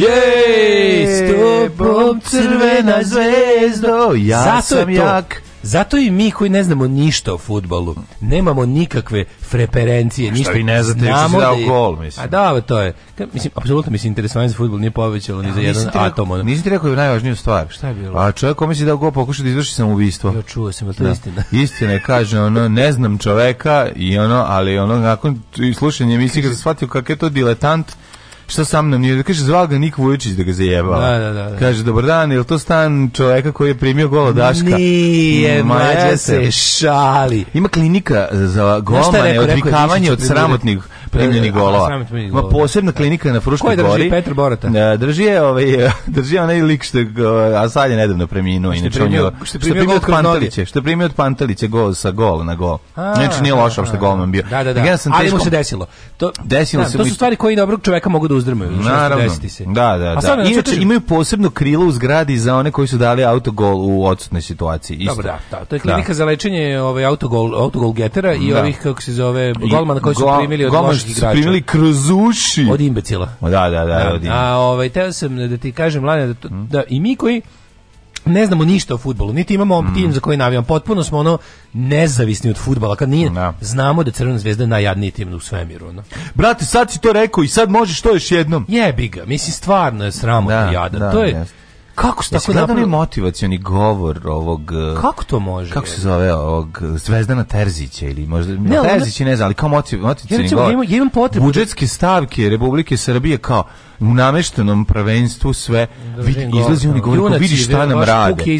Jej, s tobom crvena zvezdo, ja Zato sam jak. Zato i mi koji ne znamo ništa o futbolu, nemamo nikakve preferencije, ništa. i ne znate, Znamo da je- gol, mislim. A da, to je. Mislim, apsolutno mislim, se interesovanje za futbol nije povećalo ni za jedan atom. ono. Nisi ti rekao najvažniju stvar. Šta je bilo? A čovjek kome si dao gol pokušao da izvrši samoubistvo. Ja čuo sam, je to Da. istina? Istina je, kaže, ono, ne znam čoveka i ono, ali ono, nakon slušanja misli kad sam shvatio kak je to diletant, šta sam mnom nije, kaže zval ga Nik Vujočić da ga zajebava. Da, da, da, da. Kaže dobar dan, je to stan čoveka koji je primio gola Daška? Nije, mm, mlađe se šali. Ima klinika za golmane, odvikavanje od sramotnih primljenih golova. Ma posebna klinika na Fruškoj gori. Ko drži Petar Borata? drži je ovaj drži onaj lik što a sad je nedavno preminuo inače on je što primio od Pantelića, što primio od Pantelića gol sa gol na gol. Znači nije loše što golman bio. Da, da, da. Ali mu se desilo. To desilo se. To su stvari koje dobrog čoveka mogu da uzdrmaju. Znači, Naravno. Da, da, da. Inače znači, imaju posebno krilo u zgradi za one koji su dali autogol u odsutnoj situaciji. Dobro, da, to je klinika za lečenje ovaj, autogol autogol getera i ovih kako se zove golmana koji su primili od što su kroz uši. Od imbecila. Da, da, da. a ovaj, teo sam da ti kažem, Lani, da, da i mi koji ne znamo ništa o futbolu, niti imamo mm. tim za koji navijamo, potpuno smo ono nezavisni od futbala, kad nije, znamo da Crvena zvezda je najjadniji tim u svemiru. Ono. Brate, sad si to rekao i sad možeš to još jednom. Jebi ga, mislim, stvarno je sramotno jadan. to je, kako se tako napravili motivacioni govor ovog e, Kako to može? Kako se zove ovog Zvezdana Terzića ili možda ne, ne znam, ali kao motiv, motivacioni govor. imam, Budžetske stavke Republike Srbije kao u nameštenom prvenstvu sve vidi, izlazi oni govori vidiš vidi šta nam rade.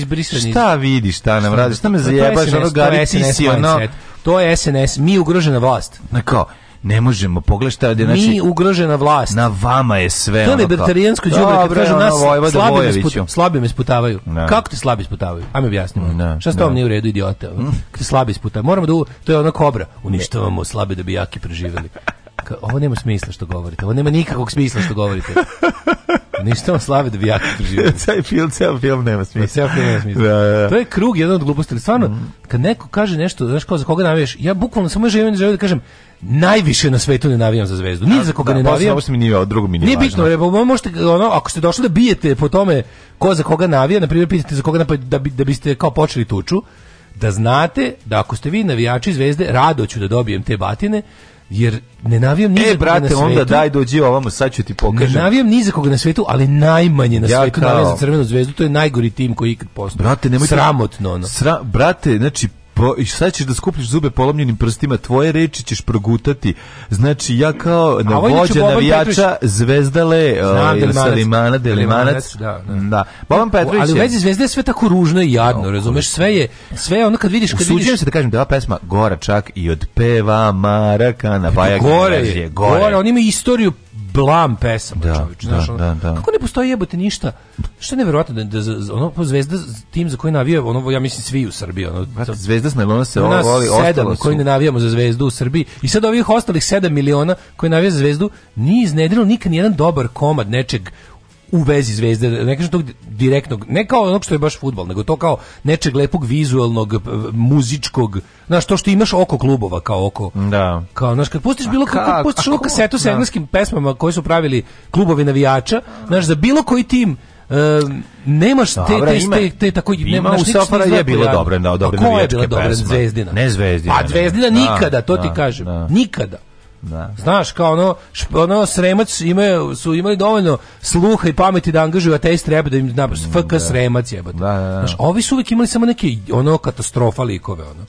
Šta vidi šta nam rade? Šta me zajebaš ono gari ti ono- To je SNS, mi ugrožena vlast. Na kao, ne možemo pogledati znači mi ugrožena vlast na vama je sve to je ono libertarijansko đubre kad ono, nas slabi me, sput, slabi me sputavaju kako te slabi sputavaju ajme objasnimo šta s tobom nije u redu idiote mm. te slabi sputavaju moramo da u, to je ona kobra uništavamo slabe da bi jaki preživeli ovo nema smisla što govorite ovo nema nikakvog smisla što govorite Ništa vam slave da bi jako Cijel film, nema smisla. nema smisla. To je krug jedan od gluposti. Ali stvarno, mm. kad neko kaže nešto, znaš kao za koga navijaš, ja bukvalno samo želim, želim da kažem, najviše na svetu ne navijam za zvezdu. Nije za koga da, ne navijam. Pa, nije, drugo mi nije. Nije važno. bitno, možete ono, ako ste došli da bijete po tome ko za koga navija, na primjer pitate za koga da, da biste kao počeli tuču, da znate da ako ste vi navijači zvezde, rado ću da dobijem te batine, jer ne navijam ni e, brate, onda daj dođi ovamo, sad ću ti pokažem. Ne navijam ni za koga na svetu, ali najmanje na ja svetu za Crvenu zvezdu, to je najgori tim koji ikad postoji. Brate, Sramotno, ono. Sra, brate, znači, po, ćeš da skupljiš zube polomljenim prstima, tvoje reči ćeš progutati. Znači, ja kao na vođa navijača Zvezdale uh, Salimana, Delimanac. Da, da. da. Ali u vezi Zvezde je sve tako ružno i jadno, no, razumeš? Sve je, sve je ono kad vidiš... Kad Usuđujem vidiš... se da kažem da je ova pesma gora čak i od peva Maraka na Gore je, gore. gore. On ima istoriju blam pesama, da, čovječ, da, znaš, ono, da, da. Kako ne postoji jebote ništa? Što je nevjerojatno da, da, ono po Zvezda tim za koji navija, ono ja mislim svi u Srbiji, ono Brate, Zvezda smo se ono voli su. koji ne navijamo za Zvezdu u Srbiji. I sad ovih ostalih sedam miliona koji navija za Zvezdu nije iznedrilo nikad nijedan dobar komad nečeg u vezi zvezde, ne kažem tog direktnog, ne kao onog što je baš futbol, nego to kao nečeg lepog vizualnog, muzičkog, znaš, to što imaš oko klubova, kao oko. Da. Kao, znaš, kad pustiš bilo, kako, kad pustiš oko kasetu s engleskim pesmama koje su pravili klubovi navijača, znaš, za bilo koji tim, Uh, nemaš te, Dobre, te, ima, te, te, u pa je bilo dobro pa da dobro Zvezdina. Zvezdina nikada, to ti kažem. Nikada. Da. Znaš, kao ono, ono Sremac imaju, su imali dovoljno sluha i pameti da angažuju isti treba da im FK Sremac jebote. Znaš, ovi su uvijek imali samo neke ono katastrofa likove, ono.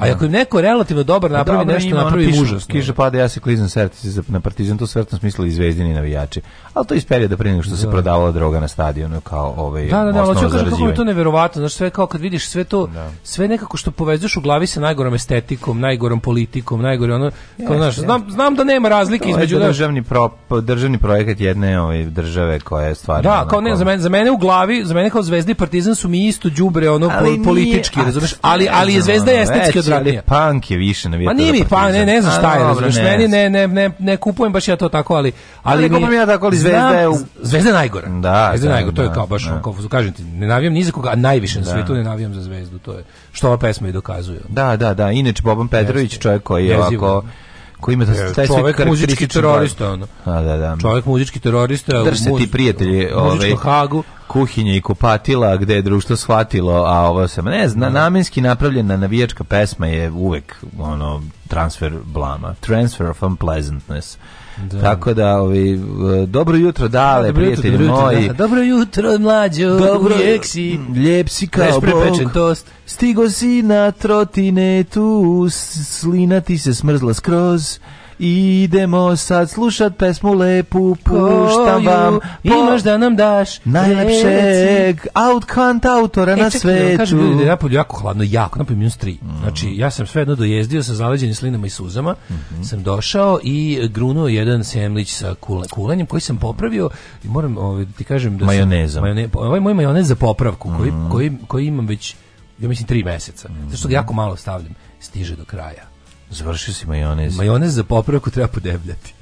A ako neko relativno dobar pa napravi nešto, ono, napravi užasno užasno. Kiša pada, ja se klizam na partizan, to svrtno smislo i zvezdini navijači. Ali to iz da prije nego što se prodavala droga na stadionu kao ovaj Da, da, da, da, kako je to neverovatno, znači sve kao kad vidiš sve to, sve nekako što povezuješ u glavi sa najgorom estetikom, najgorom politikom, najgore ono, kao znaš, znam, znam da nema razlike između državni pro, državni projekat jedne ove ovaj, države koja je stvarno Da, kao ne, za mene, za mene u glavi, za mene kao zvezdi partizan su mi isto đubre ono ali politički, Ali ali je zvezda je ono, neki odvratnije. Punk je više na Pa nije mi pa ne, ne znam šta je, razumiješ, meni ne, ne, ne, ne kupujem baš ja to tako, ali... Ali ne kupujem ja tako, ali Zvezda je... Zvezda je najgora. Da, Zvezda je najgora, to je kao baš, ono kao, kažem ti, ne navijam ni za koga, a najviše na svijetu ne navijam za Zvezdu, to je što ova pesma i dokazuje. Da, da, da, inače Boban Petrović, čovjek koji je ovako koji ima taj se čovjek muzički terorista ono. A da da. Čovjek muzički terorista, drži se ti prijatelji, ovaj. Hagu kuhinje i kupatila gde je društvo shvatilo, a ovo se ne zna, napravljena navijačka pesma je uvek ono transfer blama, transfer of unpleasantness. Tako da, ovi, e, dobro jutro, dale, dobro prijatelji jutro, dobro moji. Dobro jutro, mlađo, lijep si. kao Bog. Stigo si na trotinetu, slina ti se smrzla skroz. Idemo sad slušat pesmu lepu, puštam vam. Imaš da nam daš najlepšeg outkant autora e, na čekaj, svetu. jako hladno, jako, napolju minus mm. Znači, ja sam sve jedno dojezdio sa zaleđenim slinama i suzama, mhm. sam došao i grunuo jedan semlić sa kule, kulenjem koji sam popravio i moram ovaj, ti kažem da sam, Majone, ovaj moj majonez za popravku koji, mhm. koji, koji imam već ja mislim tri meseca, mhm. zato što ga jako malo stavljam, stiže do kraja. Završio si majonez. Majonez za popravku treba podebljati.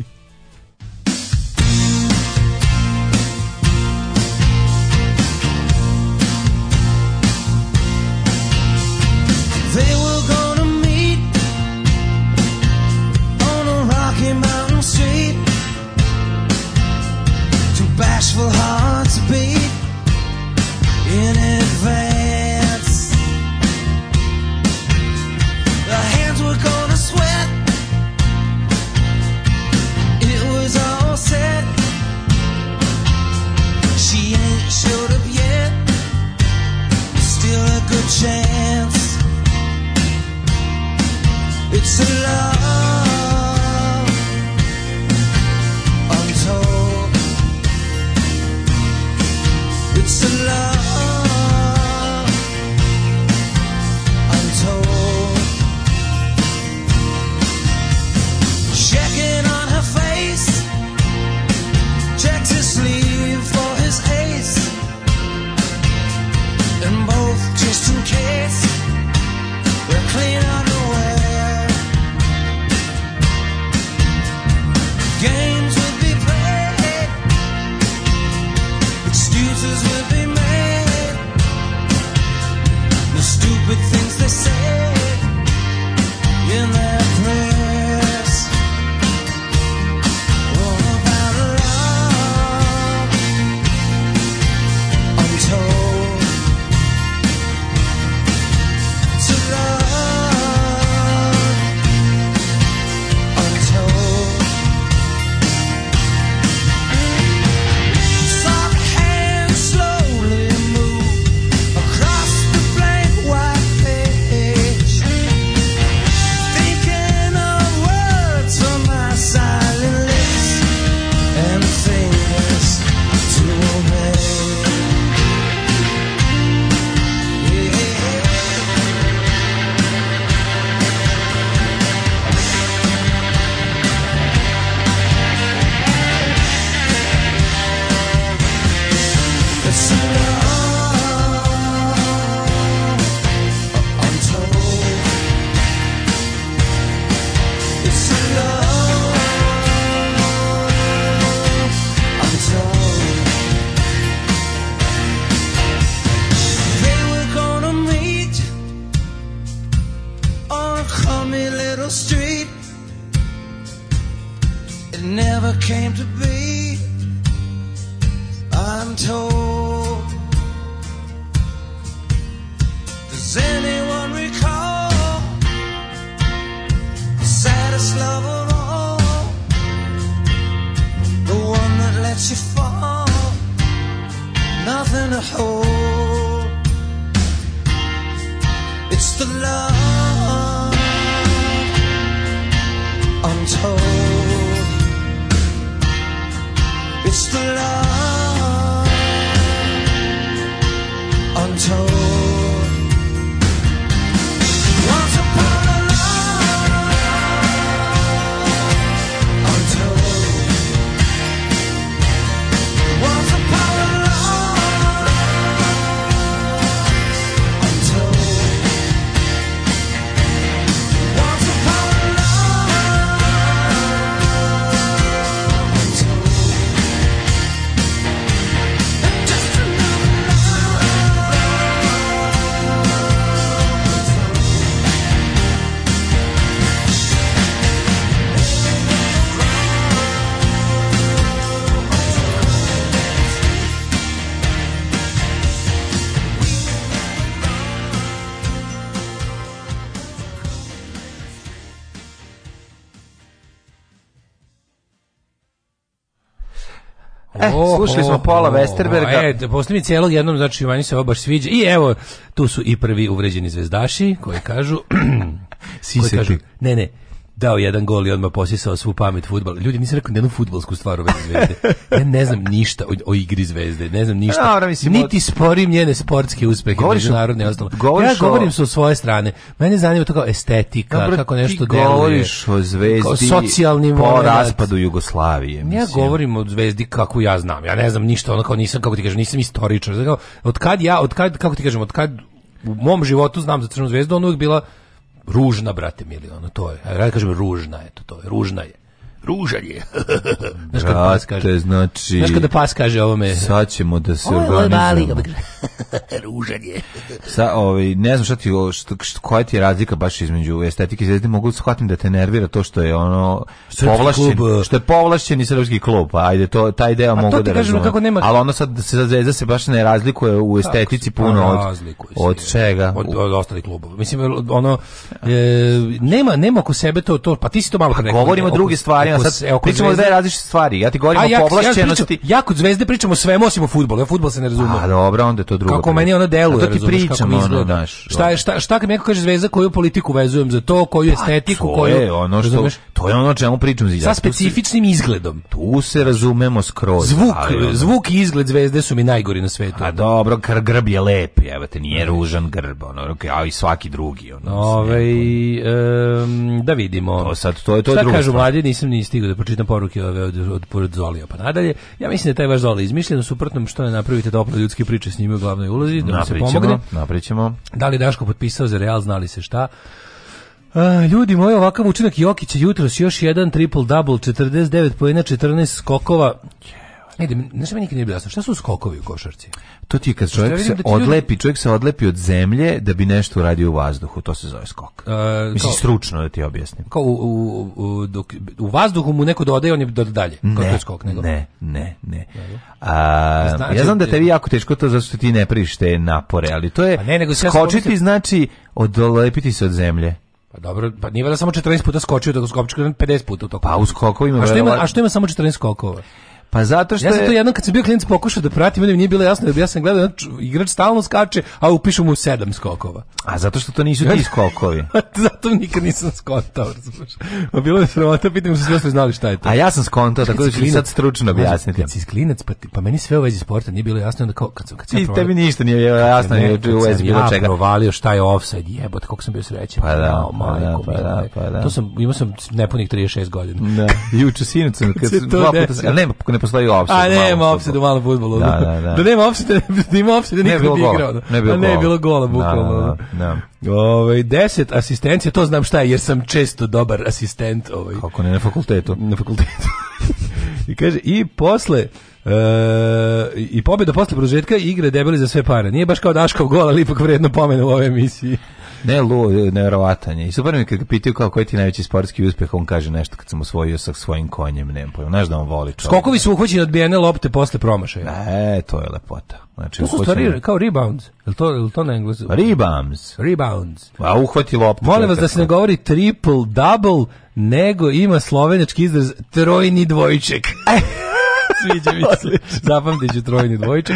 Slušali smo Paula Westerberga. E, poslije mi celog jednom, znači, Ivanić se ovo baš sviđa. I evo, tu su i prvi uvređeni zvezdaši koji kažu... Sisi se kažu, ne, ne, dao jedan gol i odmah posisao svu pamet futbala. Ljudi, nisam rekao jednu futbolsku stvar o Zvezde. Ja ne znam ništa o, o igri Zvezde, ne znam ništa. Niti sporim njene sportske uspehe, govoriš narodne ostalo. ja govorim sa svoje strane. Mene zanima to kao estetika, Dobro, kako nešto deluje. govoriš o Zvezdi o po raspadu Jugoslavije. Mislim. Ja govorim o Zvezdi kako ja znam. Ja ne znam ništa, ono kao nisam, kako ti kažem, nisam istoričar. Znači, od kad ja, od kad, kako ti kažem, od kad u mom životu znam za Crnu zvezdu, ona uvijek bila ružna, brate mili, to je. Ja kažem ružna, to, to je, ružna je ružan je. znaš kada pas kaže? znači... Znaš kada kaže Sad ćemo da se organizujemo. ružan je. Sa, ovaj, ne znam šta ti, šta, koja ti je razlika baš između estetike zvezde, mogu shvatim da te nervira to što je ono srpski povlašćen, klub, eh. što je povlašteni srpski klub, ajde, to, ta ideja mogu da razumijem Kako nema... Ali ono sad da se zvezda se baš ne razlikuje u estetici pa puno od, od čega? Od, od ostalih klubova. Mislim, ono, eh, nema, nema oko sebe to, to, pa ti si to malo pa, Govorimo druge stvari, sad, evo, pričamo zvezde... dve različite stvari. Ja ti govorim A, o povlašćenosti. Ja, kod Zvezde pričam o svemu osim o fudbalu. Ja fudbal se ne razumem. A pa dobro, onda je to drugo. Kako meni ona deluje, da ti pričam, ono, Šta je ono. šta šta kad neko kaže Zvezda koju politiku vezujem za to, koju pa, estetiku, to koju je ono što to je ono o čemu pričam za Sa specifičnim izgledom. Tu se razumemo skroz. Zvuk, ono- zvuk i izgled Zvezde su mi najgori na svetu. A dobro, kar grb je lep, evo te nije ružan grb, ono, a i svaki drugi, ono. Ovaj da vidimo. To sad to je to drugo. Šta kažu mladi, nisam ni nije stigao da pročitam poruke ove od, od, pored Zolija pa nadalje. Ja mislim da taj vaš Zoli izmišljen, u suprotnom što ne napravite da opravite ljudski priče s njima u glavnoj ulozi, da se pomogne. Napričemo. Da li Daško potpisao za Real, znali se šta? ljudi moji, ovakav učinak Jokića jutros još jedan triple double, 49 pojena, 14 skokova. Ajde, ne znam nikad nije bilo jasno. Šta su skokovi u košarci? To ti je kad čovjek se odlepi, čovjek se odlepi od zemlje da bi nešto uradio u vazduhu, to se zove skok. E, Mislim, stručno da ti objasnim. Kao u, u, u, dok, u vazduhu mu neko dodaje, on je dalje. ne, je skok, nego? ne, ne, ne. A, znači, ja znam da tebi jako teško to zato što ti ne priviš te napore, ali to je... Pa ne, nego skočiti znači odlepiti se od zemlje. Pa dobro, pa nije da samo 14 puta skočio, da skopčio 50 puta u toku. Pa u skokovima... A što ima, a što ima samo 14 skokova? Pa zato što ja sam to jednom kad sam bio klinac pokušao da pratim, onda mi nije bilo jasno, ja sam gledao znači, igrač stalno skače, a upišu mu sedam skokova. A zato što to nisu ti skokovi. zato nikad nisam skontao, razumiješ. Bilo je sramota, pitam se sve znali šta je to. A ja sam skontao, tako da ću sad stručno objasniti. Kad si sklinac, pa, pa meni sve u vezi sporta nije bilo jasno, onda kao kad sam... Kad sam I provali, tebi ništa nije bilo jasno, nije u vezi bilo čega. Ja provalio šta je offside, jebote, koliko sam bio srećan. Pa da, pa da, pa da, pa da. To sam, imao sam nepunih 36 godina. Da, juče sinoć kad znači, sam dva puta, ne, ne postoji offset. A nema opse u malom fudbalu. Da, da, da. da nema opse da ima offset, ne, ne bi igrao. Ne, bilo ne je bilo gola, bukvalno. Da, da, 10 ovaj, deset asistencija, to znam šta je, jer sam često dobar asistent. Ovaj. Kako ne, na fakultetu. Na fakultetu. I kaže, i posle, Uh, i pobjeda posle produžetka igre debeli za sve pare. Nije baš kao Daškov gol, ali ipak vredno pomenu u ovoj emisiji. Ne, lu, nevjerovatan je. I super mi kad ga pitaju kao koji ti najveći sportski uspjeh, on kaže nešto kad sam osvojio sa svojim konjem, nemam pojma. Znaš da on voli čovjek. Skokovi su uhvaćeni odbijene lopte posle promašaja. Ne, to je lepota. Znači, to su stvari kao rebounds. Je to, je to na englesu? Rebounds. Rebounds. A uhvati lopte Molim vas da se ne govori triple, double, nego ima slovenački izraz trojni dvojček. Sviđa mi se. ću trojni dvojče.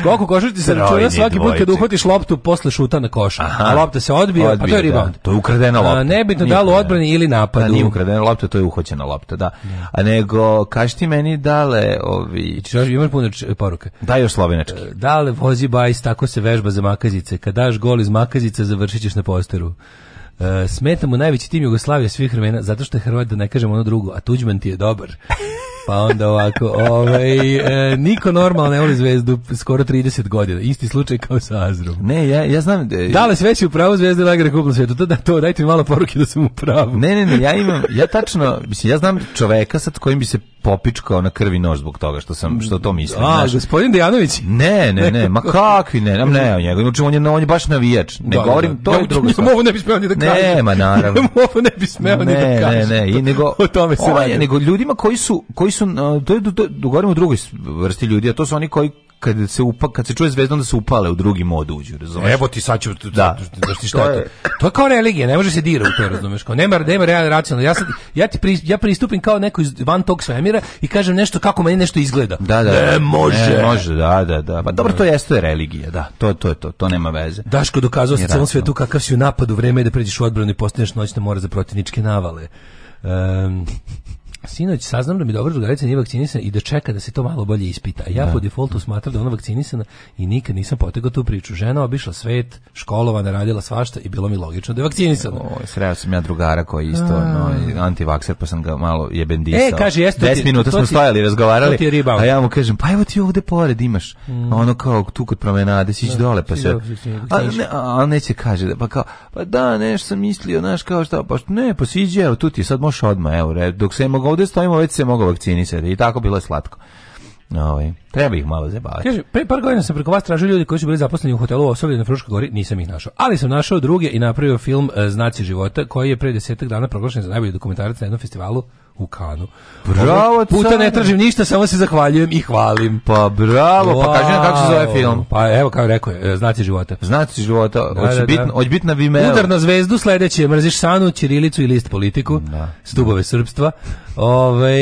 Skok u se računa svaki put kad uhvatiš loptu posle šuta na koš. A lopta se odbija, a to je rebound. To je ukradena lopta. nebitno da li odbrani ili napadu. Da, nije ukradena lopta, to je uhvaćena lopta, da. A nego, kaži ti meni dale ovi... imaš puno poruke. E, da, još slovenački. Dale, vozi bajs, tako se vežba za makazice. Kad daš gol iz makazice završit ćeš na posteru. Uh, smeta mu najveći tim Jugoslavije svih vremena zato što je Hrvat da ne kažem ono drugo, a Tuđman ti je dobar pa onda ovako, ovaj, e, niko normalno ne voli zvezdu skoro 30 godina, isti slučaj kao sa Azrom. Ne, ja, ja znam... da li već u pravu zvezde lagre kupno svijetu? To, da, to, dajte mi malo poruke da sam u pravu. Ne, ne, ne, ja imam, ja tačno, mislim, ja znam čoveka sad kojim bi se popičkao na krvi nož zbog toga što sam što to mislim. A, znaš. gospodin Dejanović? Ne, ne, ne, ma kakvi ne, nam ne, znači on je on je baš navijač. Ne govorim to je drugo. Ne, ovo ne bi ni da kažem. Ne, ne bismo ni da kažem. Ne, ne, ne, i nego o tome se Nego ljudima koji su koji su su, to je, govorimo o drugoj vrsti ljudi, a to su oni koji kad se upa, kad se čuje zvezda onda se upale u drugi mod uđu, razumeš? Evo ti sad ću da, da to je to? kao religija, ne može se dira u to, razumeš? Kao nema nema racionalno. Ja sad, ja ti ja pristupim kao neko iz van tog svemira i kažem nešto kako meni nešto izgleda. Da, da. Ne može. Ne, može, da, da, da. Pa dobro to jeste religija, da. To to je to, to nema veze. Daško dokazao se celom svetu kakav si u napadu, vreme je da pređeš u odbranu i postaneš noćna mora za protivničke navale. Sinoć saznam da mi dobro drugarica nije vakcinisana i da čeka da se to malo bolje ispita. Ja da. po defaultu smatram da je ona vakcinisana i nikad nisam potegao tu priču. Žena obišla svet, školovana, radila svašta i bilo mi logično da je vakcinisana. O, ovaj, sreo sam ja drugara koji isto no, antivakser, pa sam ga malo jebendisao. E, kaže, jeste 10 minuta smo stojali, razgovarali, a ja mu kažem, pa evo ti ovde pored imaš, mm. ono kao tu kod promenade, sići dole, pa se... A, ne, a neće kaže, pa kao, pa da, nešto sam mislio, znaš, kao šta, pa ne, pa siđi, evo, tu ti sad možeš odmah, evo, dok se mogu ovdje stojimo, već se mogu vakcinisati. I tako bilo je slatko. Ovaj, treba ih malo zabaviti. Kaže, pre par godina sam preko vas tražio ljudi koji su bili zaposleni u hotelu osoblje na Fruškoj gori, nisam ih našao. Ali sam našao druge i napravio film e, Znaci života, koji je pre desetak dana proglašen za najbolji dokumentarac na jednom festivalu u kanu. Bravo, ono, puta ne tražim ništa, samo se zahvaljujem i hvalim. Pa bravo, wow. pa kaži nam kako se zove film. Pa evo kao rekao, e, znaci života. Znaci života, hoće bitno, hoće bitna Udar na zvezdu sledeće, mrziš Sanu, Ćirilicu i list politiku, da. stubove srpstva. Ovaj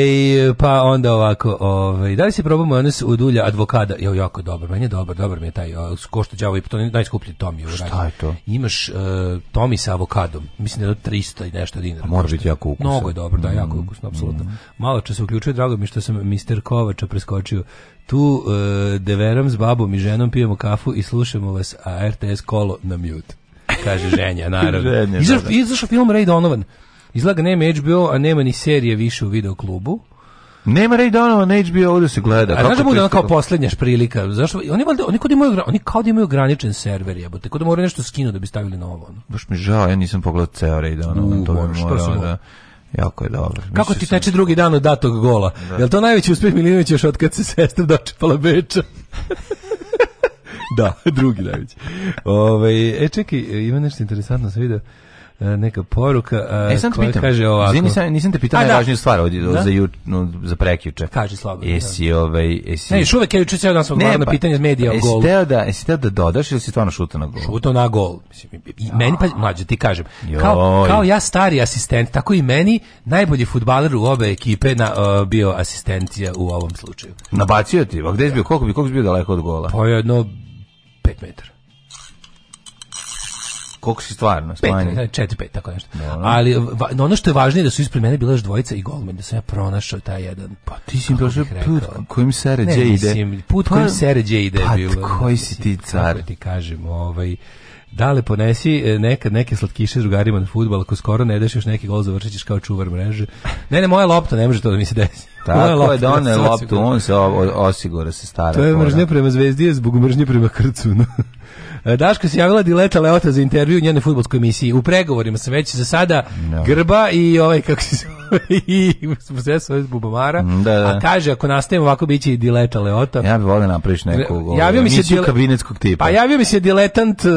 pa onda ovako, ovaj da li se probamo ones od ulja advokada? Jo, jako dobro meni je dobar, dobro mi je taj košta đavo i to najskuplji Tomi. Šta je to? Imaš uh, Tomi sa avokadom. Mislim da je 300 i nešto dinara. Pa mora biti jako ukusno. Mnogo je dobro, da, jako mm. ukusno apsolutno. Mm. Malo čas se uključuje, drago mi što sam Mister Kovača preskočio. Tu uh, deveram s babom i ženom pijemo kafu i slušamo vas, a RTS kolo na mute. Kaže ženja, naravno. ženja, Izašao film Ray Donovan. Izlaga nema HBO, a nema ni serije više u videoklubu. Nema Ray Donovan na HBO, ovdje se gleda. A znaš da bude kao posljednja prilika? Zašto? Oni, valjda, oni, kod imaju, oni kao da imaju ograničen server, jebote. Kod da moraju nešto skinuti da bi stavili novo. Ono. Baš mi žao, ja nisam pogledao ceo Ray Donovan. to ono, mora, što da. Jako je dobro. Kako ti teče drugi dan od datog gola? Jel to najveći uspjeh Milinovića još od kad se sestra dočepala beča? da, drugi najveći. Ove, ovaj, e, čekaj, e, ima nešto interesantno sa video E, neka poruka e, e sam koja pitam, kaže ovako. Zini, sam, nisam te pitao najvažniju stvar od, za, ju, no, za prekjuče. Kaži slobodno. Jesi, ovaj, jesi... Ne, još uvek je juče cijel dan svog na pa, pitanje iz medija o golu. Teo da, jesi teo da dodaš ili si stvarno šutao na gol? Šutao na gol. Mislim, i meni, pa, mlađe, ti kažem, kao, kao ja stari asistent, tako i meni najbolji futbaler u ove ekipe na, uh, bio asistencija u ovom slučaju. Nabacio ti, a gde je bio, koliko bi, koliko bi bio daleko od gola? Pa jedno 5 metara. Koliko si stvarno? smanjio? Pet, četiri, pet, tako nešto. Ali va, ono što je važnije da su ispred mene bila još dvojica i golman, da sam ja pronašao taj jedan. Pa ti si prošao put kojim Seređe ide. Ne, Mislim, put pa, kojim Seređe ide pa, bilo. koji si ti car? ti kažem, ovaj... li ponesi e, nekad neke slatkiše drugarima na fudbal, ako skoro ne daš još neki gol završit ćeš kao čuvar mreže. Ne, ne, moja lopta, ne može to da mi se desi. Tako lopta, je done loptu, on se osigura se stara. To je mržnja prema Zvezdi, zbog mržnje prema krcu. E, Daška se javila Dileta Leota za intervju u njenoj futbolskoj emisiji. U pregovorima se već za sada Grba i ovaj, kako se i sve svoje bubamara. Mm, da, da. A kaže, ako nastavimo ovako, bit će i Dileta Leota. Ja bih volio napraviš neku javio mi ovaj, se dile... kabinetskog tipa. Pa javio mi se diletant... E,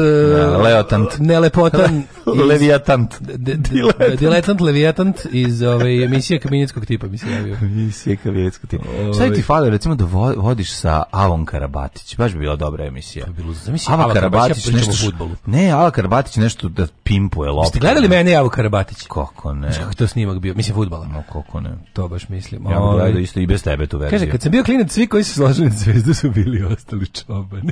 leotant. ne iz... leviatant. Diletant. diletant, leviatant iz ove, emisije kabinetskog tipa mi se javio. Emisije kabinetskog tipa. Ove... Ovaj. Šta ti fali, recimo, da vodiš sa Avon Karabatić? Baš bi bila dobra emisija. Bilo, zamisli, Avon Karabatić nešto fudbalu. Ne, Al Karabatić nešto da pimpuje loptu. Jeste gledali mene Al Karabatić? Kako ne? Kako to snimak bio? Mislim fudbala. No kako ne? To baš mislim. Ja bih gledao ovaj. isto i bez tebe tu verziju. Kaže kad sam bio klinac svi koji su složili na su bili ostali čobani.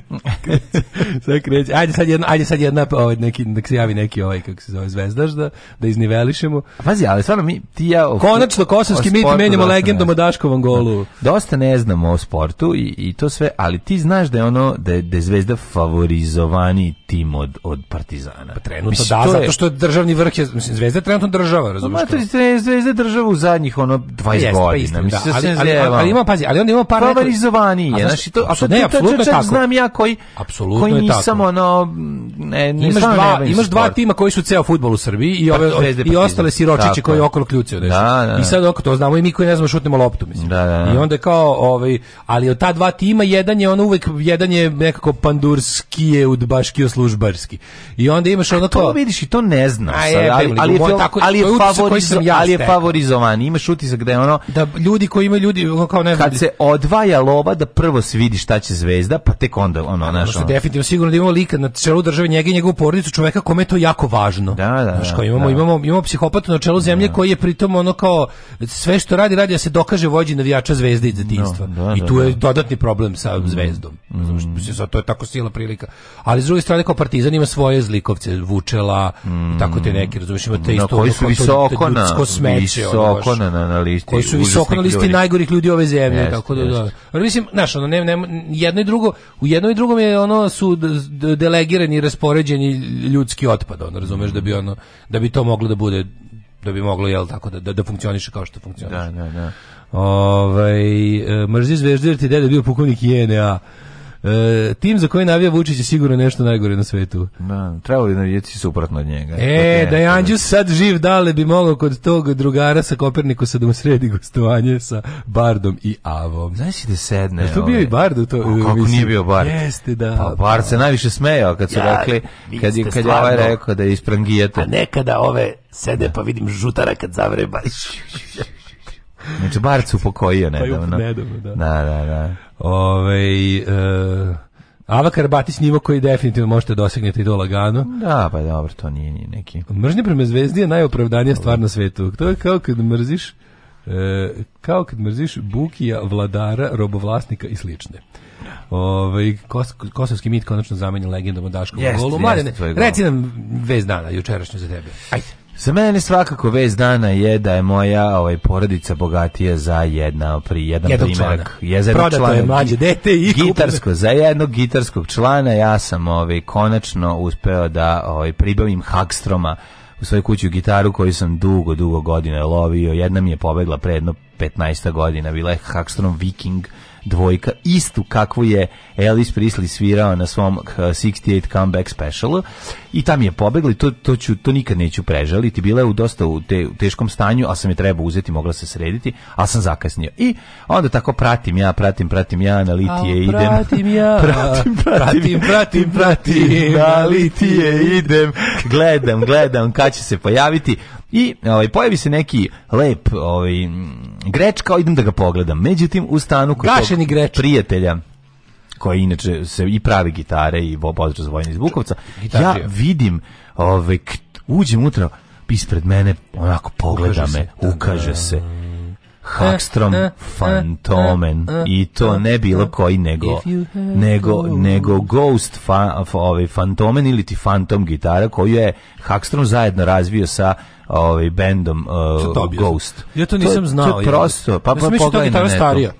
sad kreće. Ajde sad jedna, ajde sad jedna ovaj neki nek se javi neki ovaj kako se zove zvezdaš da da iznivelišemo. Pazi, ali stvarno mi ti ja o, Konačno kosovski mit menjamo legendom o Daškovom golu. Dosta ne znamo o sportu i, i to sve, ali ti znaš da je ono da je, da je zvezda favorizovana talentovaniji tim od, od Partizana. Pa trenutno mislim, da, je... zato što je državni vrh je, mislim, Zvezda je trenutno država, razumiješ? Ma, Zvezda je država u zadnjih, ono, 20 Jest, pa godina. Pa istim, mislim, da, ali, se ali, ali, ali, ima, pazi, ali onda ima par... je, znaš, to, a ne, apsolutno tako. znam ja koji, apsolutno koji nisam, ono, ne, ne imaš, dva, imaš dva tima koji su ceo futbol u Srbiji i, pa, ove, i ostale siročiće koji okolo kljucaju nešto. Da, I sad, oko to znamo i mi koji ne znamo šutnemo loptu, mislim. I onda kao, ovaj, ali od ta dva tima, jedan je ono uvek, jedan je nekako pandurskije u kio službarski. I onda imaš ono to... to vidiš i to ne znaš. A ali, je, ali, je, ali je favorizovan. Imaš utisak da je ono... Da ljudi koji imaju ljudi... Ono kao ne kad se odvaja lova da prvo se vidi šta će zvezda, pa tek onda ono... ono Naš, ono, definitivno sigurno da imamo lika na čelu države njega i njegovu porodicu čoveka kome je to jako važno. Da, da, imamo, da. imamo, imamo psihopatu na čelu zemlje koji je pritom ono kao sve što radi, radi da se dokaže vođi navijača zvezde i zadinstva I tu je dodatni problem sa zvezdom. Mm. to je tako sila prilika ali s druge strane kao Partizan ima svoje zlikovce, Vučela, mm. tako te neki, razumiješ, ima te isto... koji su visoko ono, na, na, listi. Koji su visoko na listi najgorih ljudi ove zemlje, jest, tako da, Ali mislim, znaš, ono, ne, ne, jedno i drugo, u jedno i drugom je ono, su delegirani, raspoređeni ljudski otpad, ono, razumeš, da bi ono, da bi to moglo da bude da bi moglo jel tako da da, da funkcioniše kao što funkcioniše. Da, da, da. Ovaj e, mrzi ti deda bio pukovnik JNA. E, tim za koji navija Vučić je sigurno nešto najgore na svetu. Da, trebalo bi navijeti suprotno od njega. E, dakle, da je sad živ, Da li bi mogao kod tog drugara sa Koperniku sad mu sredi gostovanje sa Bardom i Avom. Znaš da sedne. bio ovaj? i Bard u to? kako nije bio Bard? Jeste, da. Pa Bard se najviše smejao kad su rekli, kad je, kad je ovaj rekao da je isprangijete. A nekada ove sede pa vidim žutara kad baš Znači, Barcu pokojio pa nedavno. nedavno, da. Da, da, da. Ove, e, Avakar Batić nivo koji definitivno možete dosegnuti i to lagano. Da, pa dobro, to nije, nije neki. Mržnje prema zvezdi je najopravdanija stvar na svetu. To je kao kad mrziš e, kao kad mrziš Bukija, Vladara, robovlasnika i slične. Ovaj kos, kosovski mit konačno zamenja legendom o Daškovom yes, golu. reci nam vez dana jučerašnju za tebe. Ajde. Za mene svakako vez dana je da je moja ovaj porodica bogatija za jedna pri jedan jednog Je za jednog je mlađe dete i gitarsko za jednog gitarskog člana ja sam ovaj konačno uspeo da ovaj pribavim Hagstroma u svojoj kuću gitaru koju sam dugo dugo godina lovio. Jedna mi je pobegla pre jedno 15 godina, bila je Hagstrom Viking dvojka, istu kakvu je Elvis prisli svirao na svom 68 eh, Comeback Specialu i tam je pobegli, to, to, ću, to nikad neću prežaliti. Bila je u dosta u, te, u teškom stanju, A sam je trebao uzeti, mogla se srediti, A sam zakasnio. I onda tako pratim ja, pratim, pratim ja, na litije idem. Pratim ja, pratim, pratim, pratim, pratim, na litije idem, gledam, gledam kad će se pojaviti. I ovaj, pojavi se neki lep ovaj, mm, greč, idem da ga pogledam. Međutim, u stanu kod prijatelja, koji inače se i pravi gitare i pozdrav za iz Bukovca, ja vidim, ove, uđem utra, ispred mene, onako pogleda me, ukaže se. Hakstrom eh, eh, eh, Fantomen i to ne bilo koji nego nego nego Ghost fa, ovaj Fantomen ili ti Fantom gitara koju je Hakstrom zajedno razvio sa ovaj bendom uh, Ghost. Ja to nisam znao. To je prosto, pa pa pogledaj. je starija.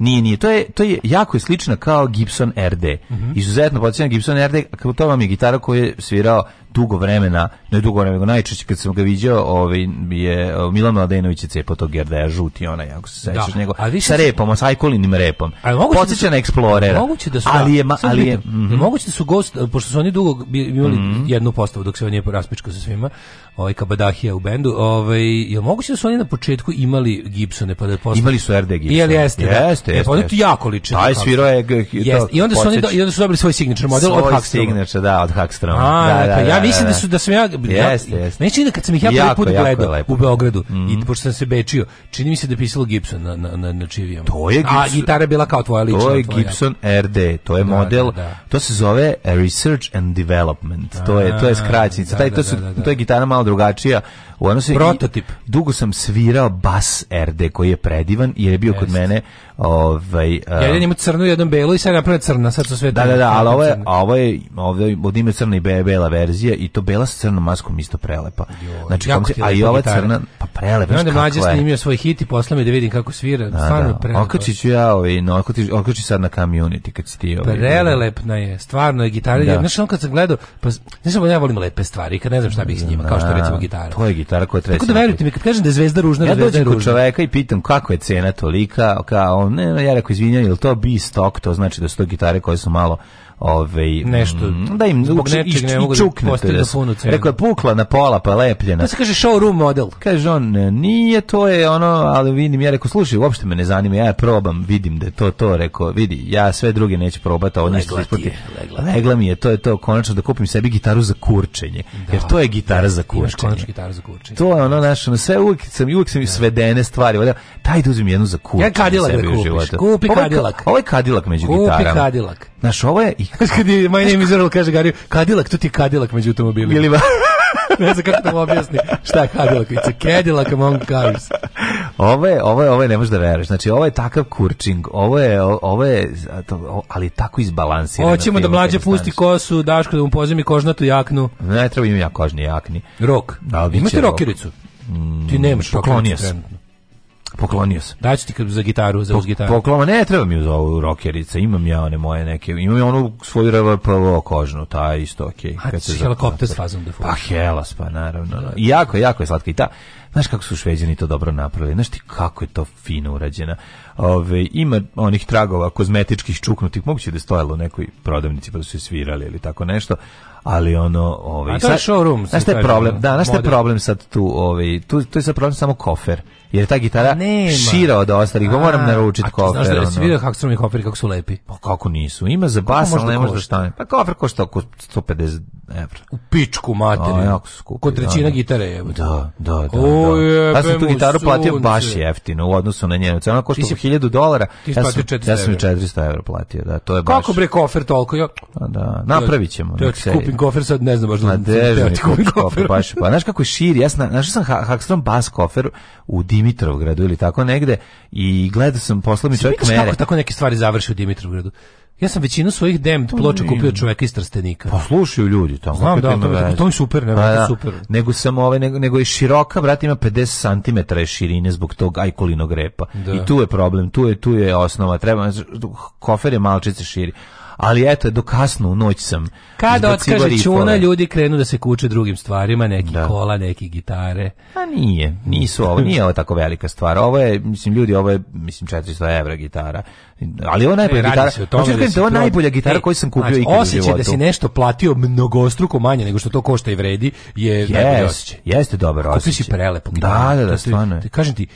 Nije, nije. To je, to je jako je slična kao Gibson RD. Mm -hmm. Izuzetno podsjećam Gibson RD, to vam je gitara koju je svirao dugo vremena, ne dugo vremena, najčešće kad sam ga viđao, ovaj je Milan Mladenović je cepao tog Gerdaja žuti ona, ako se sećaš njega. Sa repom, sa ajkolinim repom. Podseća na eksplorera. Moguće da su, ali je, ali mhm. je, moguće da su gost, pošto su oni dugo imali mhm. jednu postavu dok se on je raspičkao sa svima, ovaj Kabadahija u bendu, ovaj je moguće da su oni na početku imali Gibsone pa da posle imali su RD Gibson. Jeste, jeste, da? jeste, e, pa jeste. Pa jako liče. Taj svirao je i onda su oni i onda su dobili svoj signature model od Hackstroma. Signature, da, od Hackstroma. E, pa da, da, mislim da su da sam ja jeste, jeste. da kad sam ih ja prvi put gledao u Beogradu i mhm. pošto sam se bečio, čini mi se da je pisalo Gibson na na na, čivijama. To je A gitara bila kao tvoja lična. To je Gibson RD, to je model. To se zove Research and Development. to je to je skraćenica. Taj to su to je gitara malo drugačija. U prototip. Dugo sam svirao bas RD koji je predivan jer je bio kod mene Ovaj uh, jedan ima crnu, jedan belu i sad naprave crna, sad su sve Da, da, da, ali ovo je, a ovo je ovde od ime crna i bela verzija i to bela sa crnom maskom isto prelepa. znači, kom a i ova crna, pa prelepa. Ja mlađi mlađe snimio svoj hit i posla mi da vidim kako svira, da, stvarno da. prelepa. Okači ću ja, ovaj, no, okači, okači sad na community kad si ti ovaj. prelepna je, stvarno je gitara. Da. znači on kad sam gledao, pa ne znam ja volim lepe stvari, kad ne znam šta bih s njima, kao što recimo gitara. To je gitara koja treba. Tako da verujte mi, kad kažem da je zvezda ružna, ja zvezda ružna. Ja dođem kod čoveka i pitam kako je cena tolika, kao ne, ja rekao, izvinjam, je to bi stock, to znači da su to gitare koje su malo ove, nešto mm, da im zbog nečeg ne mogu je pukla na pola pa lepljena. To se kaže showroom model. Kaže on nije to je ono, ali vidim ja rekao slušaj uopšte me ne zanima ja probam, vidim da je to to rekao vidi ja sve druge neću probati, a ovo nešto isplati. Legla mi je, to je to konačno da kupim sebi gitaru za kurčenje. jer to je gitara za kurčenje. za kurčenje. To je ono naše, ono, sve uvijek sam uvijek sam svedene stvari. Valja, taj da jednu za kurčenje. Ja kadilak da Kupi kadilak. kadilak među gitarama. Kupi kadilak. Znaš, ovo je... Kad je My Name is Earl, kaže Gary, Kadilak, to ti je Kadilak među automobilima. Ili ne znam kako da objasni šta je Cadillac. It's a Cadillac among cars. Ovo je, ovo je, ovo je, ne možeš da veruješ. Znači, ovo je takav kurčing. Ovo je, ovo je, ali je tako izbalansirano. Hoćemo da mlađe pusti kosu, Daško da mu pozemi kožnatu jaknu. Ne, treba im ja kožni jakni. Rok. Da, Imate rokiricu? Ti nemaš poklonio sam. Poklonio sam. Daću ti za gitaru, za po, gitaru. ne, treba mi uz ovu rokerica, imam ja one moje neke, imam ja onu svoju RVPO kožnu, ta isto okej. Okay, A helikopter s fazom da Pa helas, pa naravno. I jako, jako je slatka i ta. Znaš kako su šveđani to dobro napravili? Znaš ti kako je to fino urađena? Ove, ima onih tragova kozmetičkih čuknutih, moguće da je stojalo u nekoj prodavnici pa su svirali ili tako nešto, ali ono ovaj je showroom znaš šta problem da znaš šta je problem sad tu ovaj tu tu je sad problem samo kofer jer ta gitara Nema. šira od ostalih, pa moram naručiti kofer. Znaš da ono. si vidio kako su mi koferi, kako su lepi? Pa kako nisu, ima za bas, ali ne može da stane. Pa kofer košta oko 150 evra. U pičku materiju. jako skupi. Kod trećina gitare je. Da, da, da. Ja sam tu gitaru sunce. platio baš jeftino u odnosu na njenu cenu. Ona košta 1000 dolara. Ja sam, ja 400 evra platio. Da, to je baš... Kako bre kofer toliko? Ja... Pa da, napravit To kofer, sad ne znam baš da kofer. Pa baš, pa, znaš kako je širi, ja sam, našao sam Hakstrom bas kofer u Dimitrovgradu ili tako negde i gledao sam, posle mi čovjek mere. Kako tako neke stvari završio u Dimitrovgradu? Ja sam većinu svojih demd pa ploča kupio čoveka iz Trstenika. Pa ljudi tamo. Znam, da, to, to je super, ne, pa da, super. Nego sam ovaj, nego, je široka, brate, ima 50 cm širine zbog tog ajkolinog repa. I tu je problem, tu je, tu je osnova. Treba, kofer je malčice širi ali eto, do kasno u noć sam. Kada otkaže čuna, ljudi krenu da se kuče drugim stvarima, neki da. kola, neki gitare. A pa nije, nisu ovo, nije ovo tako velika stvar. Ovo je, mislim, ljudi, ovo je, mislim, 400 evra gitara. Ali ona je e, gitara, to je najbolja gitara e, koju sam kupio znači, ikad životu. Osjećaj da si nešto platio mnogostruko manje nego što to košta i vredi, je yes, osjećaj. Jeste dobar osjećaj. Kupiš i prelepo Da, da, da, stvarno Kažem ti,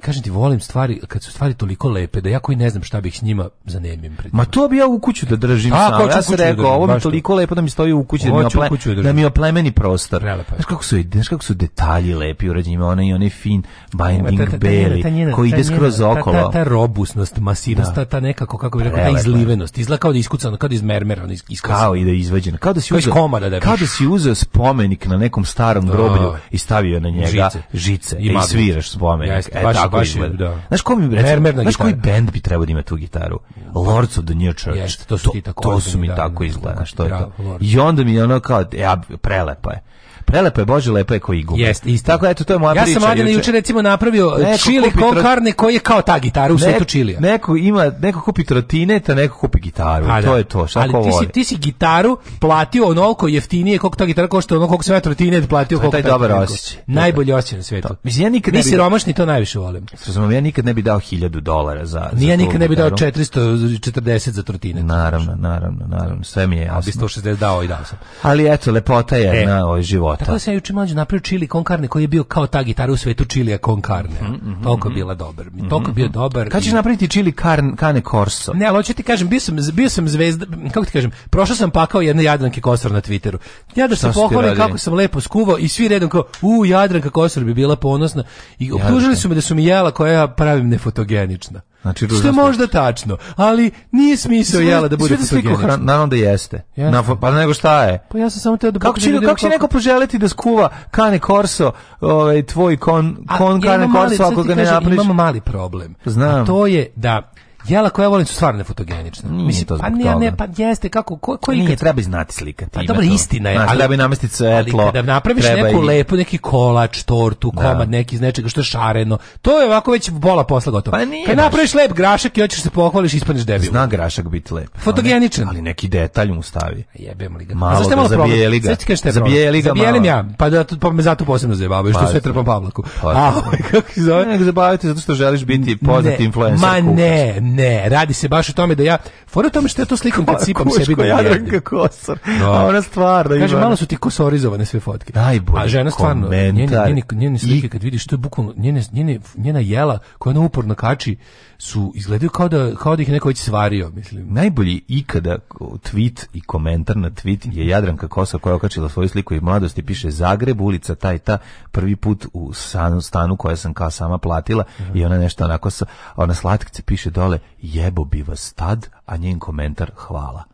kažem ti, volim stvari, kad su stvari toliko lepe, da ja koji ne znam šta bih s njima zanemim. Pred Ma to bi ja u kuću da držim A, sam. Ja sam rekao, ovo mi toliko lepo da mi stoji u kući, da mi, ople, oplemeni prostor. Pa. Znaš kako, su, znaš kako su detalji lepi urađeni, i onaj fin binding beli, koji ide skroz okolo. Ta, robustnost, masivnost, ta, ta nekako, kako bi rekao, ta izlivenost. Izgleda kao da je iskucano, kao da je iz mermera, on Kao i da je izvađeno. Kao da si uzeo, kao da si uzeo spomenik na nekom starom groblju i stavio na njega žice. I e, sviraš spomenik. E, tako baš izgleda. Da. Znaš, ko bi, recimo, Mermerna znaš koji band bi trebao da ima tu gitaru? Lords of the New Church. Jeste, to su, to, ti tako to su mi da, tako da, izgleda. Što je to? I onda mi je ono kao, ja, prelepa je. Prelepo je, bože, lepo je koji iguma. Jest, isti. Tako eto to je moja ja priča. Ja sam Mladene juče recimo napravio čili kon karne koji je kao ta gitara u svetu čilija. Neko ima, neko kupi trotineta, neko kupi gitaru. A, pa to je to, šta Ali ti si, ti si gitaru platio onoliko jeftinije, koliko ta gitara košta, ono koliko sve ja trotinet platio. To je taj dobar osjećaj. Najbolji osjećaj na svetu. Mislim, ja nikad ne bi... siromašni, to najviše volim. Razumem, ja nikad ne bi dao 1000 dolara za, nije Ja nikad ne bi dao 440 za trotinet. Naravno, naravno, naravno, sve mi je jasno. Ali 160 dao i dao sam. Ali eto, lepota je e. na ovaj život života. Tako sam juče napravio Čili Konkarne koji je bio kao ta gitara u svetu Čilija Konkarne. Mm toliko mhm. bila dobar. Mm Toliko je bio dobar. Kad ćeš napraviti Čili Karn, Kane Corso? Ne, ali hoću ti kažem, bio sam, bio sam zvezda, kako ti kažem, prošao sam pakao jedne Jadranke Kosor na Twitteru. Ja da se pohvalim kako sam lepo skuvao i svi redom kao, u, Jadranka Kosor bi bila ponosna. I optužili su me da su mi jela koja ja pravim nefotogenična. Znači, što je možda tačno, ali nije smisao jela da bude fotogenično. Naravno da jeste. Yes. Na, pa nego šta je? Pa ja sam samo teo da kako će, kako će neko poželiti da skuva kane korso, ovaj, tvoj kon, kon A, kane korso, ako ga ne napriš? Imamo mali problem. Znam. A to je da Jela koja volim su stvarno fotogenična. Nije Mislim, to pa zbog pa ne, ne, pa jeste, kako, ko, ko Nije, kad... treba znati slika. Pa dobro, istina je. ali, da bi namestiti svetlo. Ali napraviš neku i... lepu, neki kolač, tortu, komad, da. neki iz nečega što je šareno, to je ovako već bola posla gotovo. Pa nije. Kad napraviš lep grašak i hoćeš se pohvališ, ispaneš debil. Zna grašak biti lep. Fotogeničan. Ali neki detalj mu stavi. Jebem li ga. Malo da zabijeli ga. zabijeli ja, pa, da, pa me zato posebno zajebavaju, što pa sve trpam Pavlaku. Pa A, ovaj, kako se zove? zabavite zato što želiš biti poznati influencer. Ma ne, ne, radi se baš o tome da ja, fora tome što ja to slikam kad sipam sebi da Jadranka Kosor. A ona stvarno Kaže, malo su ti kosorizovane sve fotke. Najbolji A žena stvarno, njene, njene, slike kad vidiš, to je bukvalno, njene, njene, njena jela koja ona uporno kači su, izgledaju kao da, kao da ih neko već svario, mislim. Najbolji ikada tweet i komentar na tweet je Jadranka kosa koja je okačila svoju sliku i mladosti, piše Zagreb, ulica taj ta, prvi put u stanu koja sam kao sama platila i ona nešto onako, ona slatkice piše dole, jebo bi vas tad, a njen komentar hvala.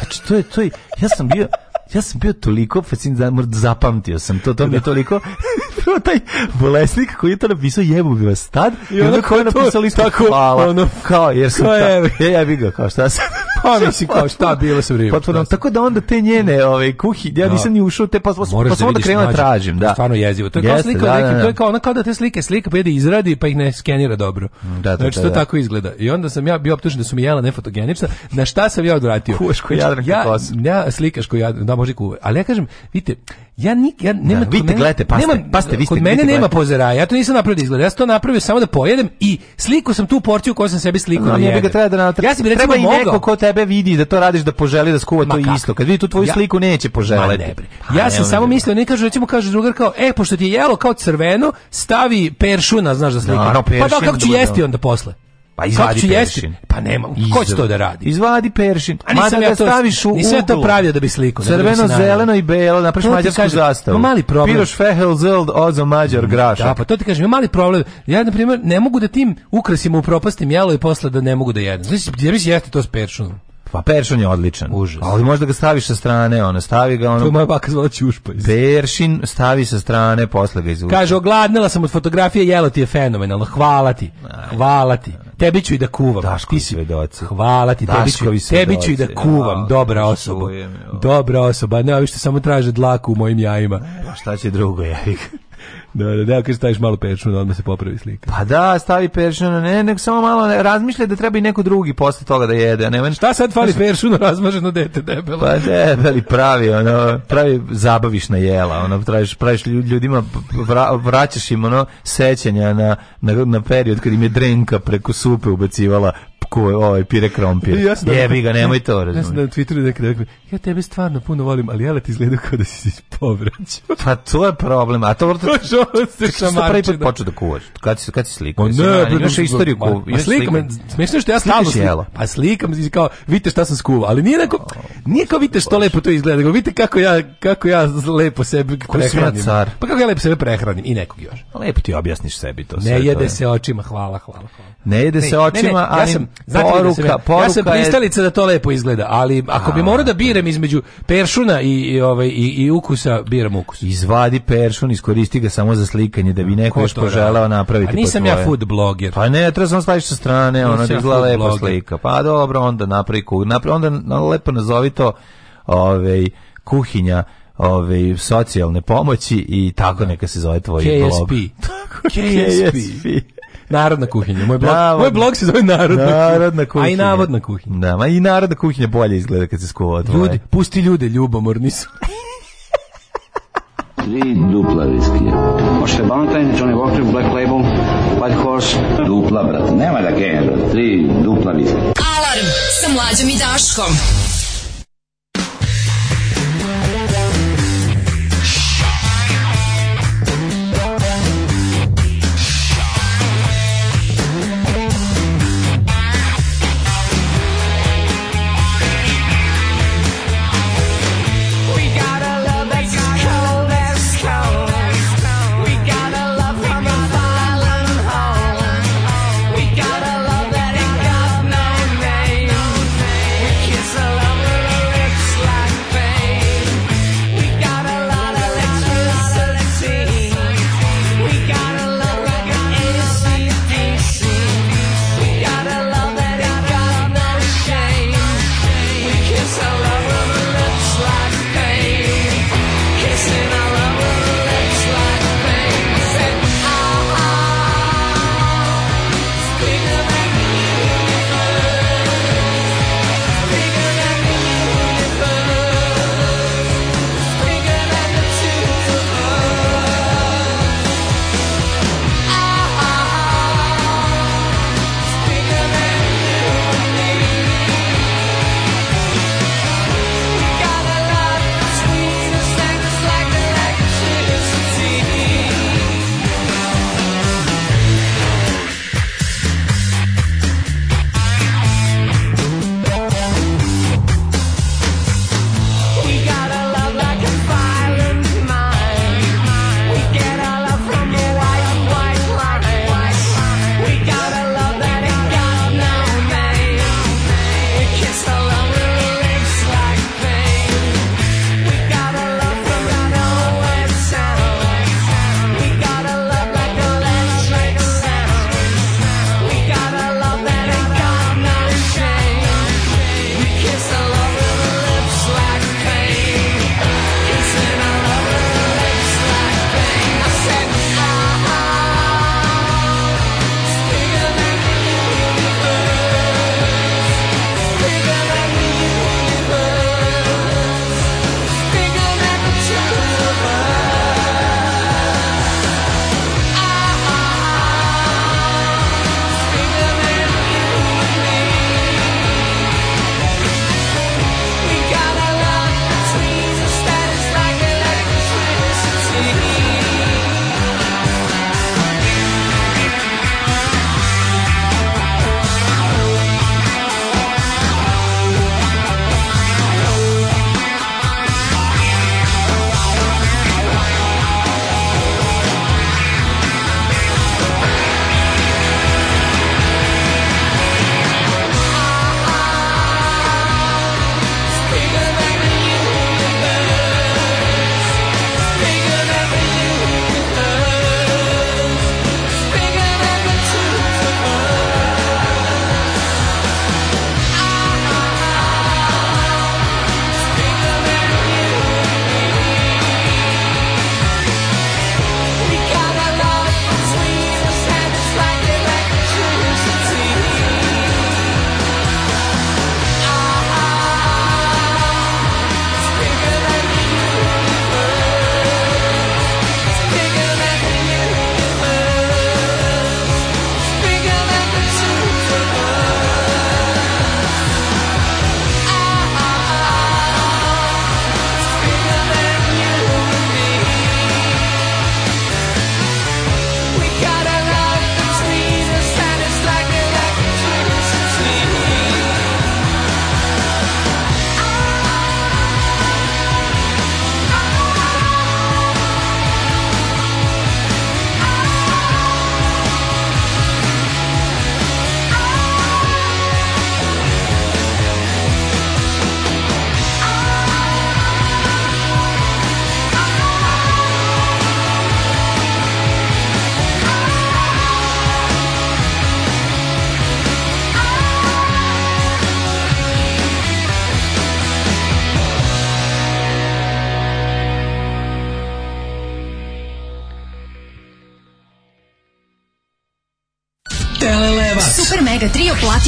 Znači, to je, to je, ja sam bio, ja sam bio toliko fasciniran, zapamtio sam to, to mi je toliko to taj bolesnik koji je to napisao jebu bi vas tad i onda ko je napisao listu tako, hvala ono, kao jer sam ta, ja, e, ja bi ga kao šta sam pa mislim kao šta bilo se vrijeme potpuno tako da onda te njene ove kuhi ja nisam ni ušao te pa, pa, pa sam onda krenuo tražim da stvarno jezivo to je kao slika da, neki, to je kao ona kao da te slike slika pa izradi pa ih ne skenira dobro da, znači to tako izgleda i onda sam ja bio optužen da su mi jela nefotogenična na šta sam ja odvratio kuško znači, jadranka ja, ja slikaško jadranka ali ja kažem, vidite, ja nik ja nema vidite, gledajte, nema, vi ste, kod mene nema pozeraja. Ja to nisam napravio da izgleda. Ja sam to napravio samo da pojedem i sliku sam tu porciju koju sam sebi slikao. No, ja bi ga treba da Ja treba recimo, i neko ko tebe vidi da to radiš da poželi da skuva to isto. Kad vidi tu tvoju sliku neće poželeti. Pa ja sam samo mislio, ne kažu recimo kaže drugar kao, e pošto ti je jelo kao crveno, stavi peršuna, znaš da slika. pa da kako ću jesti onda posle? Pa izvadi Kako Pa nema, ko će to da radi? Izvadi peršin. A nisam ja to, staviš u nisam to pravio da bi sliko. Srveno, zeleno i belo, napraviš mađarsku zastavu. mali problem. Piroš, fehel, zeld, ozo, mađar, mm, grašak. Da, pa to ti kažem, ima mali problem. Ja, na primjer, ne mogu da tim U propastim jelo i posle da ne mogu da jedem. Znači, jer mislim, jeste to s peršinom Pa peršin je odličan. Užas. Ali možda ga staviš sa strane, ono stavi ga ono. To moja baka zvala čušpa. Peršin stavi sa strane, posle ga izvuče. Kaže, ogladnila sam od fotografije, jelo ti je fenomenalno. Hvala ti. Hvala ti tebi ću i da kuvam. Daškovi ti si, svedoci. Hvala ti, tebi ću, i da kuvam, dobra osoba. dobra osoba, ne, ovi što samo traže dlaku u mojim jajima. Ne, pa šta će drugo, ja da, da, da, staviš malo peršuna, odmah se popravi slika. Pa da, stavi peršuna, ne, nek samo malo razmišlja da treba i neko drugi posle toga da jede, a ne, Šta sad fali peršunu, razmaženo dete debelo? Pa debeli pravi, ono, pravi zabaviš na jela, ono, praviš, praviš ljudima, vra, vraćaš im, ono, sećanja na, na, na period kad im je drenka preko supe ubacivala ku, ovaj pire krompir. Ja Jebi ga, nemoj to razumjeti. Ja sam na Twitteru nekada rekao, ja tebe stvarno puno volim, ali jele ti izgleda kao da si se povraćao. Pa to je problem, a to vrlo... To je prvi počeo da kuvaš, kad si, kad si slikao. Ne, ne, imaš istoriju kuva. Pa slikam, smiješno što ja stalno slikam. Pa slikam, kao, vidite šta sam skuvao, ali nije neko, oh, nije kao vidite što lepo to izgleda, nego vidite kako ja, kako ja lepo sebe prehranim. Pa kako ja lepo sebe prehranim i nekog još. Lepo ti objasniš sebi to. Ne jede se očima, hvala, hvala, hvala. Ne jede se očima, ali... Znate poruka, ja, poruka sam pristalica da to lepo izgleda, ali ako bi morao da biram između peršuna i, ovaj, i, i ukusa, biram ukus. Izvadi peršun, iskoristi ga samo za slikanje, da bi neko još poželao napraviti. A nisam ja food blogger Pa ne, treba sam staviti sa strane, ono da izgleda lepo slika. Pa dobro, onda napravi onda lepo nazovi to ovaj, kuhinja ove ovaj, socijalne pomoći i tako neka se zove tvoj KSP. blog. KSP. KSP. Narodna kuhinja. Moj blog, Navodna. moj blog se zove Narodna, narodna kuhinja. A i navodna kuhinja. Da, ma i Narodna kuhinja bolje izgleda kad se skuva tvoje. Ljudi, pusti ljude, ljubomorni su. Tri dupla viskija. Možete Valentine, Johnny Walker, Black Label, White Horse. Dupla, brate. Nema da genera. Tri dupla viskija. Alarm sa mlađom i Daškom.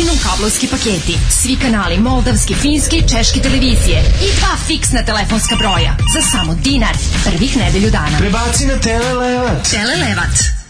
Kinom kablovski paketi, svi kanali Moldavski, finske i češke televizije i dva fiksna telefonska broja za samo dinar prvih nedelju dana. Prebaci na Telelevat. Telelevat.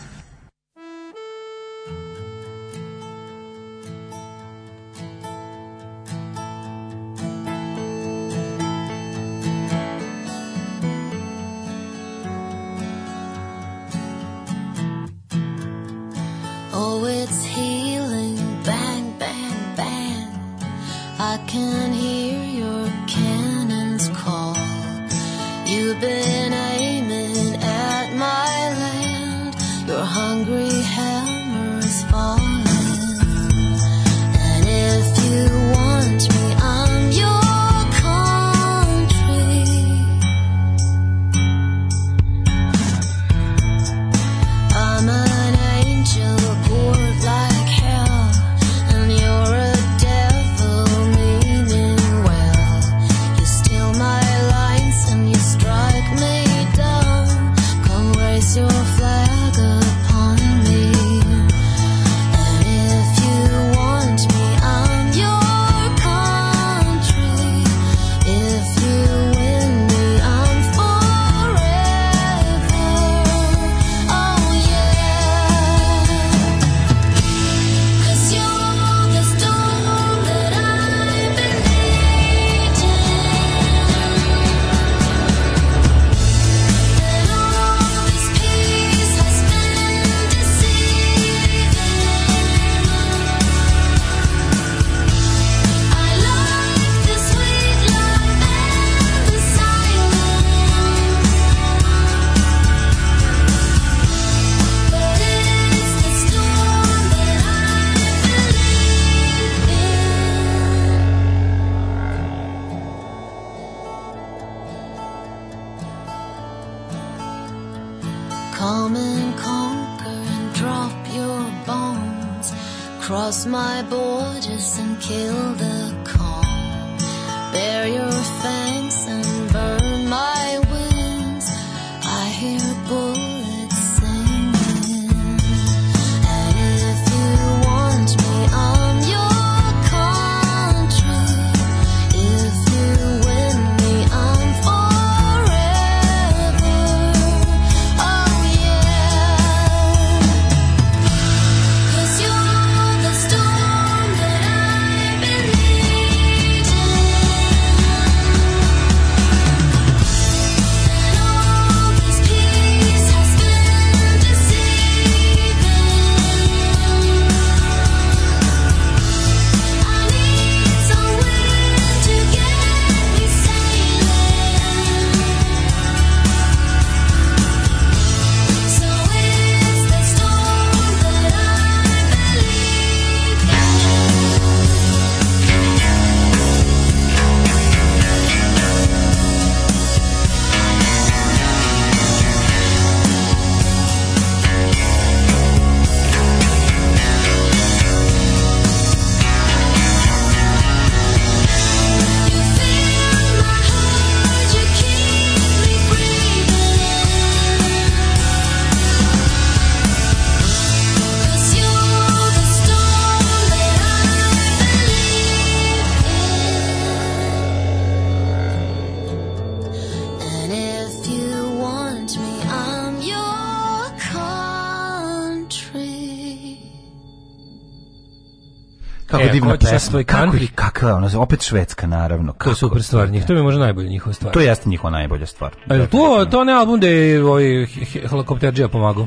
pesma. svoj country. Kako, kakva je znači, Opet švedska, naravno. Kako? To je super stvar njih. To je možda najbolja njihova stvar. To jeste njihova najbolja stvar. A, to, to ne album gde je ovaj, Helikopterđija pomagao.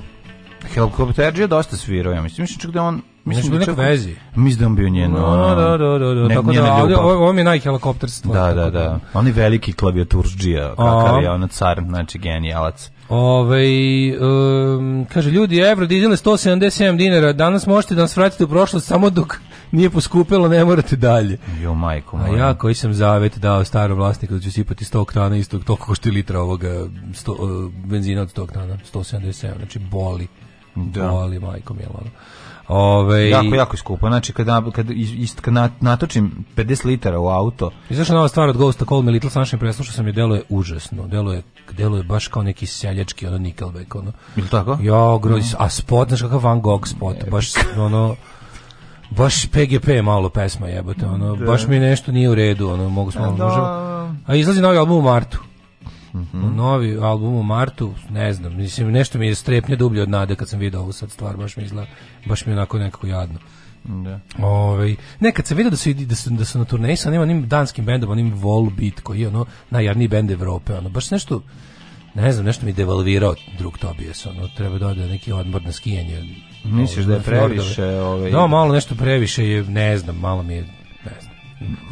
Helikopter Helikopterđija dosta svirao, ja mislim. Mislim čak da on Mislim da je čak... vezi. Mislim da on bio njeno... No, da, da, da, da. Ne, tako da, ali ovo mi je stvar. Da, da, da. On je veliki klavijaturđija, kakav je ono car, znači genijalac. Ove, um, kaže, ljudi, evro dizile 177 dinara, danas možete da nas vratite u prošlost samo dok nije poskupilo, ne morate dalje. Jo, majko moja. A ja koji sam zavet dao starom vlasniku da ću sipati 100 oktana istog, to košti litra ovoga 100, uh, e, benzina od 100 oktana, 177, znači boli. Da. Boli, majko mjela. Ove, ono. ovaj- jako, jako skupo. Znači, kad kad, ist, kada natočim 50 litara u auto... I znaš nova stvar od Ghosta Call Me Little, našim preslušao sam je, deluje užasno. Deluje, deluje baš kao neki seljački, ono, Nickelback, ono. Ili tako? Ja, a spot, znaš kakav Van Gogh spot, baš, ono baš PGP malo pesma jebote, ono, baš mi nešto nije u redu, ono, mogu smo, da. a izlazi novi album u martu. Mm Novi album u martu, ne znam, mislim, nešto mi je strepnje dublje od nade kad sam vidio ovu sad stvar, baš mi izla, baš mi onako nekako jadno. Da. Ove, nekad sam vidio da su, da su, da se na turneji sa onim, danskim bendom, onim Volbeat, koji je ono najjarniji bend Evrope, ono, baš nešto, ne znam, nešto mi devalvirao drug Tobias, ono, treba da neki odmor na skijanje Misliš da je previše? Ovaj... Da, malo nešto previše je, ne znam, malo mi je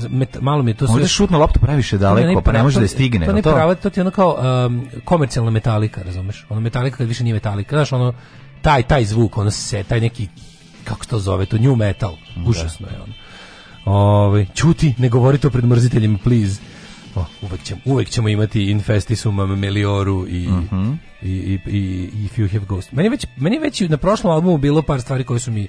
Met, malo mi je to sve... Možda šutna lopta previše daleko, pa ne može da je stigne. To, ne to ti je ono kao um, komercijalna metalika, razumeš? Ono metalika kad više nije metalika, znaš, ono, taj, taj zvuk, ono se, taj neki, kako se to zove, to new metal, užasno je ono. Ove, ovaj, čuti, ne govori to pred mrziteljima, please. Uvijek pa, Uvek, ćemo, ćemo imati Infestisum, Melioru i, mm -hmm. i, i, i, If You Have Ghost. Meni je već, meni je već na prošlom albumu bilo par stvari koje su mi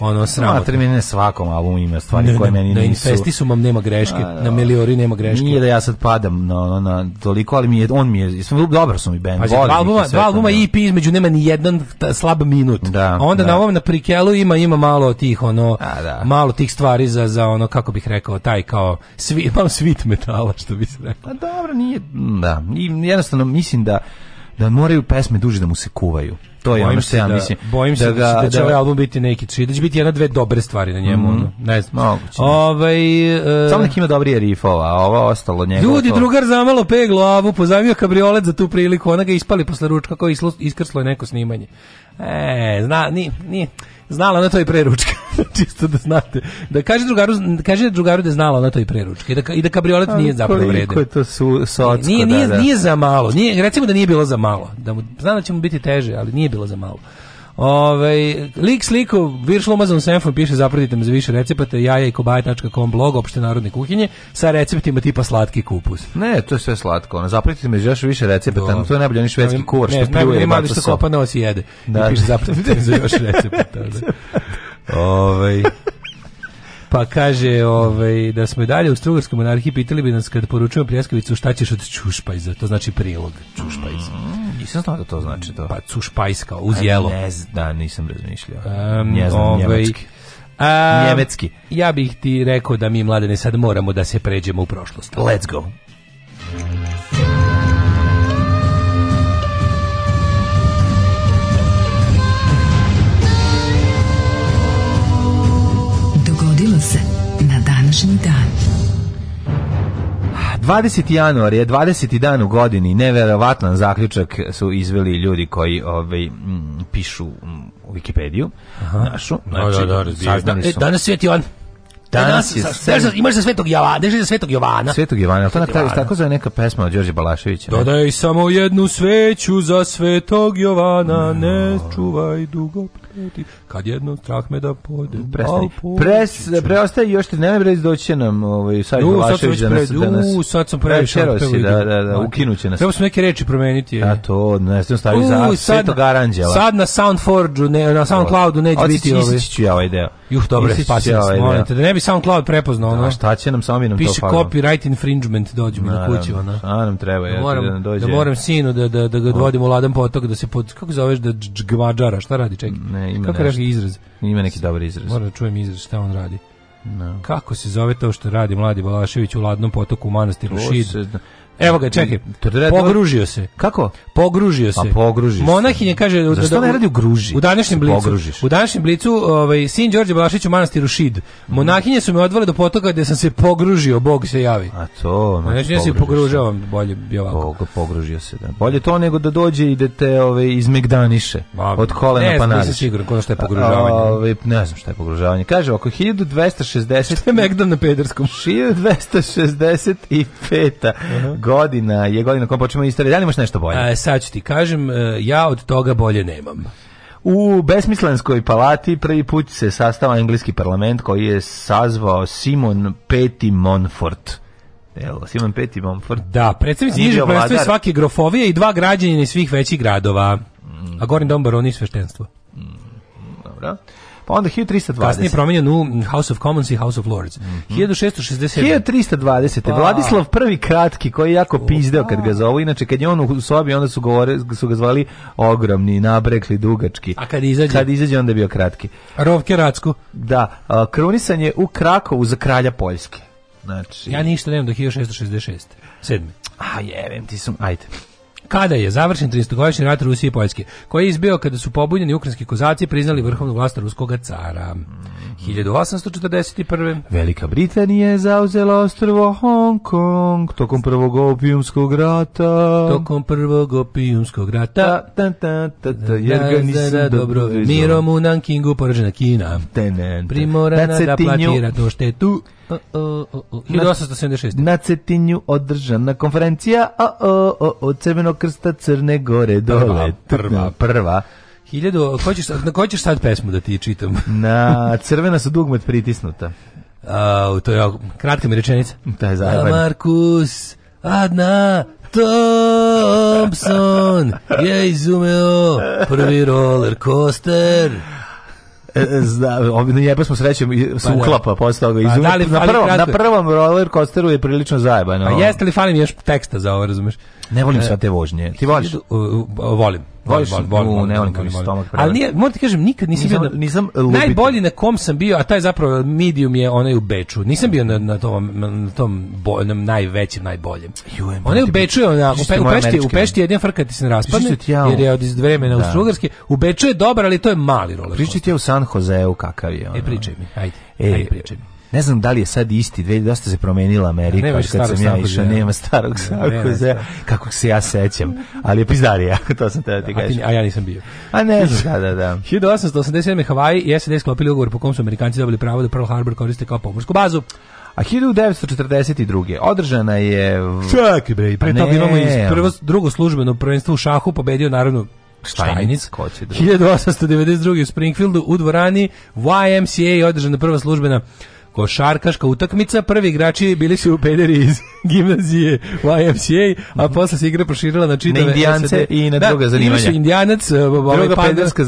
ono sramotno. ne svakom albumu ima stvari ne, koje meni ne, nisu. Na mam nema greške, a, na Meliori nema greške. Nije da ja sad padam na, ono, na, toliko, ali mi je, on mi je, sam, dobro su mi band. Pa, albuma, dva albuma i EP e između nema ni jedan slab minut. Da, a onda da. na ovom na prikelu ima ima malo tih ono a, da. malo tih stvari za za ono kako bih rekao taj kao svi, malo svit metala što bi se rekao. Pa dobro, nije da. I jednostavno mislim da da moraju pesme duže da mu se kuvaju. To je ono što ja mislim. Bojim se da, da, će ovaj album biti neki čiji, da će biti jedna, dve dobre stvari na njemu. Mm Ne znam. Moguće. Ovaj, uh, Samo neki ima dobrije rifova, a ovo ostalo njega. Ljudi, drugar zamalo pe glavu, pozavio kabriolet za tu priliku, ona ga ispali posle ručka koji iskrslo je neko snimanje. E, zna, nije, nije. Znala na to i preručka. Čisto da znate. Da kaže drugaru, kaže drugaru da znala na to i preručka. I da, kabriolet nije zapravo to su, nije, nije, za malo. Nije, recimo da nije bilo za malo. Da mu, znam da će mu biti teže, ali nije bilo za malo. Ovaj. lik sliku, virš Amazon piše zapratite me za više recepata jaja i kom blog opšte narodne kuhinje sa receptima tipa slatki kupus. Ne, to je sve slatko. Ono, zapratite me za još više recepata. to je najbolji ono, švedski kur što pljuje. Ne, kopa i jede. Da. I piše za još ovaj. Pa kaže ovaj, da smo i dalje u Strugarskoj monarhiji pitali bi nas kad poručujemo pljeskavicu šta ćeš od čušpajza, to znači prilog čušpajza. Mm nisam znao da to znači to. Pa špajska uz jelo. da, nisam razmišljao. Um, ne znam, ovaj, Ja bih ti rekao da mi, mladene, sad moramo da se pređemo u prošlost. Let's go. 20. januar je 20. dan u godini, neverovatan zaključak su izveli ljudi koji ovaj, pišu u Wikipediju. Našu, znači, e, danas sveti ivan Danas je sve- Imaš za svetog Jovana, za svetog Jovana. Svetog Jovana, jel to na tako zove neka pesma od Đorđe Balaševića. Dodaj samo jednu sveću za svetog Jovana, ne čuvaj dugo ljuti, kad jedno strah me da pođe. Pres, preostaje još tri 13 brez doći nam ovaj, Sajid Milašević da nas... Da nas u, sad sam previše si, da, da, da, ukinuće nas. Treba su neke reči promeniti. A to, ne, sam stavio za Svetog Aranđela. Sad na soundforge ne, na Soundcloudu u neće biti ovaj. Oci ću ja ovaj deo. Juh, dobro, spasi nas, ovaj molim molite. da ne bi Soundcloud prepoznao. Da, ono. šta će nam samo bi nam to Piše copyright infringement, dođemo na kući. ona. A nam treba, ja da moram, da dođe. Da moram sinu da, da, da ga odvodim u ladan potok, da se pod, kako zoveš, da džgvađara, šta radi, čekaj? Ne, ima Kako izraz? Ima neki dobar izraz. Moram da čujem izraz šta on radi. No. Kako se zove to što radi Mladi Balašević u Ladnom potoku u manastiru Šid? Evo ga, čekaj. Mm, pogružio se. Kako? Pogružio pa se. Pa pogružio Monahinje kaže da ne radi u gruži? U današnjem blicu. Pogružiš. U današnjem blicu, ovaj sin Đorđe Balašić u manastiru Šid. Monahinje su me odvele do potoka gde sam se pogružio, Bog se javi. A to, znači, znači se pogružavam, bolje bi ovako. Bog, pogružio se, da. Bolje to nego da dođe i da te ove ovaj, pa, od kolena ne, pa nadalje. Ne znam siguran ko je pogružavanje. Ove, ovaj, ne znam šta je pogružavanje. Kaže oko 1260 Megdan na pederskom. 1265 godina je godina kojom počnemo istoriju. Da li imaš nešto bolje? A, sad ću ti kažem, e, ja od toga bolje nemam. U Besmislenskoj palati prvi put se sastava engleski parlament koji je sazvao Simon Peti Monfort. Evo, Simon Peti Monfort. Da, predstavnici niže predstavlja svake grofovije i dva građanina iz svih većih gradova. Mm. A Gorin Dom baroni sveštenstvo. Mm, dobro. Pa onda 1320. Kasnije promenjen u House of Commons i House of Lords. Mm -hmm. 1660. 1320. Vladislav prvi kratki, koji je jako pizdeo kad ga zovu. Inače, kad je on u sobi, onda su, govore, su ga zvali ogromni, nabrekli, dugački. A kad izađe? Kad izađe, onda je bio kratki. Rovke Racku. Da. Krunisan je u Krakovu za kralja Poljske. Znači... Ja ništa nemam do 1666. Sedmi. A jevem, ti sam... Ajde kada je završen 30-godišnji rat Rusije i Poljske, koji je izbio kada su pobunjeni ukrajinski kozaci priznali vrhovnu vlast ruskog cara. 1841. Velika Britanija je zauzela ostrvo Hong Kong tokom prvog opijumskog rata. Tokom prvog opijumskog rata. Ta, ta, ta, ta, jer ga nisam dobro vidio. Mirom u Nankingu poražena Kina. Primorana da platira to štetu. 1876. Na Cetinju održana konferencija a, o, o, od Crvenog krsta Crne Gore dole. Prva, prva. Hiljadu, ko ćeš, na ćeš sad pesmu da ti čitam? na crvena su dugmet pritisnuta. A, to je kratka mi rečenica. Da, za Markus Adna Thompson je izumeo prvi roller coaster. E, e, jebe smo srećem pa se uklapa posle toga. Pa Izum, da li na, prvom, na prvom roller coasteru je prilično zajebano. Pa jeste li fanim još teksta za ovo, razumeš? Ne volim e, sve te vožnje. Ti voliš? E, volim. Voliš, volim, volim, volim, ne volim, volim, stomak Ali nije, moram ti kažem, nikad nisam, nisam bio... Na, najbolji na kom sam bio, a taj zapravo medium je onaj u Beču. Nisam bio na, na tom, na tom najvećem, najboljem. onaj u Beču je, ona, u, Pešti, u Pešti je jedan frka ti se ne raspadne, jer je od iz vremena da. Strugarske. U Beču je dobar, ali to je mali roller. Pričaj ti je u San Joseu kakav je. E, ono. E, pričaj mi, ajde. E, ajde, pričaj mi. Ne znam da li je sad isti, dve, dosta se promenila Amerika, ne, kad sam ja išao, nema starog Sarkoza, kako se ja sećam, ali je pizdarija, to sam te da ti kažem. A, ja nisam bio. A ne znam, da, da, da. 1887. Havaji i SED sklopili ugovor po kom su Amerikanci dobili pravo da Pearl Harbor koriste kao pomorsku bazu. A 1942. održana je... Čekaj bre, pre toga imamo iz ono- prvo, drugo službeno prvenstvo u šahu, pobedio naravno Štajnic, ko će drugo... 1892. u Springfieldu u dvorani YMCA je održana prva službena košarkaška utakmica, prvi igrači bili su pederi iz gimnazije YMCA, a mhm. posle se igra proširila na čitave na indijance i na da, druga zanimanja. Da, indijanac, e, ovaj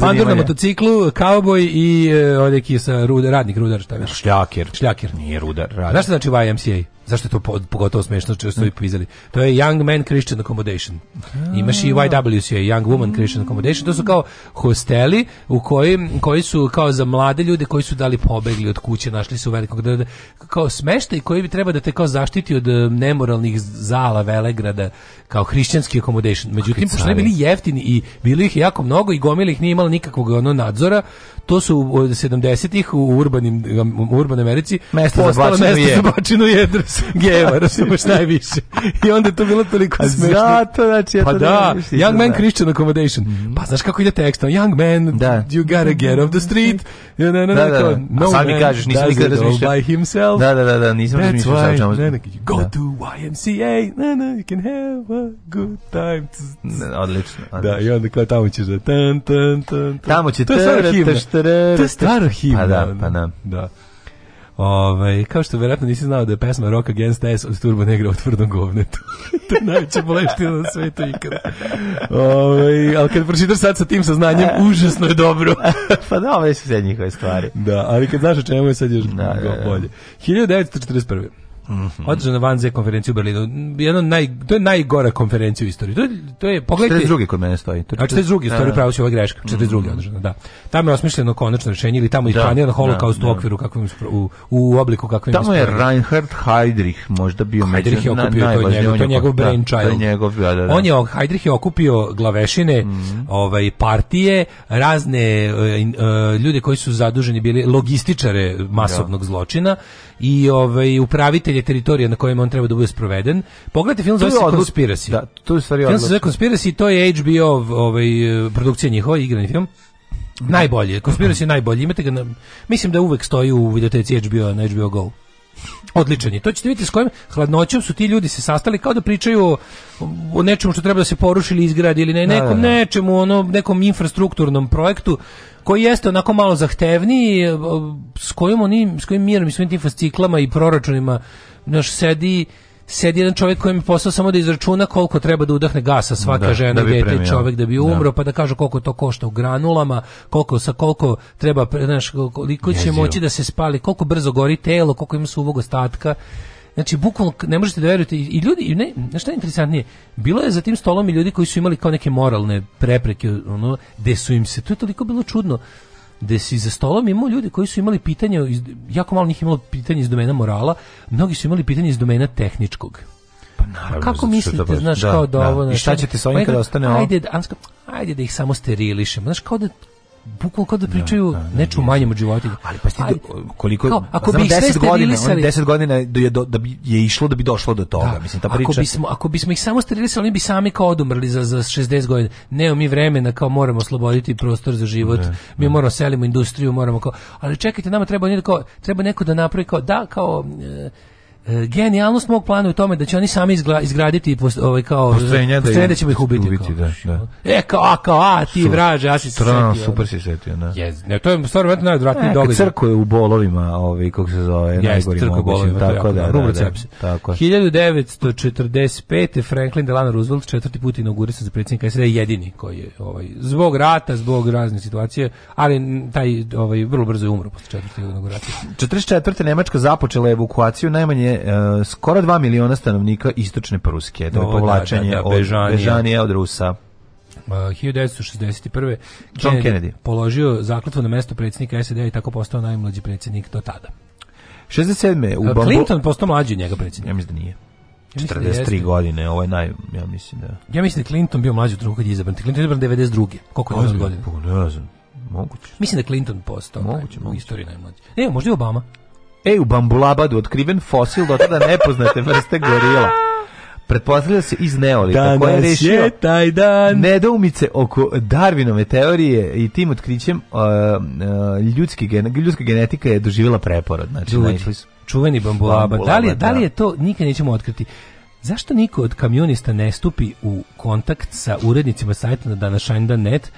pandur na motociklu, kauboj i ovaj sa rud, radnik rudar šta je. Šljaker. Šljaker. Nije rudar, radnik. Znaš što znači YMCA? zašto je to pogotovo smešno što su pisali To je Young Man Christian Accommodation. Imaš i YWCA, Young Woman Christian Accommodation. To su kao hosteli u koji, koji su kao za mlade ljude koji su dali pobegli od kuće, našli su velikog kao smeštaj koji bi treba da te kao zaštiti od um, nemoralnih zala velegrada kao hrišćanski accommodation. Međutim, pošto ne bili jeftini i bili ih jako mnogo i gomili ih nije imala nikakvog ono nadzora, to su u 70-ih u urbanim u urbanoj Americi mesto za mesto za bačinu jedros geva razumeš najviše i onda je to bilo toliko smešno zato znači ja pa to da young man da. Christian accommodation mm. pa znaš kako ide tekst ono, young man da. you gotta get off the street na, ono, ono, na, no No sad mi kažeš nisam nikad razmišljao by himself da da da, da nisam razmišljao sa čemu go to YMCA na na you can have a good time odlično, da i onda kao tamo ćeš da tan tan tan tamo će to je to je staro himna. Pa da, pa da. da. Ove, ovaj, kao što vjerojatno nisi znao da je pesma Rock Against S od Turbo Negra u tvrdom govnetu. to je najveća boleština na svetu ikada. Ove, ovaj, ali kad pročitaš sad sa tim saznanjem, užasno je dobro. pa da, ove su sve njihove stvari. Da, ali kad znaš o čemu je sad još da, da, da. bolje. 1941. Mm -hmm. Održana vanze konferencija u Berlinu. Jedno naj, to je najgore konferencija u istoriji. To je, to je pogledajte. drugi kod mene stoji. To, a je drugi stoji pravo se ova greška. 42. drugi -hmm. održana, da. Tamo je osmišljeno konačno rješenje ili tamo je da, planiran holokaust da, u okviru kakvim u, u obliku kakvim Tamo je Reinhard Heydrich možda bio Heydrich je okupio na, to njegov, to je njegov brainchild. Da, njegov, da, da, da. On je Heydrich je okupio glavešine, mm -hmm. ovaj partije, razne uh, ljude koji su zaduženi bili logističare masovnog zločina i ovaj upravitelje teritorija na kojem on treba da bude sproveden. Pogledajte film zove se Conspiracy. Da, to je Film se Conspiracy, to je HBO ovaj, produkcija njihova, igrani film. Najbolje, Conspiracy je najbolji. Imate ga mislim da uvek stoji u videoteci HBO na HBO Go. Odličan je. To ćete vidjeti s kojim hladnoćom su ti ljudi se sastali kao da pričaju o, o nečemu što treba da se poruši ili izgradi ili nekom nečemu, ono, nekom infrastrukturnom projektu koji jeste onako malo zahtevniji, e, s kojim, oni, s kojim mirom i svim tim fasciklama i proračunima naš sedi sedi jedan čovjek kojem je posao samo da izračuna koliko treba da udahne gasa svaka žena, da dete, čovjek da bi umro, pa da kaže koliko to košta u granulama, koliko sa koliko treba, znaš, koliko će moći da se spali, koliko brzo gori telo, koliko ima suvog ostatka. Znači, bukvalno ne možete da verujete i ljudi, i ne, šta je interesantnije, bilo je za tim stolom i ljudi koji su imali kao neke moralne prepreke, ono, gde su im se, to je toliko bilo čudno, gde si za stolom imao ljudi koji su imali pitanje, jako malo njih imalo pitanje iz domena morala, mnogi su imali pitanje iz domena tehničkog. Pa kako mislite, znaš, da, kao da, da ovo... I šta ćete s ovim pa kada ostane ovo? Ajde, ajde da ih samo sterilišemo, znaš, kao da, bukvalno kao da pričaju da, da, neču manjem od životinja. Ali pa ste koliko kao, ako bi 10 ono godina, on 10 godina je do, da bi je išlo da bi došlo do toga, mislim ta priča. Ako bismo ako bismo ih samo sterilisali, oni bi sami kao odumrli za za 60 godina. Ne, mi vremena kao moramo osloboditi prostor za život. mi moramo selimo industriju, moramo kao ali čekajte, nama treba neko treba neko da napravi kao da kao e, E, genijalnost mog plana u tome da će oni sami izgraditi post, ovaj kao postrojenje da, da ćemo ih ubiti. ubiti da, da. E kao a kao a ti super. vraže, ja si se Trano, setio. super si setio, da. Yes. Ne, to je stvarno najodvratniji e, događaj. Crko je u bolovima, ovaj kako se zove, yes, najgori crko bolovima, tako da, da, da, da, tako. 1945. Franklin Delano Roosevelt četvrti put inaugurisan za predsjednika SAD e, jedini koji je ovaj zbog rata, zbog razne situacije, ali taj ovaj vrlo brzo je umro posle četvrte inauguracije. 44. Nemačka započela evakuaciju najmanje E, skoro 2 miliona stanovnika istočne Pruske. To je povlačenje da, da, da, od Bežanije. od Rusa. Uh, 1961. John Kennedy, Kennedy položio zakletvo na mesto predsjednika sed i tako postao najmlađi predsjednik do tada. 67. U uh, Clinton postao mlađi njega predsjednik. Ja mislim da nije. 43 da godine, je naj, ja mislim da... Ja mislim da Clinton bio mlađi od drugog kad je izabran. Clinton je izabran 92. Koliko je godina? Pa ne znam. Moguće. Mislim da Clinton postao moguće, taj, moguće. u istoriji najmlađi. Ne, možda i Obama. Ej, u Bambulabadu otkriven fosil do tada nepoznate vrste gorila. Pretpostavlja se iz Neolita, koja je taj dan. nedoumice oko Darwinove teorije i tim otkrićem uh, uh, ljudski gen, ljudska genetika je doživjela preporod. Znači, čuveni Bambulabad. da, li, je to, nikad nećemo otkriti. Zašto niko od kamionista ne stupi u kontakt sa urednicima sajta na današnjdan.net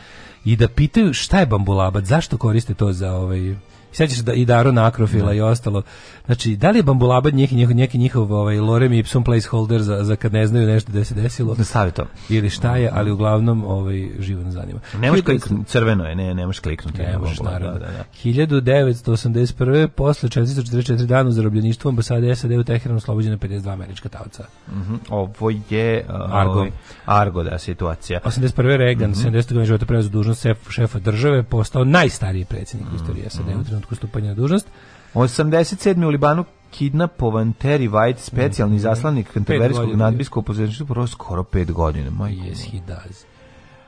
i da pitaju šta je Bambulabad? zašto koriste to za ovaj sećaš da i Daro Nakrofila da. i ostalo. Znači, da li je Bambulaba neki njihov, neki njihov ovaj, lorem ipsum placeholder za, za kad ne znaju nešto da se desilo? Da stavi to. Ili šta je, ali uglavnom ovaj, živo ne zanima. Ne kliknuti, crveno je, ne, ne možeš kliknuti. Ne možeš, naravno. Da, da, da. 1981. posle 444 dana u zarobljeništvu ambasade SAD u Teheranu slobođena 52 američka tavca. Mm -hmm. Ovo je uh, Argo. Argo, da, situacija. 81. Reagan, mm -hmm. 70. godine života preuzeo dužnost šefa države, postao najstariji predsjednik mm -hmm. istorije SAD u mhm trenutku stupanja na dužnost. 87. u Libanu kidnapovan Terry White, specijalni mm -hmm. zaslanik kantaverijskog nadbiskopa u prvo skoro pet godina. Majko. Yes, he does.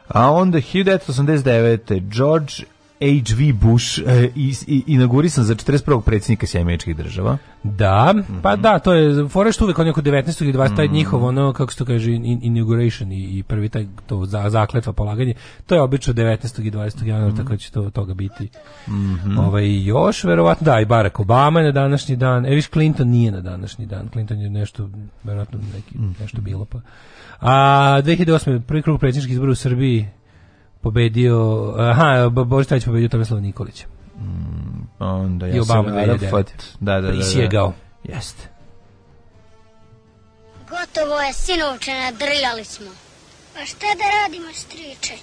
A onda 1989. George H.V. Bush e, i, i, inaugurisan za 41. predsjednika Sjemeničkih država. Da, mm -hmm. pa mhm. da, to je forest uvijek oko 19. i 20. Mm -hmm. njihov, ono, kako se to kaže, inauguration i, i prvi taj to za, zakletva polaganje, to je obično 19. i 20. Mm -hmm. januara, mhm. tako će to toga biti. Mm i ovaj, još, verovatno, da, i Barack Obama je na današnji dan, viš, Clinton nije na današnji dan, Clinton je nešto, verovatno, neki, mhm. nešto bilo pa. A 2008. prvi krug predsjedničkih izbora u Srbiji, pobedio, aha, Božić Tadić pobedio Tomislav Nikolić. Mm, pa onda ja I Obama sam Arafat. Da, da, pa da, da. Prisjegao. Jeste. Gotovo je, sinovče, nadrljali smo. Pa šta da radimo, striče?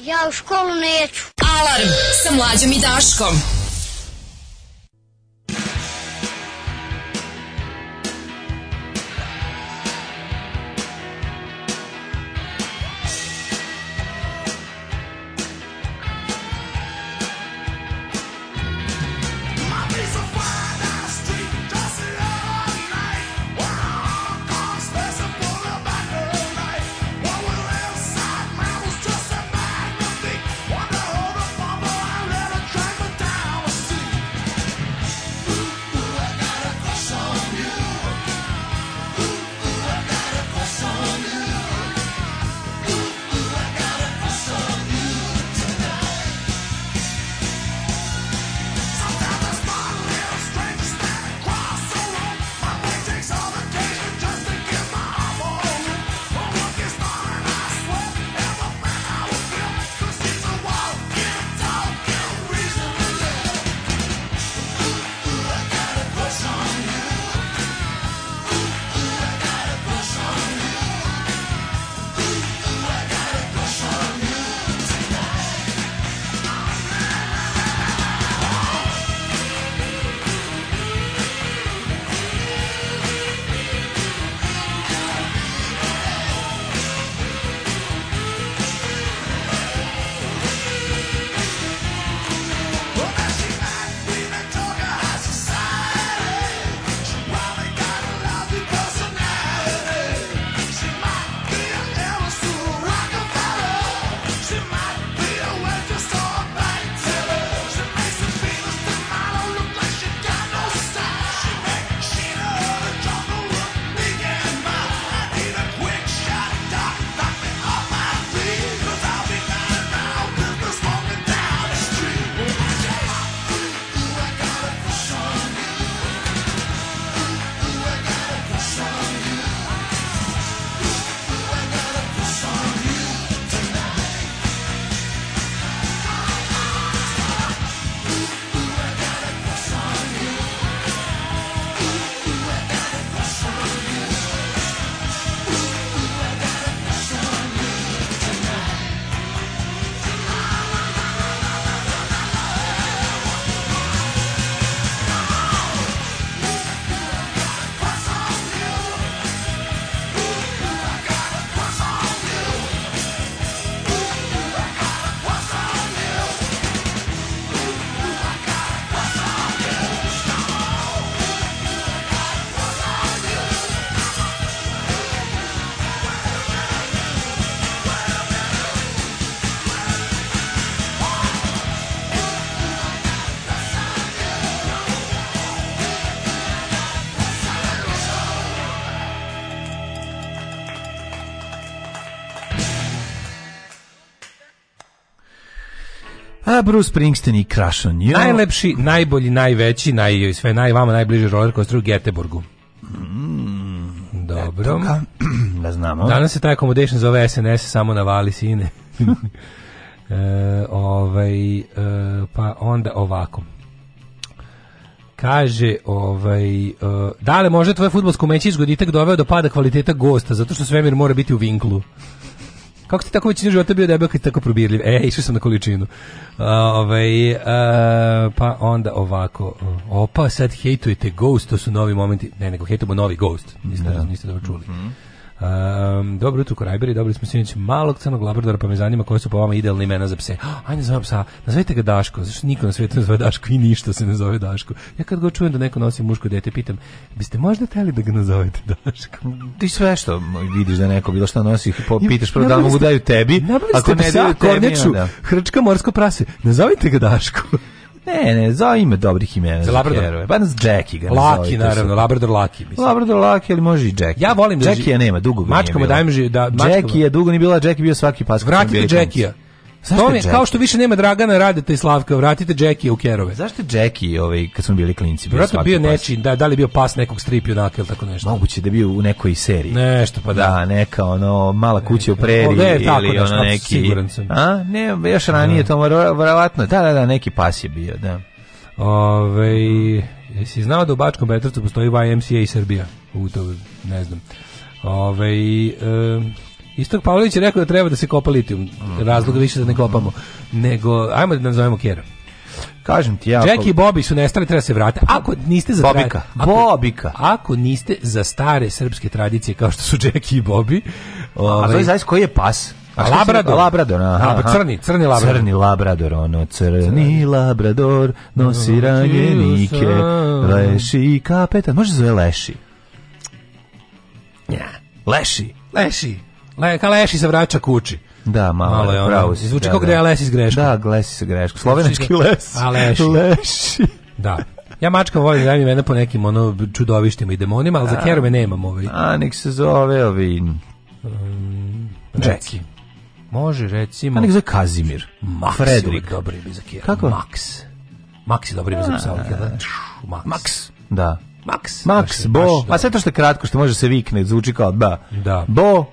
Ja u školu neću. Alarm sa mlađom i Daškom. A Bruce Springsteen i Crash on You. Najlepši, najbolji, najveći, naj, sve naj, vama najbliži roller coaster u Geteborgu. Hmm. Dobro. da znamo. Danas se taj accommodation zove SNS samo na vali sine. E, ovaj, e, pa onda ovako kaže ovaj uh, da li može tvoje futbolsko meće izgoditak doveo do pada kvaliteta gosta zato što svemir mora biti u vinklu kako ste tako većinu života bio debel kad tako probirljiv? E, išao sam na količinu. ove ovaj, pa onda ovako. Opa, sad hejtujete Ghost, to su novi momenti. Ne, nego hejtujemo novi Ghost. Niste, da. niste dobro čuli. Mhm. Um, dobro jutro Korajberi, dobili smo sinoć malog crnog labradora, pa me zanima koje su po vama idealne imena za pse. ajde zovem psa, nazovite ga Daško, zašto niko na svijetu ne zove Daško i ništa se ne zove Daško. Ja kad ga čujem da neko nosi muško dete, pitam, biste možda teli da ga nazovete Daško? Ti sve što vidiš da neko bilo što nosi, pitaš prvo da li mogu daju tebi, ako ne daju tebi, Hrčka morsko prase, nazovite ga Daško. Ne, ne, zove ime dobrih imena. Za Labrador. Heroje. Pa nas Jackie ga Laki, naravno, Labrador Laki. Mislim. Labrador Laki, ali može i Jackie. Ja volim da Jackie nema, dugo ga Mačkama dajem da... Mačkama. Jackie je dugo nije bila, Jackie bio svaki pas. Vratite Jackie-a. Zašto je, kao što više nema Dragana radite i Slavka, vratite Jackie u Kerove. Zašto Jackie, ovaj, kad smo bili klinci Bio Vratno bio nečin, da, da li bio pas nekog strip junaka ili tako nešto? Moguće da bio u nekoj seriji. Nešto pa da. neka ono, mala kuća u preri ne, ili ono tako, neki... Siguran sam. A? Ne, još ranije to, vjerovatno. Da, da, da, neki pas je bio, da. Ove, jesi znao da u Bačkom Petrovcu postoji YMCA i Srbija? U to, ne znam. Ove, Istok Pavlović je rekao da treba da se kopa litijum. Mhm. Razloga više da ne kopamo. Nego, ajmo da nazovemo Kjera. Kažem ti ja. Jack i Bobby su nestali, treba se vratiti. Ako niste za Bobika, ako, Bobika. Ako niste za stare srpske tradicije kao što su Jack i Bobby, ovaj, A to je zaista koji je pas? A Labrador. Labrador, aha, aha. Crni, crni Labrador. Crni Labrador, ono crni Labrador, nosi ranjenike, leši i kapetan. Može zove leši? Ja. Leši. Leši. Le, Kaleši se vraća kući. Da, malo, malo je ono. Zvuči da, kao da je les iz greška. Da, lesi se greška. Slovenački les. A leši. Da. Ja mačka volim da mene po nekim ono čudovištima i demonima, ali a, za kerove nemam ovaj. A, nek se zove ovi... Um, mm, Može, recimo... A nek za Kazimir. Max. Fredrik. Dobri bi za kerove. Kako? Max. Max je dobri bi za psalke. Max. Max. Da. Max. Max, bo. a sve to što je kratko, što može se vikne, zvuči kao da. Da. Bo,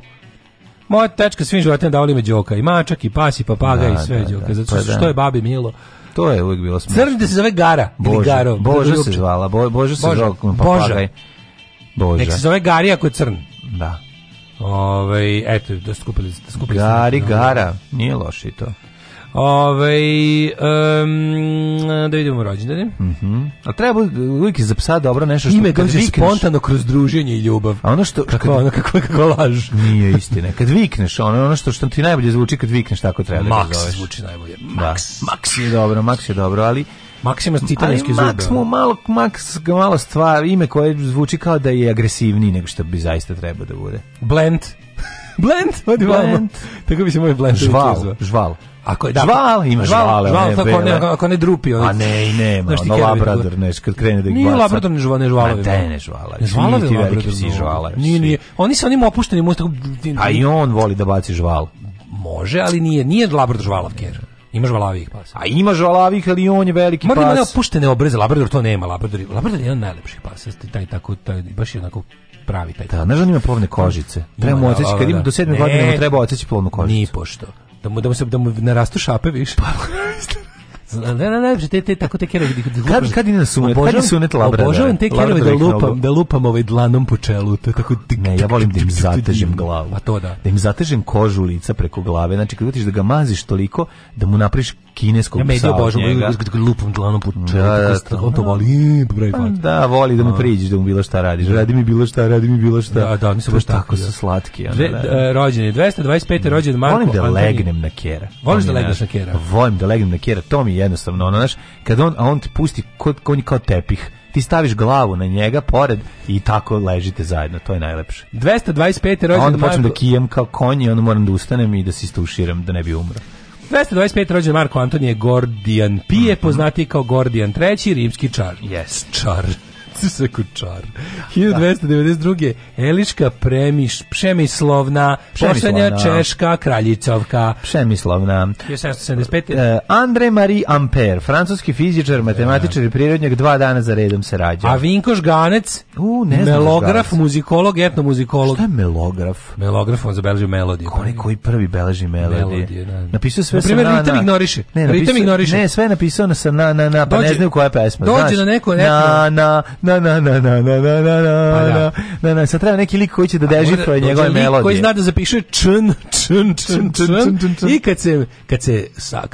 moja tečka svim životinjama voli mi Đoka. I mačak, i pas, i papaga, da, i sve Đoka. Da, zato pa što je babi milo. To je uvijek bilo smiješno. Crni da se zove Gara Bože, Garov. bože se zvala, bože Boža se zvala papagaj. Bože. Nek se zove Gari ako je crn. Da. Ove, ovaj, eto, da skupili, da skupili Gari, Gara, nije loši to. Ove, um, da vidimo rođendane. Mm A treba uvijek za dobro nešto što... Ime dođe spontano kroz druženje i ljubav. A ono što... Kako, ono, kako, kako laž. Nije istina. Kad vikneš, ono, ono što, što ti najbolje zvuči kad vikneš, tako treba Max da ga zoveš. zvuči najbolje. Max. Da. je dobro, Max je dobro, ali... Maksima citanijski zube. Maks ono. mu malo, Maks malo stvar, ime koje zvuči kao da je agresivniji nego što bi zaista trebao da bude. Blend. blend, odi Tako bi se moj Blend žval, žval. Ako je da, žval, ima žval, žval, žval tako ne, ako ne drupi, on. A ne, i nema, ono labrador, ne, kad krene da ih baca. Nije labrador, ne žvale, ne žvale. ne, te ne žvale. Ne žvale, ti veliki psi žvale. Nije, nije. Oni sa onim opuštenim mozgom. A i on voli da baci žval. Može, ali nije, nije labrador žvalav ker. Ima žvalavih pasa. A ima žvalavih, ali on je veliki Mora pas. Mora ima opuštene obreze, labrador to nema, labrador, labrador je jedan najlepših pasa, taj tako, taj, baš je onako pravi taj. Da, ne znam ima plovne kožice. Treba mu otići kad ima do 7 godine, mu treba otići plovnu kožicu. Ni pošto. Da mu, da mu, se, da mu narastu šape više. Pa, Ne, ne, ne, znači te, te, tako te kerove. Kad, kad idem na sunet, obožavam, kad je sunet labradora? Obožavam te kerove da lupam, da lupam ovaj dlanom po čelu. To je tako, ne, ja volim da im zatežem glavu. A to da. Da im zatežem kožu lica preko glave. Znači, kad vidiš da ga maziš toliko, da mu napriš kineskog psa. Ja meni obožavam, kad lupam dlanom po čelu. Da, tako, on to voli, pravi pa, pa Da, voli da mu priđeš, da mu bilo šta radiš. Radi mi bilo šta, radi mi bilo šta. Da, da, nisam baš tako. su slatki. Ono, e, rođen je 225. rođen Marko Volim da legnem na kjera. Voliš da legneš na kjera? Volim da legnem na kjera. To mi jednostavno ono znaš kad on a on ti pusti kod konj kao tepih ti staviš glavu na njega pored i tako ležite zajedno, to je najlepše. 225. rođendan. Onda počnem Marko... da kijem kao konj i onda moram da ustanem i da se istuširam da ne bi umro. 225. rođen Marko Antonije Gordijan Pije, mm -hmm. poznati kao Gordijan III, rimski čar. Yes. Čar se kučar. 1292. Eliška premiš, Pšemislovna, poslednja češka kraljicovka. Pšemislovna. 1775. Uh, Andre Marie Ampere, francuski fizičar, matematičar i prirodnjak, dva dana za redom se rađa. A Vinkoš Ganec, U, ne znam melograf, muzikolog, etnomuzikolog. Šta je melograf? Melograf, on zabeleži melodiju. Onaj pa koji prvi beleži melodije. Melodiju, Napisao sve na, primjer, sam na, ritam na, ignoriše. Ne, napisao, ritam ignoriše. Ne, sve je napisao na, na, na, pa dođe, ne znam koja pesma. Dođe znaš, na neko... Etno, na, na, na na na na na na na pa na na na sad treba neki lik koji će da dežifruje njegove melodije koji zna da zapiše čn i na se na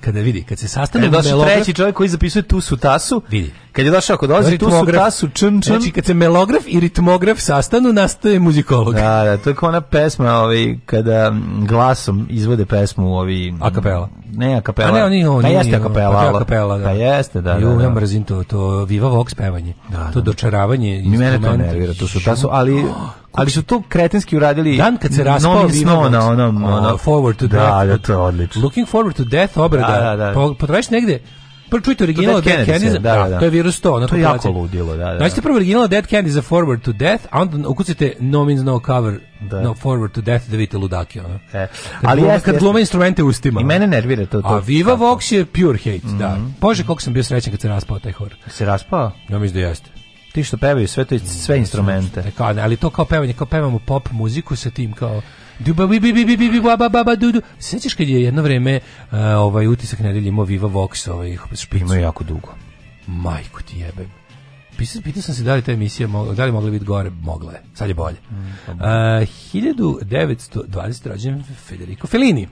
kada vidi kad se sastane melodija čovjek koji zapisuje tu su tasu kad je došao kod Ozi, tu su su Znači, kad se melograf i ritmograf sastanu, nastaje muzikolog. Da, da, to je kao ona pesma, ovi, ovaj, kada glasom izvode pesmu, ovi... A kapela. Ne, a kapela. A ne, oni, oni, pa jeste a kapela. Pa, kapela, da. Pa jeste, da. Ju, ja mrzim to, to viva vox pevanje. Da, to dočaravanje. Mi mene to nervira, to su su, ali... Ali su to kretenski uradili dan kad se raspao Viva na onom, Uh, forward to death. Da, da, to je Looking forward to death obrada. Da, da, da. Pa, pa negde, Prvo čujte original Dead, Candy da, da, to je virus ono to je jako ludilo, da, da. Znači, prvo original Dead Kennedy za Forward to Death, a onda ukucite No Means No Cover, da. No Forward to Death, da vidite ludaki, ono. E, ali kad, kad glume instrumente ustima. I ono. mene nervira to. to a Viva Vox je pure hate, da. Mhm. Bože, koliko sam bio srećan kad se raspao taj hor. Se raspao? Ja mislim da jeste ti što pevaju sve to sve instrumente. E, ali to kao pevanje, kao pevamo pop muziku sa tim kao Sećaš kad je jedno vreme uh, ovaj utisak nedelje imao Viva Vox ovaj špicu? jako dugo. Majko ti jebem. Pitao sam se da li ta emisija mogla, da li mogla biti gore, mogla je, sad je bolje. Mm, pa e, uh, 1920. rođen Federico Fellini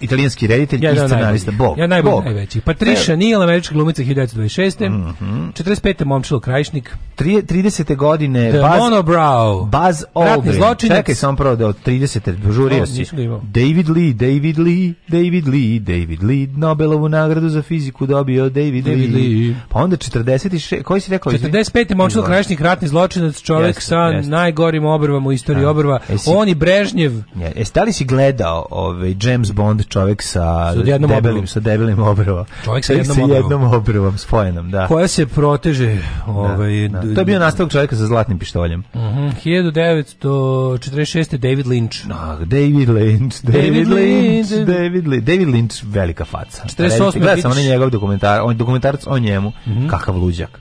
italijanski reditelj ja, i scenarista. Bog. Ja najbolji, najveći. Patricia Neal, američka glumica 1926. Mm -hmm. 45. Momčilo Krajišnik. 30. godine The Buzz, Monobrow. Buzz Aldrin. Čekaj, sam pravo da od 30. žurio si. David Lee, David Lee, David Lee, David Lee, Nobelovu nagradu za fiziku dobio David, David Lee. Lee. Pa onda 46, koji si rekao? 45. Momčilo Krajišnik, ratni zločinac, čovjek jeste, sa jeste. najgorim obrvama u istoriji obrva. E, On i Brežnjev. Jeste, da li si gledao ovaj, James Bond čovjek sa debelim, sa debelim obrvom. Čovjek sa jednom, sa jednom obrvom spojenom, da. Koja se proteže, ovaj da, da. To je bio nastavak čovjeka sa zlatnim pištoljem. Mhm. -huh. 1946 David Lynch. No, David Lynch, David, Lynch, David Lynch, David Lynch velika faca. 48. Gledao sam onaj njegov dokumentar, on dokumentarac o njemu, mhm. kakav luđak.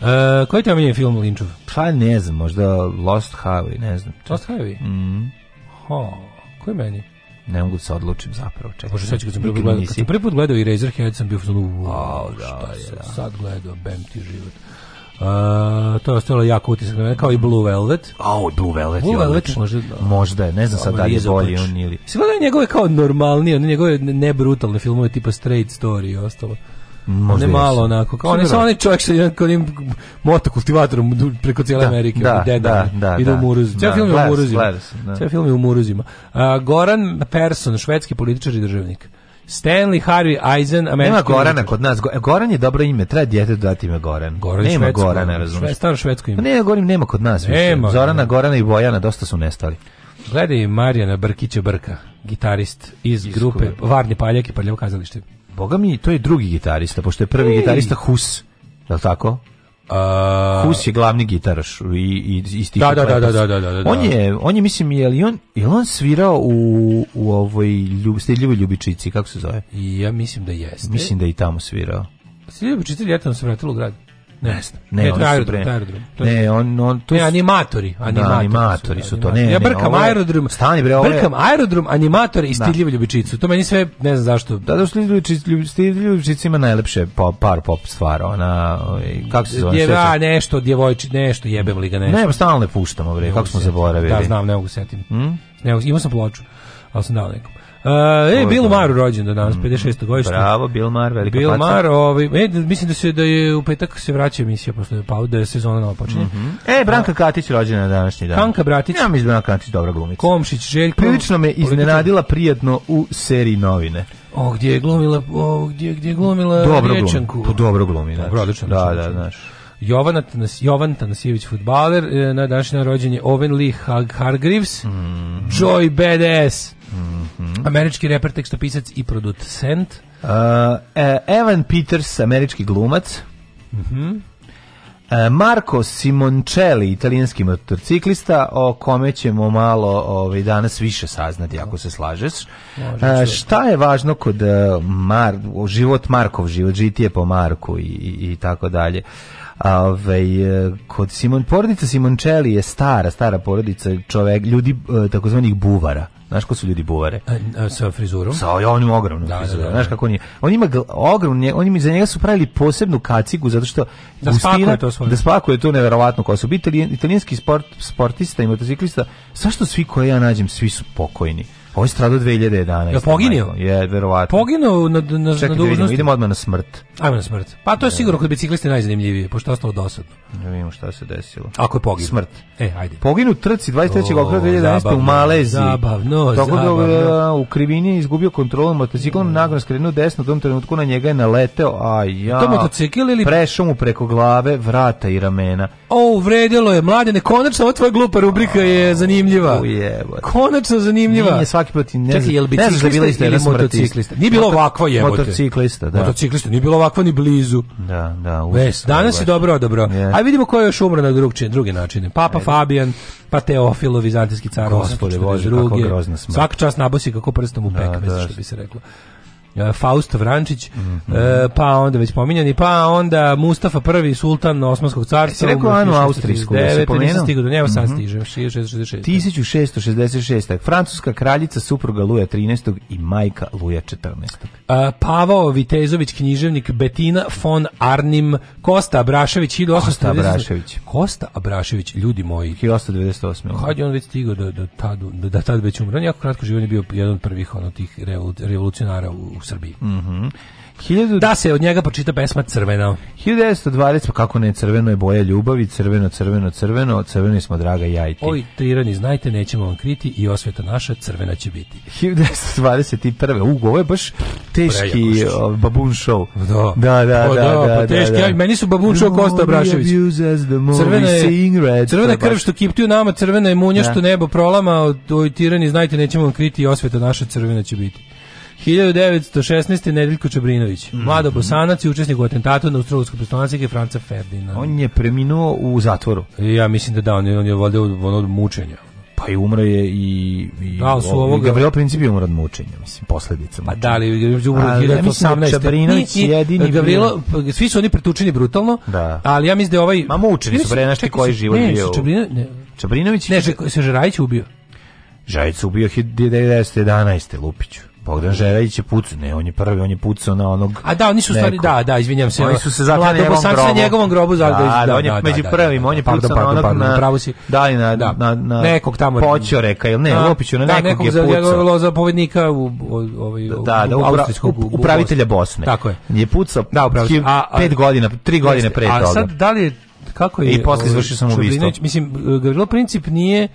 Uh, koji ti je film Linčov? Pa ne znam, možda Lost Highway, ne znam. Lost Highway? Mhm. Mm koji meni? ne mogu se odlučim zapravo. Čekaj, Može sad ću kad sam prvi gledao, kad sam prvi put gledao i Razorhead sam bio fuzonu, zonu, šta je, da. sad gledao, bem ti život. Uh, to je ostalo jako utisak na mene, kao i Blue Velvet. Au, oh, Blue Velvet Blue je Velvet možda, da. možda, ne znam sad da li je bolji on ili... Sve je njegove kao normalnije, njegove nebrutalne filmove tipa Straight Story i ostalo. Možda ne malo onako, kao on je samo onaj čovjek sa jednim motokultivatorom preko cijele da, Amerike, da, deda, da, da, u muruzi. film u Muruzima. film je u Muruzima. Goran Persson, švedski političar i državnik. Stanley Harvey Eisen, američki. Nema Gorana kod nas. Goran je dobro ime, treba dijete dati ime Goran. Goran nema švedsko, Gorana, razumiješ. Šve, staro švedsko ime. Pa ne, goran nema kod nas više. Nema, Zorana, Gorana i Bojana dosta su nestali. Gledaj Marijana Brkića Brka, gitarist iz, grupe Varni Paljaki, i Prljavo kazalište. Boga mi, to je drugi gitarista, pošto je prvi gitarista Hus, je li tako? Uh, Hus je glavni gitaraš i i isti da, da, da, On je on mislim je li on je on svirao u u ovoj ljub, ljubičici kako se zove? ja mislim da jeste. Mislim da je i tamo svirao. Stedljivoj ljubičici je tamo se vratilo u grad. Ne znam. Ne, ne to je aerodrom, pre... aerodrom. To Ne, on, on, tu... ne, animatori. animatori da, animatori su, su to. Ne, ne, ja brkam ne, ovo... aerodrom, stani bre, ovo je... brkam aerodrom, animator i stidljivu ljubičicu. To meni sve, ne znam zašto. Da, da stidljivu ljubičicu ima najlepše pop, par pop stvar. Ona, ovaj, kako se zove? Djeva, nešto, djevojči, nešto, jebem li ga nešto. Ne, stalno ne puštamo, bre, kako smo zaboravili. Da, znam, ne mogu setim. Hmm? Ne, imao sam ploču, ali sam dao nekom. Uh, e, Bill Maher rođen do danas, mm. 56. godište. Bravo, Bill Maher, velika Bill Mar, ovaj, e, mislim da se da je u petak se vraća emisija posle pauze, da sezona nova počinje. Mm -hmm. E, Branka Katić rođena na današnji dan. Kanka Bratić. Ja mislim da Branka Katić dobra glumica. Komšić Željko. Prilično me iznenadila prijatno u seriji novine. O, gdje je glumila, o, gdje, gdje je glumila dobro Riječanku. Glumi, dobro glumi, znači. Dobro, Da, da, znaš. Jovan, Jovan Tanasijević, futbaler, e, na današnji na rođen je Owen Lee Hargreaves, mm. Joy Badass, Mhm. Američki reper, tekstopisac i producent. Uh, e, Evan Peters, američki glumac. Mm -hmm. E, Marko Simoncelli, italijanski motociklista, o kome ćemo malo ovaj, danas više saznati, ako se slažeš. E, šta je važno kod Mar, život Markov, život žitije po Marku i, i tako dalje. Ove, ovaj, kod Simon, porodica Simoncelli je stara, stara porodica čovek, ljudi e, takozvanih buvara. Znaš ko su ljudi buvare? E, e, sa frizurom? Sa onim ogromnom da, frizurom. Znaš kako on je? On ima ogromne, oni mi za njega su pravili posebnu kacigu zato što da gustina, spakuje to svoje. Da spakuje to neverovatno ko su. Italijanski sport, sportista i motociklista, sva što svi koje ja nađem, svi su pokojni. On je stradao 2011. Ja poginio? Je, verovatno. Poginuo na, na, Čekaj, na dužnosti. Vidimo, idemo odmah na smrt. Ajmo na smrt. Pa to je sigurno kod bicikliste najzanimljivije, pošto je ostalo dosadno. Ne vidimo šta se desilo. Ako je poginuo. Smrt. E, ajde. Poginu trci 23. oktobra 2011. u Maleziji. Zabavno, Toko zabavno. Da, e, u krivini izgubio kontrolu motociklom, mm. nagon skrenuo desno, u tom trenutku na njega je naleteo, a ja... To motocikl ili... Prešao mu preko glave, vrata i ramena. O, vredilo je, mladine, konačno, ova tvoja glupa rubrika je zanimljiva. Ujebote. Konačno zanimljiva. Nije svaki otplati, ne znam. Čekaj, ne znaš da bila ili motociklista? Nije bilo ovakvo jebote. Motociklista, da. Motociklista, nije bilo ovakvo ni blizu. Da, da. Ves, danas je dobro, dobro. Yeah. A vidimo ko je još umro na drugčin, drugi načine. Papa Fabijan, pa Teofilo, vizantijski car, gospode, bože, kako grozna smrt. Svaka čast nabosi kako prstom u pekme, što bi se reklo. E, Faust Vrančić, mm -hmm. pa onda već pominjani, pa onda Mustafa I, sultan Osmanskog carstva. E, rekao Anu Austrijsku, da se pomenuo? Nisam stigao do njega, sad mhm. stiže, 1666. 1666. Francuska kraljica, supruga Luja 13. i majka Luja 14. E, Pavao Vitezović, književnik, Betina von Arnim, Kosta Abrašević, 1890. Kosta Abrašević. Kosta Abrašević, ljudi moji. 1898. Hajde je on već stigao do, do, tad, do, da tad već On jako kratko život je bio jedan od prvih ono, tih revolucionara u, u Srbiji. Mhm. Mm Da se od njega počita pesma Crveno. 1920, pa kako ne, crveno je boja ljubavi, crveno, crveno, crveno, crveni smo draga jajti. Oj, trirani, znajte, nećemo vam kriti i osveta naša crvena će biti. 1921. Ugo, ovo je baš teški babun show. Da, da, da. O, da, da, da, pa teški, da, da. meni su babun show Kosta Brašević. Crvena je, crvena krv što kiptiju nama, crvena je munja što nebo prolama, oj, tirani, znajte, nećemo vam kriti i osveta naša crvena će biti. 1916. Nedeljko Čabrinović, mm -hmm. mlado bosanac i učesnik u atentatu na Austrousko pristonacijke Franca Ferdinanda. On je preminuo u zatvoru. Ja mislim da da, on je, on je ono od mučenja. Pa i umro je i... i da, su ovoga... Gabriel Princip je umro od mučenja, mislim, posledica pa mučenja. Pa da, ali umro 1918. Čabrinović je jedini... Gabrielo, pa, svi su oni pretučeni brutalno, da. ali ja mislim da je ovaj... Ma mučeni su, bre, nešto koji život ne, bio. Čabrinović, ne, Čabrinović... Ne, se Žerajić ubio. Žerajić ubio 1911. Lupiću. Bogdan Žerajić je pucao, ne, on je prvi, on je pucao na onog. A da, oni su stvari, da, da, izvinjavam se. Oni su se zakljali njegovom grobu. Sa njegovom grobu da, da, da, on je da, među da, prvim, on je pucao na onog na pravo si. Da, na, da, na, na nekog tamo reka, ili ne, Lopiću, na nekog, nekog je pucao. za povednika u ovaj da, da, upravitelja Bosne. Tako je. Je pucao. Da, a 5 godina, tri godine pre toga. A sad da li kako je I posle ovaj izvršio sam ubistvo. Mislim eh, Gavrilo Princip nije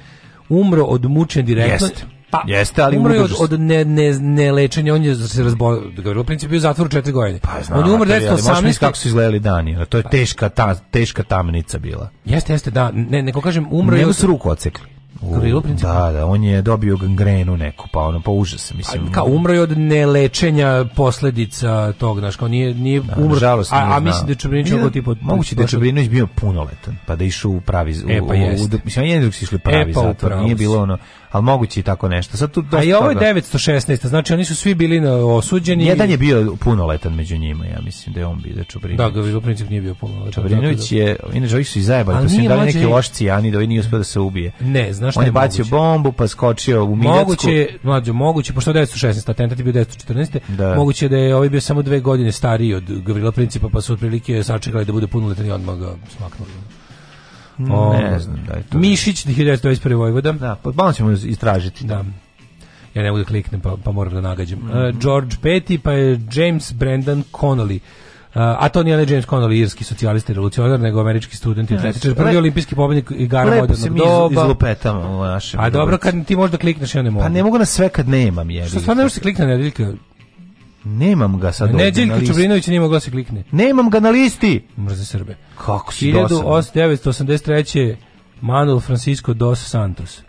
umro od mučen direktno. Jest. Pa, jeste, ali umro je od, od ne, ne, ne lečenja, on je se razbolio, u principu bio u zatvoru četiri godine. Pa, znam, on je umro 1918. kako su izgledali dani, to je pa. teška, ta, teška tamnica bila. Jeste, jeste, da, ne, neko kažem, umro je... Njegu su ruku ocekli. U, da, da, on je dobio gangrenu neku, pa ono, pa užas, pa, mislim. Kao umro je od nelečenja posledica tog, znaš, kao nije, nije da, umro. A, a, a mislim da je Čebrinić oko Moguće da je Čebrinić bio punoletan, pa da išu u pravi... E, pa u, u, mislim, jednog su išli pravi e, pa, zatvor, nije bilo ono ali moguće i tako nešto. Sad tu A i ovo je 916, znači oni su svi bili osuđeni. Jedan je bio punoletan među njima, ja mislim da je on bio da Čubrinović. Da, Gavrilo Princip nije bio punoletan. Čubrinović je, inače ovih su i zajebali, pa su im dali neki lošci, ja da ovaj nije uspio da se ubije. Ne, znaš On je bacio bombu, pa skočio u Miljacku. Moguće, mlađo, moguće, pošto 916, a tentat je bio 914, da. moguće da je ovaj bio samo dve godine stariji od Gavrila Principa, pa su otprilike sačekali da bude punoletan i odmah ga Hmm. O, ne znam da je to. Mišić 1921. Vojvoda. Da, pa malo ćemo istražiti. Da. Ja ne mogu da kliknem, pa, pa moram da nagađam. Mm -hmm. uh, George Petty, pa je James Brandon Connolly. Uh, a to nije ne James Connolly, irski socijalista i revolucionar, nego američki student i yes. prvi olimpijski pobednik igara modernog doba. Lepo iz, izlupetamo u našem. A dobro, kad ti možda klikneš, ja ne pa mogu. Pa ne mogu na sve kad nemam, jebi. Što stvarno ne možeš kliknuti na nedeljke? Nemam ga sad ovdje Čubrinović nije mogla se klikne. Nemam ga na listi. Mrze Srbe. Kako si 1983. Manuel Francisco dos Santos.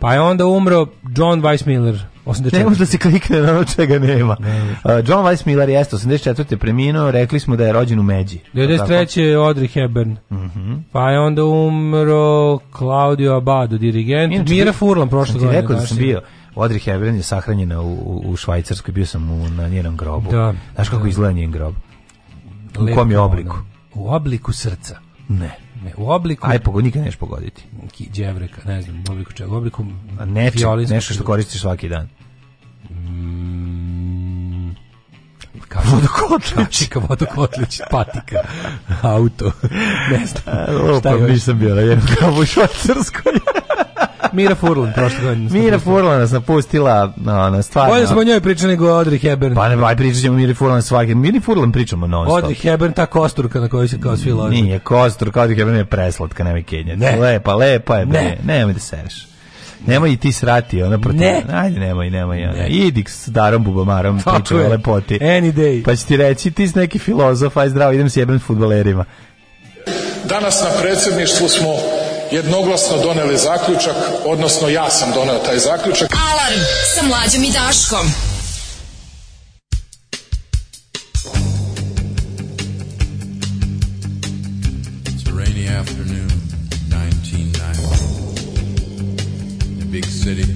Pa je onda umro John Weissmiller. 84. Ne može da se klikne na ono čega nema. Ne, ne. Uh, John Weissmiller je 84. preminuo, rekli smo da je rođen u Međi. 93. je Audrey Hepburn. Uh mhm. -huh. Pa je onda umro Claudio Abado, dirigent. Mira Furlan prošle godine. Ti rekao da sam bio. Audrey Hepburn je sahranjena u, u, u Švajcarskoj, bio sam u, na njenom grobu. Da. Znaš kako izgleda njen grob? U kom je ono, obliku? U obliku srca. Ne. Ne, u obliku... Aj, pogod, nikad neš pogoditi. djevreka, ne znam, u obliku čega, u obliku... neče, nešto što koristiš svaki dan. Mm, vodokotlić. Kačika, vodokotlić, patika, auto, ne znam. Opa, nisam bio na jednom u Švajcarskoj. Mira Furlan prošle godine. Mira Furlan nas napustila na ono, na stvarno. Bolje smo o njoj pričali nego Audrey Hepburn. Pa ne, aj o Miri Furlan svaki. Miri Furlan pričamo non stop. Audrey Hepburn ta kosturka na kojoj se kao svi lože. Nije kosturka, Audrey Hepburn je preslatka, nema kenja. Ne. Lepa, lepa je, Ne. Nemoj da sereš. Nemoj i ti srati, ona protiv. Ne. Ajde, nemoj, nemoj. Ona. Ne. Idi s Darom Bubamarom, priča o lepoti. Any day. Pa će ti reći, ti si neki filozof, aj zdravo, idem s jebem futbolerima. Danas na predsjedništvu smo jednoglasno doneli zaključak, odnosno ja sam doneo taj zaključak. Alarm sa mlađom i Daškom. It's a rainy afternoon, 1990. The big city.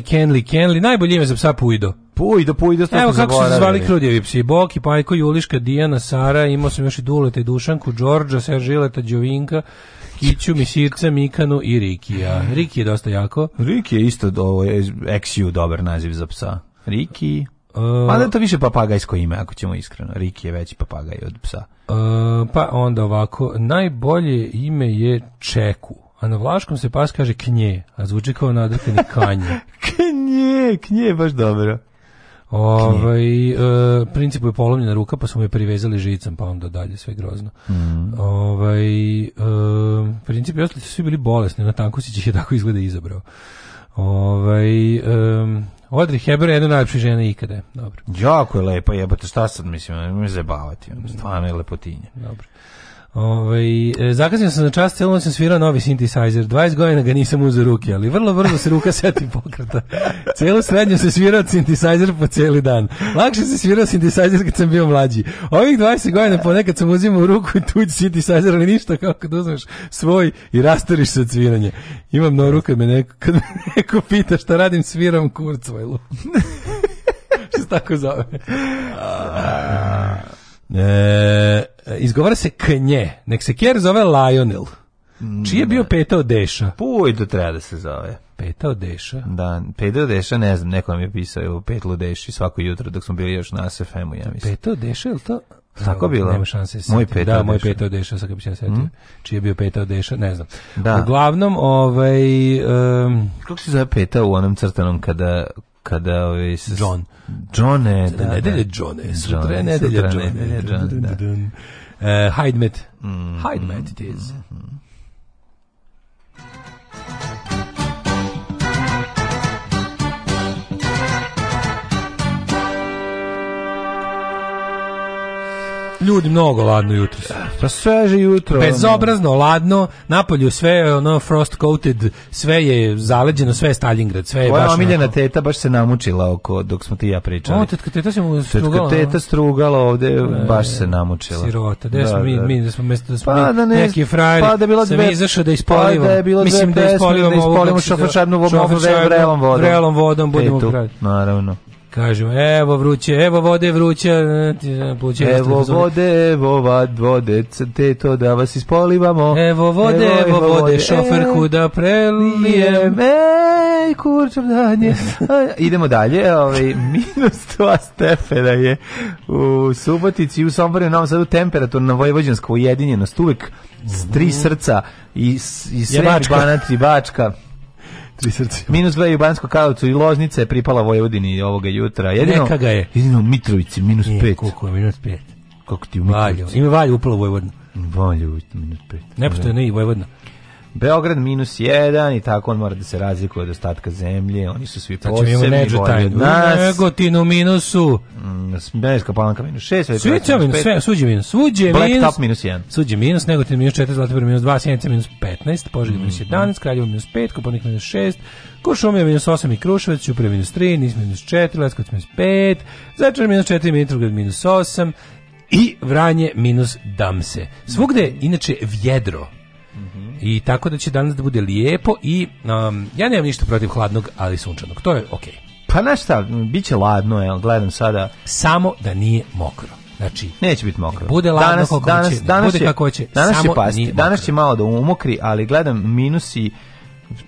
Kenli, Kenli, Kenli, najbolje ime za psa Pujdo. Pujdo, Pujdo, to Evo kako su se zvali Krudjevi psi, Boki, Pajko, Juliška, Dijana, Sara, imao sam još i Duleta i Dušanku, Đorđa, Seržileta, Đovinka, Kiću, Misirca, Mikanu i Rikija. Riki je dosta jako. Riki je isto ovo, XU dobar naziv za psa. Riki... Uh, to više papagajsko ime, ako ćemo iskreno. Riki je veći papagaj od psa. E, pa onda ovako, najbolje ime je Čeku. A na vlaškom se pas kaže knje, a zvuči kao nadrkani kanje. knje, nije je baš dobro. Ovaj e, principu je polomljena ruka, pa su mu je privezali žicom, pa onda dalje sve grozno. Mm. Ovaj e, princip je su svi bili bolesni, na tanku ih je tako izgleda izabrao. Ovaj Odri e, Audrey Hepburn je jedna najlepša žena ikada. Dobro. Jako je lepa, jebote, šta sad mislim, ne me zebavati, ono, stvarno je lepotinja. Dobro. Ovaj e, zakazio sam na čast, celom sam svirao novi synthesizer. 20 godina ga nisam uzeo ruke, ali vrlo vrlo se ruka seti pokrata Celo srednje se svirao synthesizer po cijeli dan. Lakše se svirao synthesizer kad sam bio mlađi. Ovih 20 godina ponekad sam uzimao u ruku tuđ synthesizer, ali ništa kao kad uzmeš svoj i rastoriš se od sviranja. Imam na ruku me neko, neko pita šta radim, sviram kurcu Što se tako zove? E, izgovara se knje. Nek se kjer zove Lionel. Mm, Čiji je bio peta od Deša? Puj, to treba da se zove. Peta od Deša? Da, peta od Deša, ne znam, neko nam je pisao pet od Deši svako jutro dok smo bili još na SFM-u, ja mislim. Peta od Deša, je to? Tako bilo. Nema šanse Moj peta. Da, moj peta odeša, sa kapićem se mm. Čiji je bio peta odeša, ne znam. Da. Uglavnom, ovaj um, kako se zove peta u onom crtanom kada kada ovaj se John John ne da, nedelje John sutra nedelje John Hyde Met Hyde Met it is mm -hmm. Ljudi mnogo ladno jutro. E, pa sveže jutro. Ono. Bezobrazno ladno, napolju sve je ono frost coated, sve je zaleđeno, sve je Stalingrad, sve je Tvoja baš. omiljena teta baš se namučila oko dok smo ti ja pričali. O, tetka teta se mu strugala. Tetka teta ono. strugala ovde, e, baš se namučila. Sirota, da, smo mi, mi da smo mesto da smo pa, ne, neki frajer. Pa da bilo dve, izašao da ispolivo. Pa da je bilo Mislim dve pesme, da ispolivamo, da vodu, vrelom vodom. Vrelom vodom budemo Naravno. Kažu, evo vruće, evo vode vruće. Evo vode, evo vad vode, te to da vas ispolivamo. Evo vode, evo, vode, vode, šoferku e, prelijem. Ej, kurčom danje. Idemo dalje, ovaj, minus dva stepena je u Subotici i u Somboru nam sad temperaturna Vojvođansko ujedinjenost uvek s tri mhm. srca i, i sve i bačka tri srce. Minus dva i u Bansko Kalucu i Loznica je pripala Vojvodini ovoga jutra. Jedino, Neka ga je. Jedino u Mitrovici, minus Nije, pet. Koliko je, minus pet. Kako ti u Mitrovici? Valju. Ima Valju upala Vojvodina. Valju, minus pet. Nepošto je ne i Vojvodina. Beograd minus jedan i tako on mora da se razlikuje od ostatka zemlje, oni su svi znači, posebni, bolji od nas. Negotinu minusu. Mm, Beneška palanka minus šest. Suđe minus, sve, suđe minus. Suđe minus. Top minus jedan. Suđe minus, Negotin minus četiri, Zlatibor minus dva, Sjenica minus petnaest, Požeg minus mhm. jedanest, Kraljevo minus pet, Koponik minus šest, Kuršumlja minus 8 i Kruševac, Ćuprije minus 3, Nis minus 4, Leskovac minus 5, Zaječar minus 4, Mitrograd minus 8 i Vranje minus Damse. Svugde, inače, vjedro i tako da će danas da bude lijepo i um, ja nemam ništa protiv hladnog, ali sunčanog. To je ok Pa na šta, bit će ladno, gledam sada. Samo da nije mokro. Znači, neće biti mokro. Bude ladno danas, koliko danas, će, danas će, danas će malo da umokri, ali gledam minusi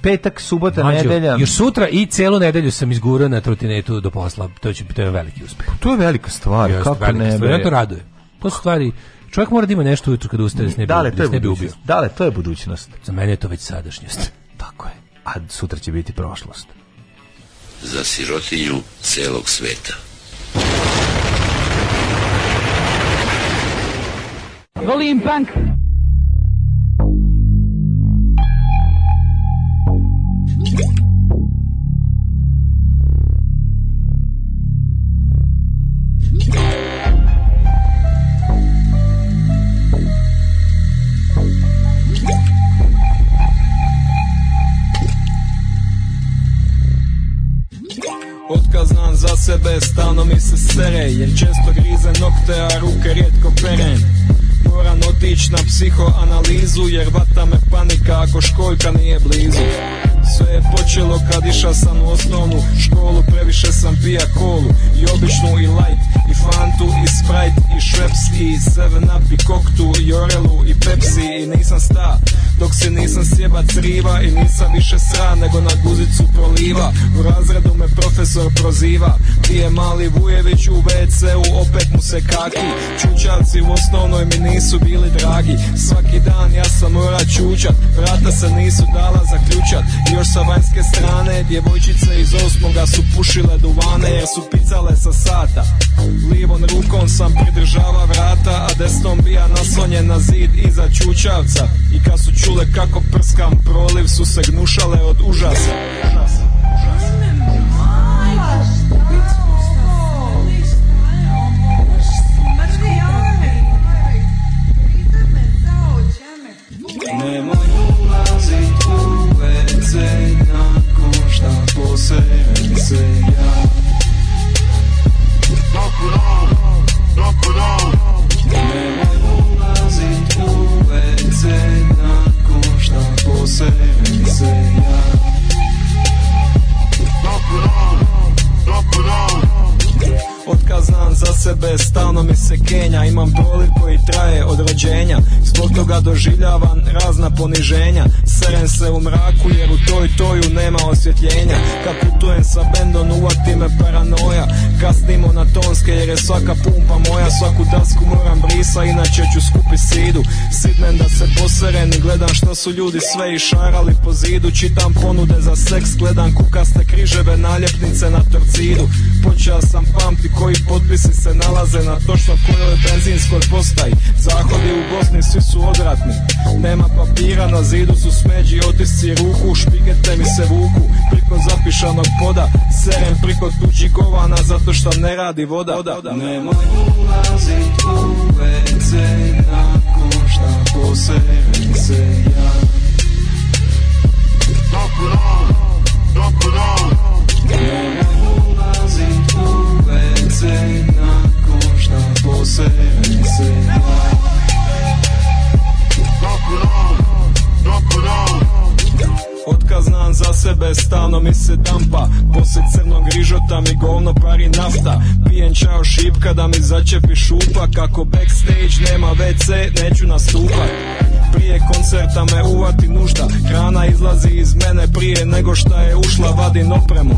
petak, subota, nedjelja. nedelja. Još sutra i celu nedelju sam izgurao na trotinetu do posla. To će to je veliki uspjeh To je velika stvar, kako ne. Ja to raduje. To su stvari Čovjek mora da ima nešto ujutro kad ustaje da se ne bi, dale, to je da ubio. Dale, to je budućnost. Za mene je to već sadašnjost. Tako je. A sutra će biti prošlost. Za sirotinju celog sveta. Volim punk. Otkazan za sebe, stalno mi se sere Jer često grize nokte, a ruke rijetko peren Moram otić na psihoanalizu Jer vata me panika ako školjka nije blizu sve je počelo kad iša sam u osnovnu školu Previše sam pija kolu I običnu i light I fantu i sprite i šveps I seven up i koktu i orelu i pepsi I nisam sta dok se nisam sjeba triva i nisam više sra nego na guzicu proliva U razredu me profesor proziva Ti je mali Vujević u WC-u opet mu se kaki Čučarci u osnovnoj mi nisu bili dragi Svaki dan ja sam mora čučat Vrata se nisu dala zaključat Još sa vanjske strane djevojčice iz osmoga su pušile duvane Jer su picale sa sata Livom rukom sam pridržava vrata A desnom bija naslonjen na zid iza čučavca I kad su čule kako prskam proliv su se gnušale od užasa. užasa, užasa. poniženja Seren se u mraku jer u toj toju nema osvjetljenja Kad putujem sa bendom uvati me paranoja Kasnimo na tonske jer je svaka pumpa moja Svaku dasku moram brisa inače ću skupi sidu Sidnem da se poseren i gledam što su ljudi sve išarali po zidu Čitam ponude za seks, gledam kukaste križeve naljepnice na torcidu počeo sam pamti koji potpisi se nalaze na točno kojoj benzinskoj postaji Zahodi u Bosni svi su odratni Nema papira, na zidu su smeđi otisci ruku Špigete mi se vuku priko zapišanog poda Serem priko tuđi govana zato što ne radi voda, voda, Nemoj ulazit u šta posebim se ja se nakon šta posebe se Hrvatska znam za sebe Stalno mi se dampa posje crnog rižota mi govno pari nafta Pijen čao šipka da mi začepi šupa Kako backstage nema WC neću nastupat prije koncerta me uvati nužda Hrana izlazi iz mene prije nego šta je ušla Vadim opremu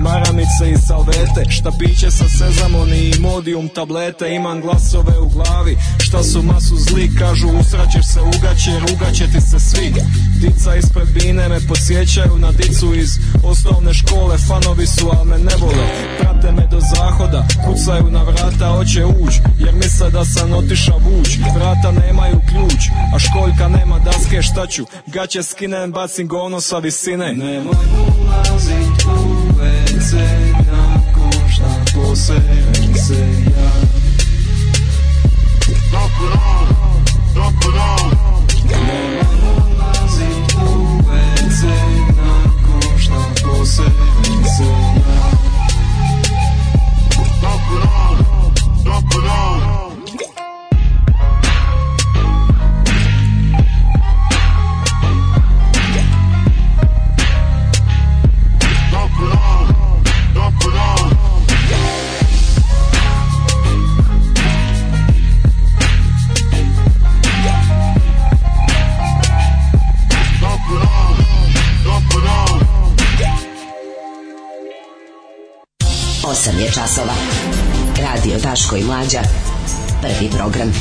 Maramice i salvete Šta piće sa sezamon i modium tablete Imam glasove u glavi Šta su masu zli kažu usraćeš se ugaće Rugaće ti se svi Dica ispred bine me posjećaju na dicu iz osnovne škole Fanovi su, al me ne vole Prate me do zahoda, kucaju na vrata, hoće uć Jer misle da sam otiša vuć Vrata nemaju ključ, a školjka nema daske Šta ću, gaće skinem, bacim gono sa visine Nemoj ulazit u WC šta se ja você je časova. Radio Daško i Mlađa. Prvi program.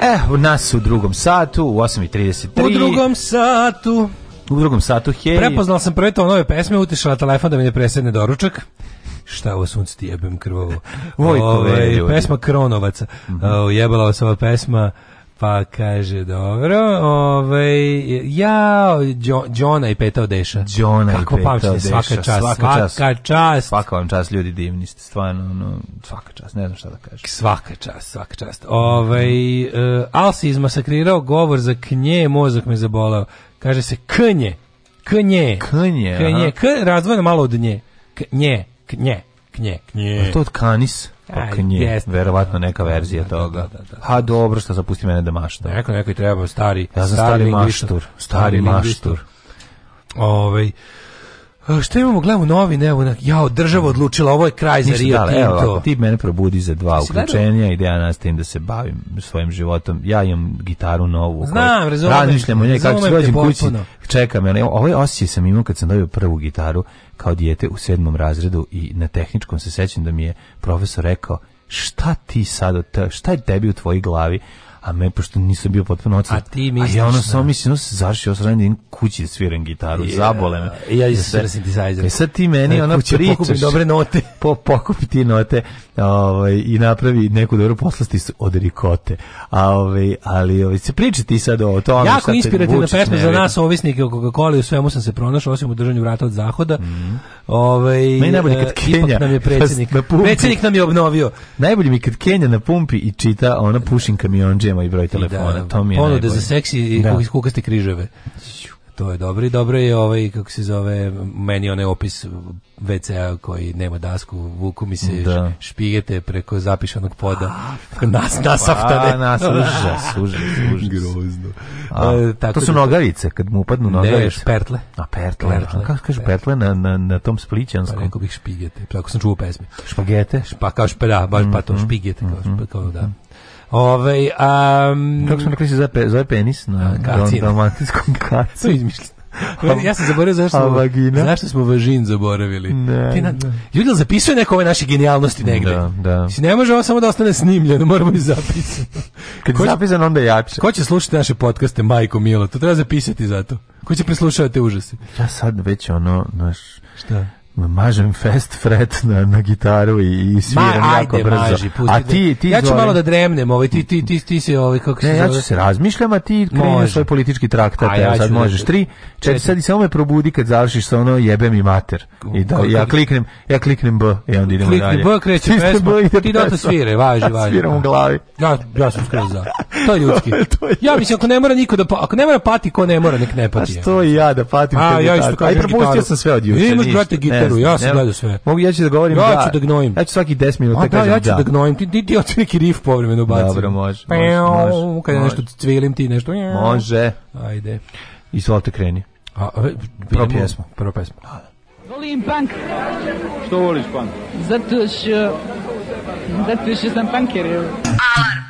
E, u nas u drugom satu, u 8.33. U drugom satu. U drugom satu, hej. Prepoznal sam prve to nove pesme, utišala telefon da mi ne presedne doručak šta ovo sunce ti jebem krvovo. Vojko, Ove, ovaj, pesma Kronovaca. Mm -hmm. Ujebala jebala vas ova pesma. Pa kaže, dobro, ovaj, ja, Džona i Petao odeša. Džona i peta Deša, svaka čast, svaka čast. Svaka čast. Svaka vam čast, ljudi divni ste, stvarno, ono, svaka čast, ne znam šta da kažem. Svaka čast, svaka čast. Ovaj, uh, Al si izmasakrirao govor za knje, mozak me zabolao. Kaže se knje, knje, knje, knje, k, malo od nje, knje, knje, knje, knje. A to od kanis? Pa nje, verovatno neka verzija toga. A Ha, dobro što zapusti mene da mašta. Neko, neko treba stari, ja stari, stari maštur. Stari maštur. Ovaj, Šta imamo, gledamo ne, evo, jao, država mm. odlučila, ovo je kraj za Rio Tinto. Evo, ti mene probudi za dva uključenja i da ja nastavim da se bavim svojim životom. Ja imam gitaru novu. Znam, razumijem. Razmišljam o njej, kako se dođem kući, čekam. Ja, ovaj osjećaj sam imao kad sam dobio prvu gitaru kao dijete u sedmom razredu i na tehničkom se sećam da mi je profesor rekao šta ti sad, šta je tebi u tvoji glavi? a me pošto nisam bio potpuno odsad. A ti mi ja ono samo mislim, ono se zašio sranjen kući sviram gitaru, yeah. zabole me. I ja i ti synthesizer. i sad ti meni ona priča, pokupi dobre note, po pokupi ti note, ovaj i napravi neku dobru poslasti od rikote. A ovaj ali ovaj se priča ti sad o tome jako inspirativna pesma za nas ovisnike o coca u svemu sam se pronašao osim u držanju vrata od zahoda. Mm. Ovaj Meni najbolje kad e, Kenja nam je predsjednik. Na predsjednik nam je obnovio. Najbolje mi kad Kenja na pumpi i čita ona pušin kamionđe nađemo i broj telefona. Da, to mi je ponude za seksi i da. kukaste križeve. To je dobro i dobro je ovaj, kako se zove, meni onaj opis WC-a koji nema dasku, vuku mi se da. špigete preko zapišanog poda. A, nas, pa, nasaftane. A, pa, nas, užas, užas, užas. Grozno. A, e, tako to su da, nogavice, kad mu upadnu nogavice. Ne, špertle. A, pertle. pertle. Kako kažu pertle na, na, na tom spličanskom? Pa rekao bih špigete, tako sam čuo pesmi. Špagete? Pa kao špera, baš mm pa to mhm, špigete, kao, mhm, špa, kao da. Mhm. Ovaj um, Kako smo rekli se ono zove, penis na dalmatinskom kacu? To ja sam zaboravio zašto smo, smo važin zaboravili. zapisuje neko ove naše genijalnosti negdje? Da, da. ne može ovo samo da ostane snimljeno, moramo i zapisati. Kad je zapisano, onda je Ko će slušati naše podcaste, majko Milo? To treba zapisati zato. Ko će preslušavati užasi? Ja sad već ono, naš... Šta? mažem fest fret na, na gitaru i, i sviram Ma, jako brzo. Maži, pusti, a ti, ti ja ću zove... malo da dremnem, ovaj, ti, ti, ti, ti se ovaj, kako se ne, zove? ja ću se razmišljam, a ti kreni svoj politički traktat, a, ja sad možeš. Tri, četiri, sad i samo me probudi kad završiš sa ono jebe mi mater. I da, ja kliknem, ja kliknem B i onda idemo Klikni dalje. Klikni B, kreće pesma, B, ti da to svire, važi, važi. Sviram u glavi. Ja, ja sam skroz za. To je ljudski. Ja mislim, ako ne mora niko da, pa, ako ne mora pati, ko ne mora, nek ne pati. A što i ja da patim. A, ja isto kažem Aj, propustio sam sve od juče. Imaš, brate, Twitteru, ja sam gledao sve. Mogu ja ću da govorim ja da. ću da gnojim. Ja ću svaki 10 minuta kažem da. Ja ću da, gnojim. Ti ti ti neki rif povremeno baci. Dobro, može. može, Kad nešto cvilim ti nešto. Može. Ajde. Izvolite kreni. A, e, prvo pjesma. Prvo pjesma. Volim punk. Što voliš punk? Zato što... Zato što sam punker, Alarm.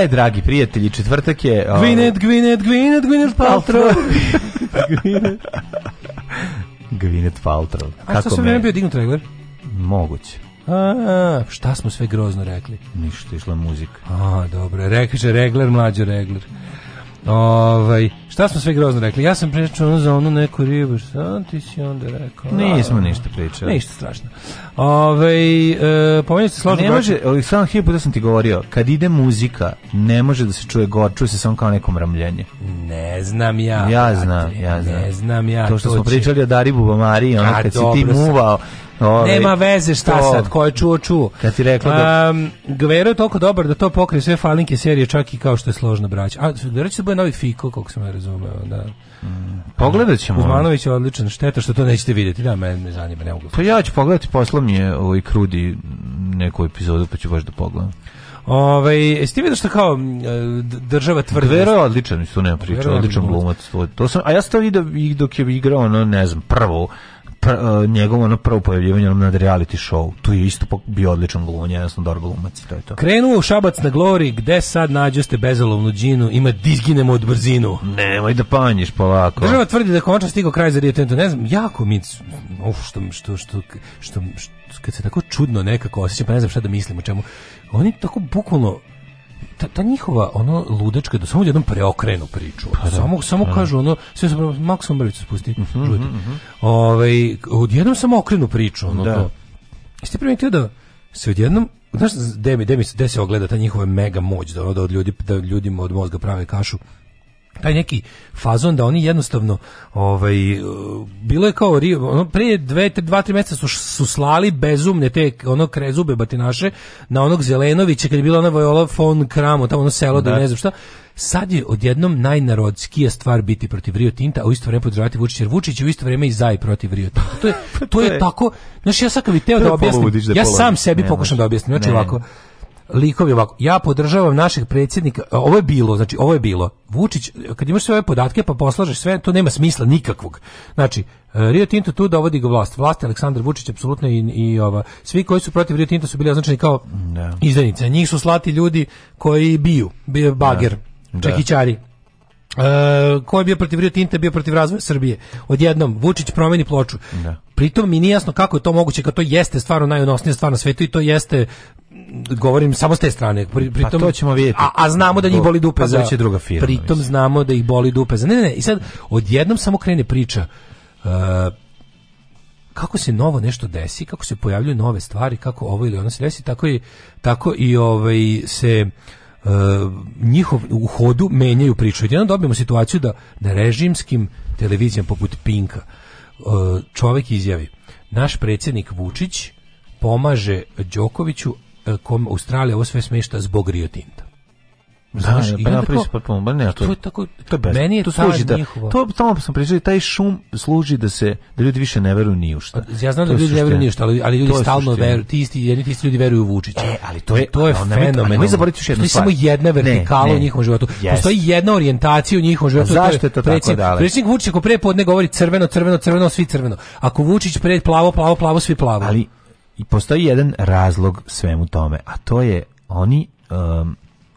E, dragi prijatelji, četvrtak je... Ovaj, gvinet, Gvinet, Gvinet, Gvinet Paltrow. Gvinet Paltrow. A što sam me... bio dignut regler? Moguće. A, šta smo sve grozno rekli? Ništa, išla muzika. A, dobro, rekaže regler, mlađe regler. Ovaj, šta smo sve grozno rekli? Ja sam pričao za onu neku ribu, šta ti si onda rekao? Nismo ništa pričali. Ništa strašno. Ovaj, e, pomenuli ste složno... Ne može, sam sam ti govorio, kad ide muzika, ne može da se čuje gor, čuje se samo kao neko mramljenje. Ne znam ja. Ja znam, ja znam. Ne znam ja. To što smo pričali o Daribu ono kad si ti muvao, Ovaj, nema veze šta to, sad, ko je čuo, čuo. Kad ti rekla da... Gvero je toliko dobar da to pokrije sve falinke serije, čak i kao što je složno braća. A Gvero će se bude novi Fiko, koliko sam ja razumeo, da. Mm, pogledat ćemo. Uzmanović je odličan, šteta što to nećete vidjeti, da, mene me zanima, ne mogu. Pa ja ću pogledati, poslao je ovaj krudi neku epizodu, pa ću baš da pogledam. Ovaj jeste vidio što kao e, država tvrdi. Gvero je odličan, isto nema priče, odličan glumac. To a ja sam to vidio dok je igrao, no ne znam, prvo uh, njegovo ono prvo pojavljivanje na reality show. Tu je isto bio odličan glumac, jasno, dobar glumac to je to. Krenuo u Šabac na Glory, gde sad ste bezalovnu džinu, ima dizginemo od brzinu. Nemoj da panjiš polako. Država tvrdi da konačno stigao kraj za Rio Tinto, ne znam, jako mi, uf, što, što, što, što, kad se tako čudno nekako osjećam, pa ne znam šta da mislim o čemu. Oni tako bukvalno ta, ta njihova ono ludačka da samo jednom preokrenu priču. Pa samo samo kažu ono sve se Maksom Brvić spusti. Uh Ovaj odjednom samo okrenu priču, ono to. Jeste primetili da se odjednom Znaš, gde mi, se ogleda ta njihova mega moć da, ono, da od ljudi da ljudima od mozga prave kašu taj neki fazon da oni jednostavno ovaj bilo je kao ono Prije 2 2 3 mjeseca su, su slali bezumne te ono krezube batinaše na onog Zelenovića kad je bila ona vojola von Kramo tamo ono selo da, ne znam šta sad je odjednom najnarodskija stvar biti protiv Rio Tinta, a u isto vrijeme podržavati Vučić jer Vučić je u isto vrijeme i za i protiv Rio Tinta. To je, pa to je tako, znači ja sad kad teo da objasnim, ja sam sebi pokušam da objasnim, znači ovako, likovi ovako, ja podržavam našeg predsjednika, e, ovo je bilo, znači ovo je bilo. Vučić, kad imaš sve ove podatke pa poslažeš sve, to nema smisla nikakvog. Znači, e, Rio Tinto tu dovodi ga vlast. Vlast Aleksandar Vučić apsolutno i, i ova, svi koji su protiv Rio Tinto su bili označeni kao no. Njih su slati ljudi koji biju, biju bager, no. čekićari. Uh, ko je bio protiv Rio bio protiv razvoja Srbije. Odjednom, Vučić promeni ploču. Da. Pritom mi nije jasno kako je to moguće, kad to jeste stvarno najunosnija stvar na svetu i to jeste govorim samo s te strane. Pri, pa pritom, pa to ćemo vidjeti. A, a znamo da njih boli dupe pa za... druga firma, pritom znamo da ih boli dupe za... Ne, ne, ne. I sad, odjednom samo krene priča. E, kako se novo nešto desi, kako se pojavljuju nove stvari, kako ovo ili ono se desi, tako i, tako i ovaj, se E, njihov u hodu menjaju priču. Jedan dobijemo situaciju da na režimskim televizijama poput Pinka e, čovjek izjavi naš predsjednik Vučić pomaže Đokoviću e, kom Australija ovo sve smešta zbog Rio Tinta. Da, pa da, ne, to, je tako, to je meni je to služi da, to, tamo sam pričao taj šum služi da se, da ljudi više ne veruju ni u šta. Pa, ja znam da ljudi ne veruju ni u šta, ali, ali ljudi stalno veruju, ti isti, jedni ti isti ljudi veruju u Vučića. E, ali to je, to je fenomen. Ali zaboravite još jednu stvar. samo jedna vertikala u njihovom životu. Postoji jedna orijentacija u njihovom životu. Zašto je to tako dalje? Predsjednik Vučić ako pre podne govori crveno, crveno, crveno, svi crveno. Ako Vučić pre plavo, plavo, plavo, svi plavo. Ali i postoji jedan razlog svemu tome, a to je oni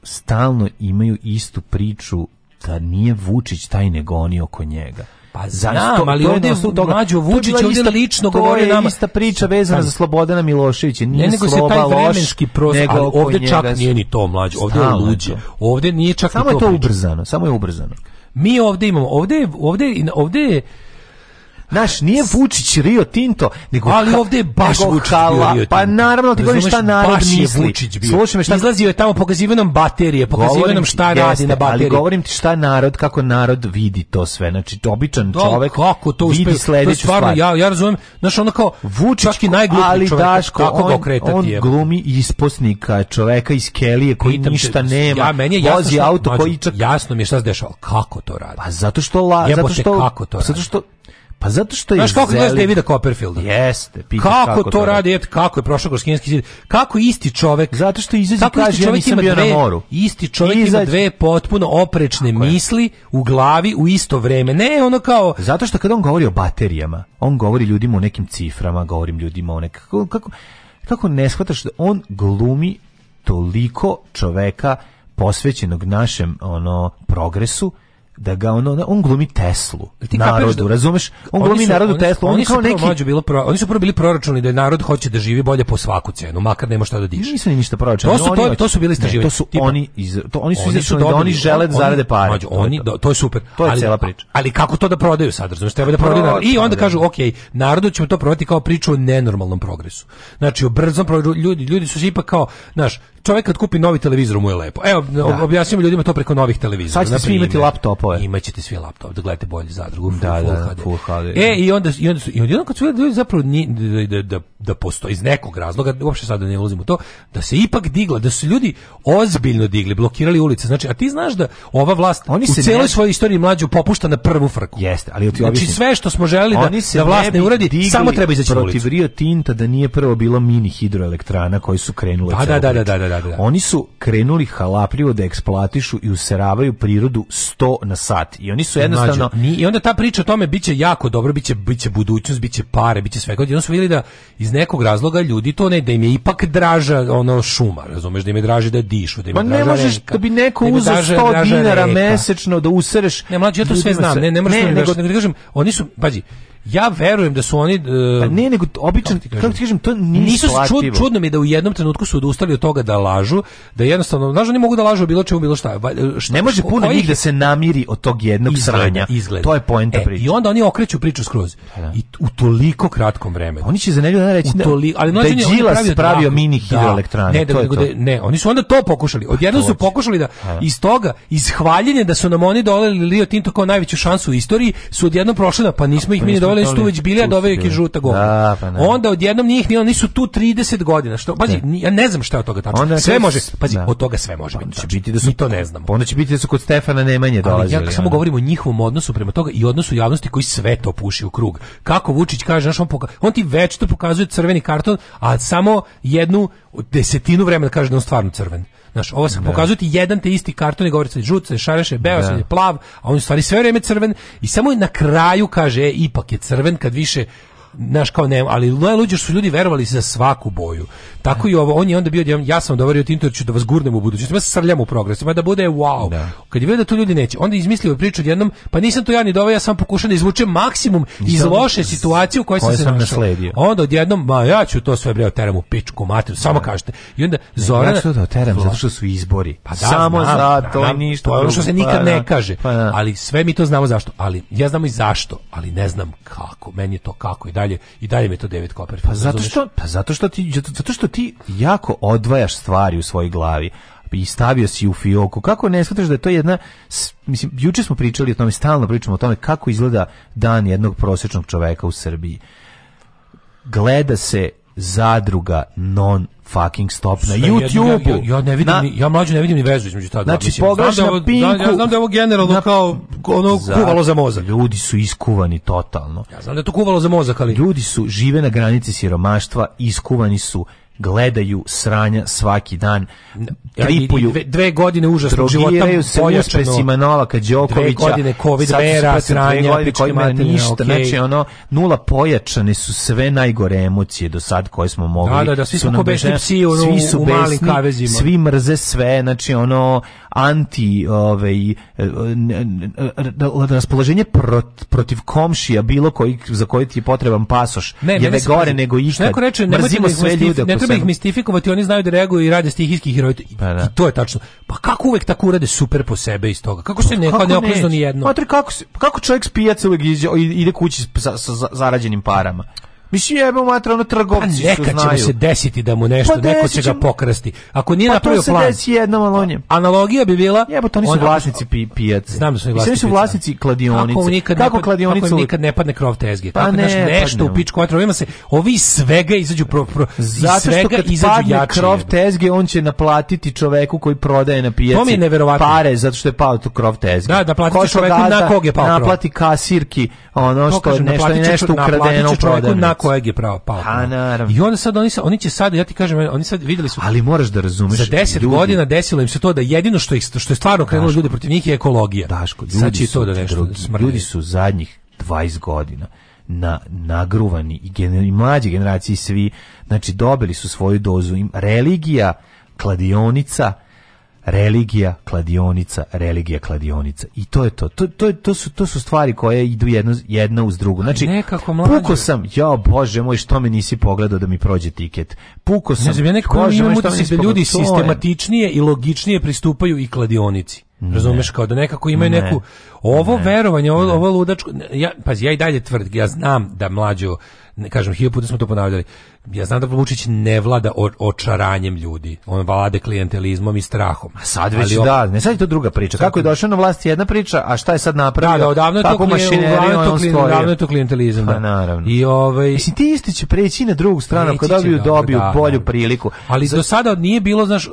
stalno imaju istu priču da nije Vučić taj nego oni oko njega. Pa znam, ali ovdje su mlađo Vučić ovdje lično nama. ista priča vezana za Slobodana Miloševića. Nije ne, nego se taj vremenski prostor, ali ovdje čak nije ni to mlađo, ovdje je luđe. Ovdje nije čak samo to. je to ubrzano, samo je ubrzano. Mi ovdje imamo, ovdje, ovdje je naš nije Vučić Rio Tinto, nego Ali ovdje baš Vučić Pa naravno ti govoriš šta narod misli. Slušaj me šta izlazio je tamo pokazivao baterije, pokazivao šta radi na bateriji. Ali govorim ti šta narod kako narod vidi to sve. Znači običan čovjek kako to Vidi sledeću stvarno ja ja razumem, znači ono kao Vučić najgluplji čovjek Daško, kako ga okretati on glumi isposnika, čovjeka iz Kelije koji ništa nema. Ja meni auto koji jasno mi je šta se dešava. Kako to radi? Pa zato što la, što kako to Zato što pa zato što je Znaš kako zeli... Davida Copperfield? Jeste. kako, to radi, Et, kako je prošao kroz kineski zid. Kako isti čovek... Zato što izađe i kaže, ja nisam bio na moru. Isti čovek ima dve potpuno oprečne misli u glavi u isto vrijeme? Ne, ono kao... Zato što kada on govori o baterijama, on govori ljudima o nekim ciframa, govorim ljudima o Kako, kako ne shvataš da on glumi toliko čoveka posvećenog našem ono progresu da ga ono, on glumi Teslu ti narodu, da, razumeš? On glumi narodu Teslu, oni, kao neki... oni su prvo bili proračuni da je narod hoće da živi bolje po svaku cenu, makar nema šta da diše. Nisu ni ništa To su, to, to su bili istraživanje. su oni, oni su oni da oni žele da zarade pare. oni, to, je super. ali, priča. Ali kako to da prodaju sad, razumeš? Treba da prodaju I onda kažu, ok, narodu ćemo to prodati kao priču o nenormalnom progresu. Znači, o brzom progresu, ljudi, ljudi su se ipak kao, znaš, čovjek kad kupi novi televizor mu je lepo. Evo, objasnimo ljudima to preko novih televizora. Sad ćete svi imati laptopove. Imaćete svi laptop, da gledate bolje zadrugu. Da, da, E, i onda, i onda, kad su zapravo da, da da postoji iz nekog razloga, uopšte sada ne ulazimo to, da se ipak digla, da su ljudi ozbiljno digli, blokirali ulice. Znači, a ti znaš da ova vlast Oni se u cijeloj svojoj istoriji mlađu popušta na prvu frku. Jeste, ali Znači, sve što smo želeli da, da vlast ne, uradi, samo treba izaći protiv ulicu. Rio Tinta da nije prvo bilo mini hidroelektrana koji su krenule. Da, da, da, da, da, da, Oni su krenuli halapljivo da eksplatišu i useravaju prirodu 100 na sat. I oni su jednostavno... I onda ta priča o tome biće jako dobro, biće, biće budućnost, biće pare, biće svega. Oni su vidjeli da iz nekog razloga ljudi to ne da im je ipak draža ono šuma, razumeš da im je draže da dišu, da im je Pa ne možeš da bi neko uzeo 100 dinara mesečno da usreš. Ne mlađi ja to sve znam, ne ne možeš ne, oni su pađi, ja verujem da su oni e, pa ne nego običan ti kažem, to nisu čudno mi da u jednom trenutku su odustali od toga da lažu, da jednostavno znaš oni mogu da lažu bilo čemu bilo šta. E, ne može puno njih da se namiri od tog jednog sranja. To je poenta e, priče. I onda oni okreću priču skroz. Pa I u toliko kratkom vremenu. Oni će za nedelju dana reći ali da je se pravio mini hidroelektrane. Ne, da, to ne, oni su onda to pokušali. Odjednom su pokušali pa da iz toga iz hvaljenja da su nam oni doleli Rio Tinto kao najveću šansu u istoriji, su odjednom prošli da pa nismo ih mi pa Dole su tu već bili, dove žuta pa Onda odjednom njih ni oni su tu 30 godina. Što pazi, ja ne znam šta je od toga tačno. Sve može, pazi, od toga sve može pa biti. da su to ne znamo. Onda će biti da su kod Stefana Nemanje dolazili. Ali ja samo ono. govorim o njihovom odnosu prema toga i odnosu javnosti koji sve to puši u krug. Kako Vučić kaže, znaš, on, poka on ti već to pokazuje crveni karton, a samo jednu desetinu vremena kaže da on stvarno crven. Znaš, ovo se pokazuje ti jedan te isti karton i govori se žut, se šareše, beo, je plav, a on u stvari sve vrijeme crven i samo na kraju kaže, e, ipak je crven kad više naš kao ne, ali luđe su ljudi verovali za svaku boju. Tako i ovo, on je onda bio, ja sam dovario da vas gurnem u budućnost, ja se srljam u progresima, da bude wow. Da. Kad je vidio da to ljudi neće, onda je izmislio priču jednom, pa nisam to ja ni doveo, ja sam pokušao da izvučem maksimum iz loše situacije u kojoj sam se našao. Onda odjednom, ma ja ću to sve breo teram u pičku materu, samo kažete. I onda Zorana... Ja zato što su izbori. Pa samo zato, ništa. Ono što se nikad pa ne kaže. Pa ali sve mi to znamo zašto. Ali ja znam i zašto, ali ne znam kako. Meni je to kako i da dalje i dalje mi to devet koper Pa zato što, pa zato što ti, zato što ti jako odvajaš stvari u svojoj glavi i stavio si u fioku. Kako ne shvataš da je to jedna mislim juče smo pričali o tome, stalno pričamo o tome kako izgleda dan jednog prosječnog čoveka u Srbiji. Gleda se zadruga non fucking stop na YouTubeu. Ja, ja, ne vidim, ni, ja mlađu ne vidim ni vezu između ta dva. Znači, pogledaš na Pinku. ja znam da je ovo generalno kao ono za, kuvalo za mozak. Ljudi su iskuvani totalno. Ja znam da je to kuvalo za moza ali... Ljudi su, žive na granici siromaštva, iskuvani su gledaju sranja svaki dan tripuju dve, dve godine užasnog života se Novaka Đokovića dve godine covid mera, sranja koji ništa okay. znači ono nula pojačane su sve najgore emocije do sad koje smo mogli da da, da svi su, su besni psi ono, svi u malim kavezima svi mrze sve znači ono anti ovaj e, e, e, raspoloženje prot, protiv komšija bilo koji za koji ti je potreban pasoš ne, je ne gore nego išta Neko reče ne mrzimo sve ljude. Ne treba ih mistifikovati, oni znaju da reaguju i rade stihijski heroji. Pa, I to je tačno. Pa kako uvek tako urade super po sebe iz toga? Kako se neka ne okrezno ni jedno? Pa kako se, kako čovjek spija uvek ide kući sa, sa, sa zarađenim parama? Mislim jebe matra ono trgovci pa što znaju. Neka će se desiti da mu nešto, pa neko će ga pokrasti. Ako nije pa napravio plan. Pa to se desi jednom, ali Analogija bi bila... Jebo, to nisu vlasnici pi, pijace. Znam da su vlasnici su vlasnici kladionice. Kako, nikad kako ne, kladionice? Kako nikad ne padne krov tezge? Pa ne, nešto, nešto u ono. pičku vatra. Ima se, ovi svega izađu pro, pro, Zato što svega kad padne jače, krov tezge, on će naplatiti čoveku koji prodaje na pijaci. To mi je neverovatno. Pare, zato što je pao tu krov tezge. Da, da čoveku na kog je pao Naplati kasirki, ono što je nešto ukradeno u prodaju kojeg je pravo pao. I onda sad oni, oni će sad, ja ti kažem, oni sad vidjeli su... Ali moraš da razumeš. Za deset godina desilo im se to da jedino što, ih, što je stvarno krenulo ljudi protiv njih je ekologija. Daško, ljudi, su, to da nešto, ljudi su zadnjih 20 godina na nagruvani i, gener, i mlađe generacije svi, znači dobili su svoju dozu im religija, kladionica, religija, kladionica, religija, kladionica. I to je to. To, to, to, su, to su stvari koje idu jedno, jedna uz drugu. Znači, nekako Puko sam, ja bože moj, što me nisi pogledao da mi prođe tiket. Puko sam. Ne znam, ja nekako imam ljudi sistematičnije i logičnije pristupaju i kladionici. Ne. Razumeš kao da nekako imaju neku ovo ne. verovanje, ovo, ludačko ja pazi ja i dalje tvrd, ja znam da mlađo ne kažem, hiljadu puta smo to ponavljali, ja znam da Vučić ne vlada očaranjem ljudi, on vlade klijentelizmom i strahom. A sad već on, da, ne sad je to druga priča. Kako je došao na vlast jedna priča, a šta je sad napravio? Da, da, odavno je to, je to pa naravno. I ovaj, Mislim, ti isti će preći na drugu stranu, kad dobiju, dobiju da, bolju priliku. Ali do sada nije bilo, znaš, e,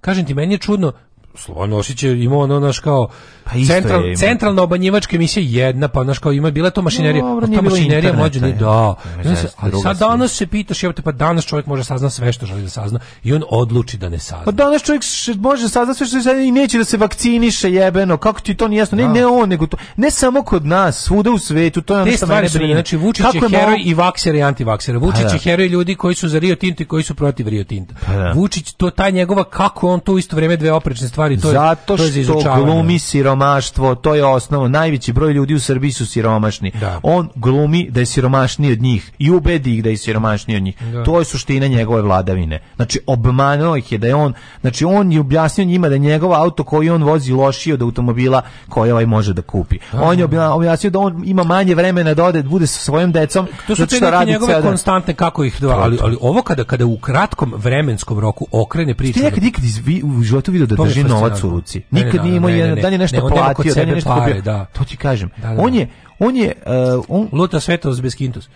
kažem ti, meni je čudno, Slovan Ošić je imao ono, naš kao, pa Central, je centralna obanjivačka emisija jedna, pa znaš kao ima bila to mašinerija, no, pa mašinerija ni da. Znači, sad danas se pitaš, te pa danas čovjek može sazna sve što želi da sazna i on odluči da ne sazna. Pa danas čovjek može sazna sve što želi i neće da se vakciniše jebeno, kako ti to nije jasno, ne, ne on, nego to, ne samo kod nas, svuda u svetu, to je ono što mene brine. Znači, Vučić je heroj i vakser i antivakser. Pa Vučić je heroj ljudi koji su za Rio Tinto i koji su protiv Rio Tinto pa Vučić, to ta njegova, kako on to isto vrijeme dve oprečne stvari, to je, Zato što glumi siromaštvo, to je osnovno. Najveći broj ljudi u Srbiji su siromašni. On glumi da je siromašniji od njih i ubedi ih da je siromašniji od njih. To je suština njegove vladavine. Znači, obmanuo ih je da je on, znači on je objasnio njima da je njegov auto koji on vozi lošiji od automobila koji ovaj može da kupi. On je objasnio da on ima manje vremena da ode, bude sa svojim decom. To su te neke njegove konstantne kako ih dva, ali, ali ovo kada, kada u kratkom vremenskom roku okrene priču. Ti nekad nikad u životu da drži novac u ruci. Nikad nije imao, dan je nešto platio, tebe pare, Da. To ti kažem. Da, da. On je on je uh, on luta svetos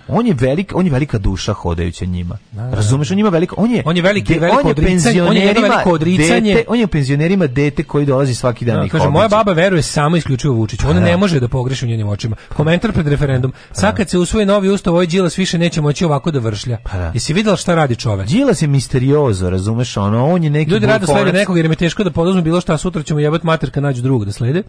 On je velik, on je velika duša hodajuća njima. Da, Razumeš, on njima on je On je veliki, de, veliko odricanje, on je veliko odricanje. Dete, on je penzionerima dete koji dolazi svaki dan da, i kaže moja baba veruje samo isključivo Vučiću. Ona ne može da pogreši u njenim očima. Komentar pred referendum. Sad kad se usvoji novi ustav, ovaj Đilas više neće moći ovako da vršlja. Pa Jesi videla šta radi čovek? Đilas je misteriozo, razumeš, ono on je neki Ljudi rade slede nekog jer im je teško da poduzmu bilo šta, sutra ćemo jebati mater kad nađu drugog da slede.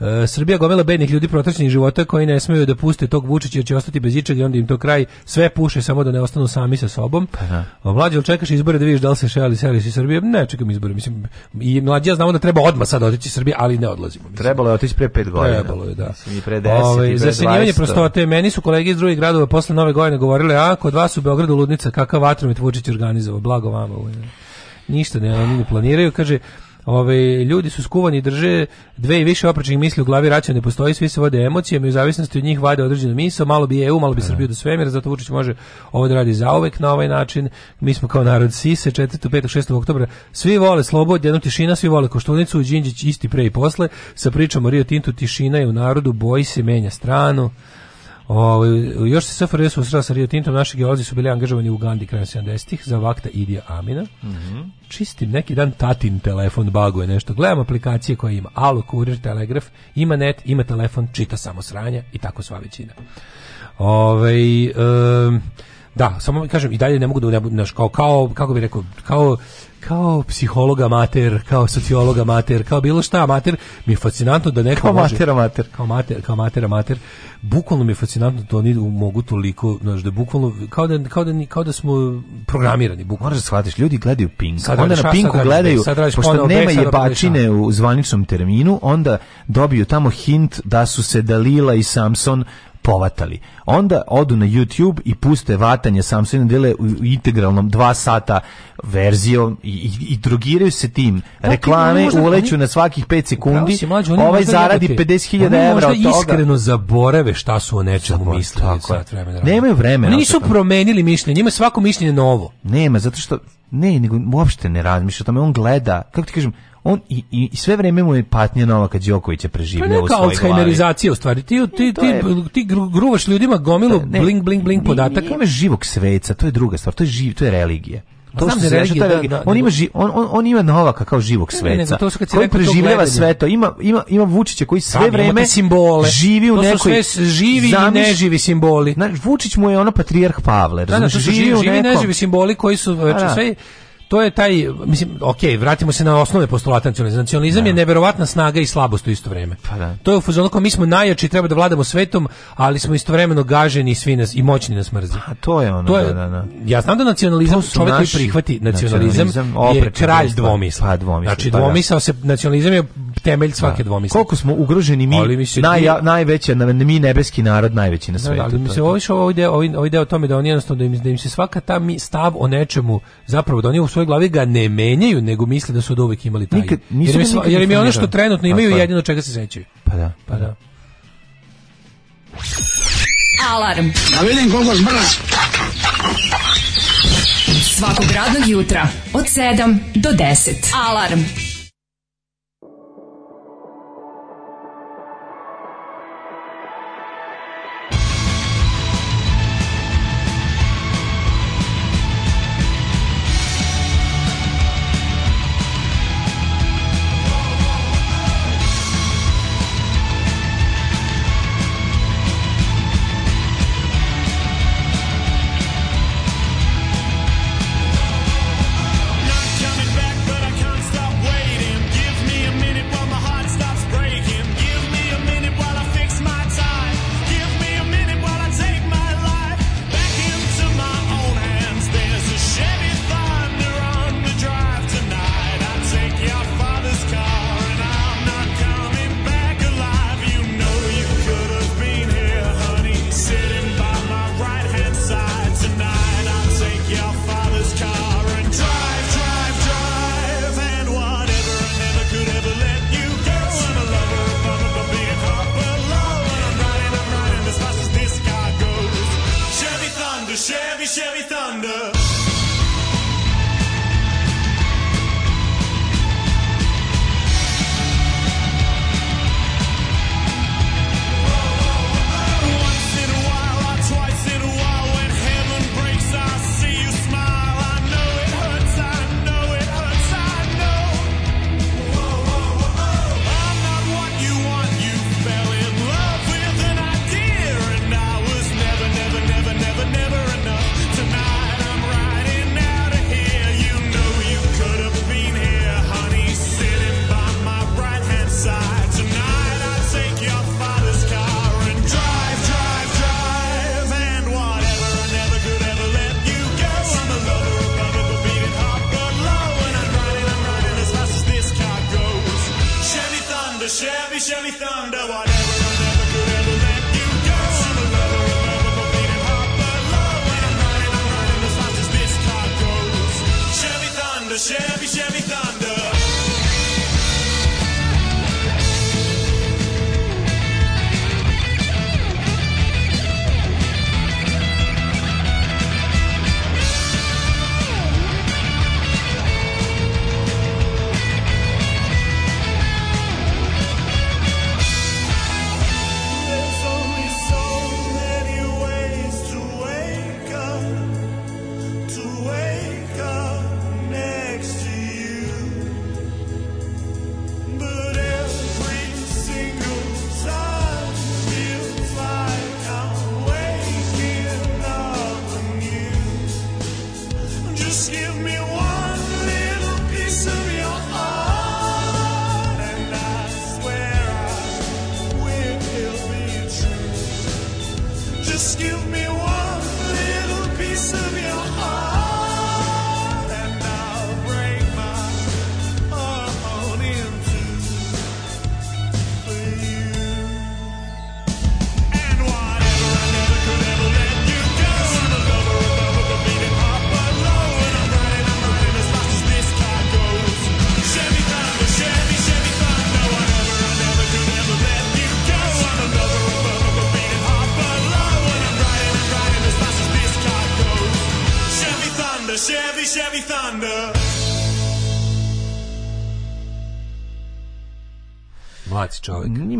Uh, Srbija gomila bednih ljudi protraćenih života koji ne smeju da puste tog Vučića jer će ostati bez ičega i onda im to kraj sve puše samo da ne ostanu sami sa sobom. Pa a Mlađe, čekaš izbore da vidiš da li se šeli seli iz Srbije? Ne, čekam izbore. Mislim, I mlađe, ja znamo da treba odmah sad otići iz Srbije, ali ne odlazimo. Mislim. Trebalo je otići pre pet godina. Trebalo je, da. i pre deset, i ovaj, pre Meni su kolege iz drugih gradova posle nove godine govorile, a, kod vas u Beogradu ludnica, kakav vatromet Vučić organizovao, blago vama. Ovaj, Ništa ne, oni ne planiraju, kaže, Ove, ljudi su skuvani, drže dve i više oprečnih misli u glavi, račun ne postoji, svi se vode emocijama i u zavisnosti od njih vade određenu misao, malo bi EU, malo bi Srbiju do svemira, zato Vučić može ovo da radi uvek na ovaj način. Mi smo kao narod Sise, 4. 5. 6. oktobra, svi vole slobod, jednu tišina, svi vole Koštunicu, Đinđić isti pre i posle, sa pričom o Rio Tintu, tišina je u narodu, boji se, menja stranu ovaj još se SFRJ susrela sa Rio naši geolozi su bili angažovani u Ugandi krajem 70-ih za vakta Idija Amina. Mm Čistim neki dan tatin telefon baguje nešto. Gledam aplikacije koje ima. Alo, kurir, telegraf, ima net, ima telefon, čita samo sranja i tako sva većina. Ove, ovaj, da, samo kažem i dalje ne mogu da ne budu kao kao kako bi rekao kao kao psiholog amater, kao sociolog amater, kao bilo šta amater, mi je fascinantno da neko kao Mater, amater. Kao mater, kao mater, amater. Bukvalno mi je fascinantno da oni mogu toliko, znaš, da bukvalno, kao da, kao da, kao da smo programirani. Bukvalno. Moraš da shvatiš, ljudi gledaju Pink. Sad onda na Pinku sad gledaju, sad radiš, pošto nema jebačine u zvaničnom terminu, onda dobiju tamo hint da su se Dalila i Samson povatali. Onda odu na YouTube i puste vatanje Samsung dele u integralnom dva sata verzijom i, i, drogiraju se tim. Pa Reklame uleću na svakih 5 sekundi. ovaj zaradi 50.000 evra od toga. iskreno zaborave šta su o nečemu mislili. Nemaju vremena. Oni nisu promenili mišljenje, njima svako mišljenje novo. Nema, zato što ne, nego uopšte ne razmišlja o tome, on gleda, kako ti kažem, on i, i, sve vrijeme mu je patnja Novaka Đokovića preživlja pa u svojoj glavi. To je neka u stvari. Ti, ti, e, ti, gruvaš ljudima gomilu ne, bling, bling, bling ne, ne, ne, živog sveca, to je druga stvar, to je, živ, to je religija. To što se da, da, on ima ži, on, on, on ima Novaka kao živog sveca. to koji preživljava sve to. Ima ima ima Vučića koji sve vreme simbole. Živi u nekoj To živi i neživi simboli. Znači Vučić mu je ono patrijarh Pavle, razumiješ? da, živi, živi, neživi simboli koji su već znači, sve to je taj, mislim, ok, vratimo se na osnove postulata nacionalizma. Nacionalizam je neverovatna snaga i slabost u isto vrijeme. Pa da. To je u fazonu mi smo najjači, treba da vladamo svetom, ali smo istovremeno gaženi i svi nas i moćni nas mrzi. Pa, to je ono, to je, da, da, Ja znam da nacionalizam, čovjek koji prihvati nacionalizam, nacionalizam je kralj dvomisla. Pa, dvomisla. Znači, pa dvomisao se, nacionalizam je temelj svake dvomisla. Koliko smo ugroženi mi, ali mi mi nebeski narod, najveći na svetu. Da, ali se ovo ide o tome da oni jednostavno, da im, da im se svaka ta mi, stav o nečemu, zapravo da oni u svojoj glavi ga ne menjaju, nego misle da su oduvek uvijek imali taj. Nikad, jer, im, nikad jer im je ono što trenutno imaju pa, pa, jedino čega se sećaju. Pa da. Pa da. Alarm. Da vidim koliko zbrna. Svakog radnog jutra od 7 do 10. Alarm.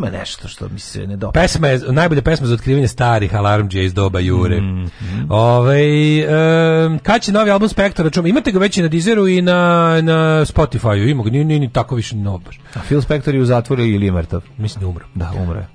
ima nešto što mi se ne dopada. Pesma je, najbolja pesma za otkrivanje starih alarmđe iz doba Jure. Mm, Ove, ovaj, um, kad će novi album Spektora? Čum, imate ga već i na Deezeru i na, na Spotify-u. Ima ga, nije, tako više ni nov baš. A Phil Spector je u zatvoru ili je mrtav? Mislim da umro. Da, umre.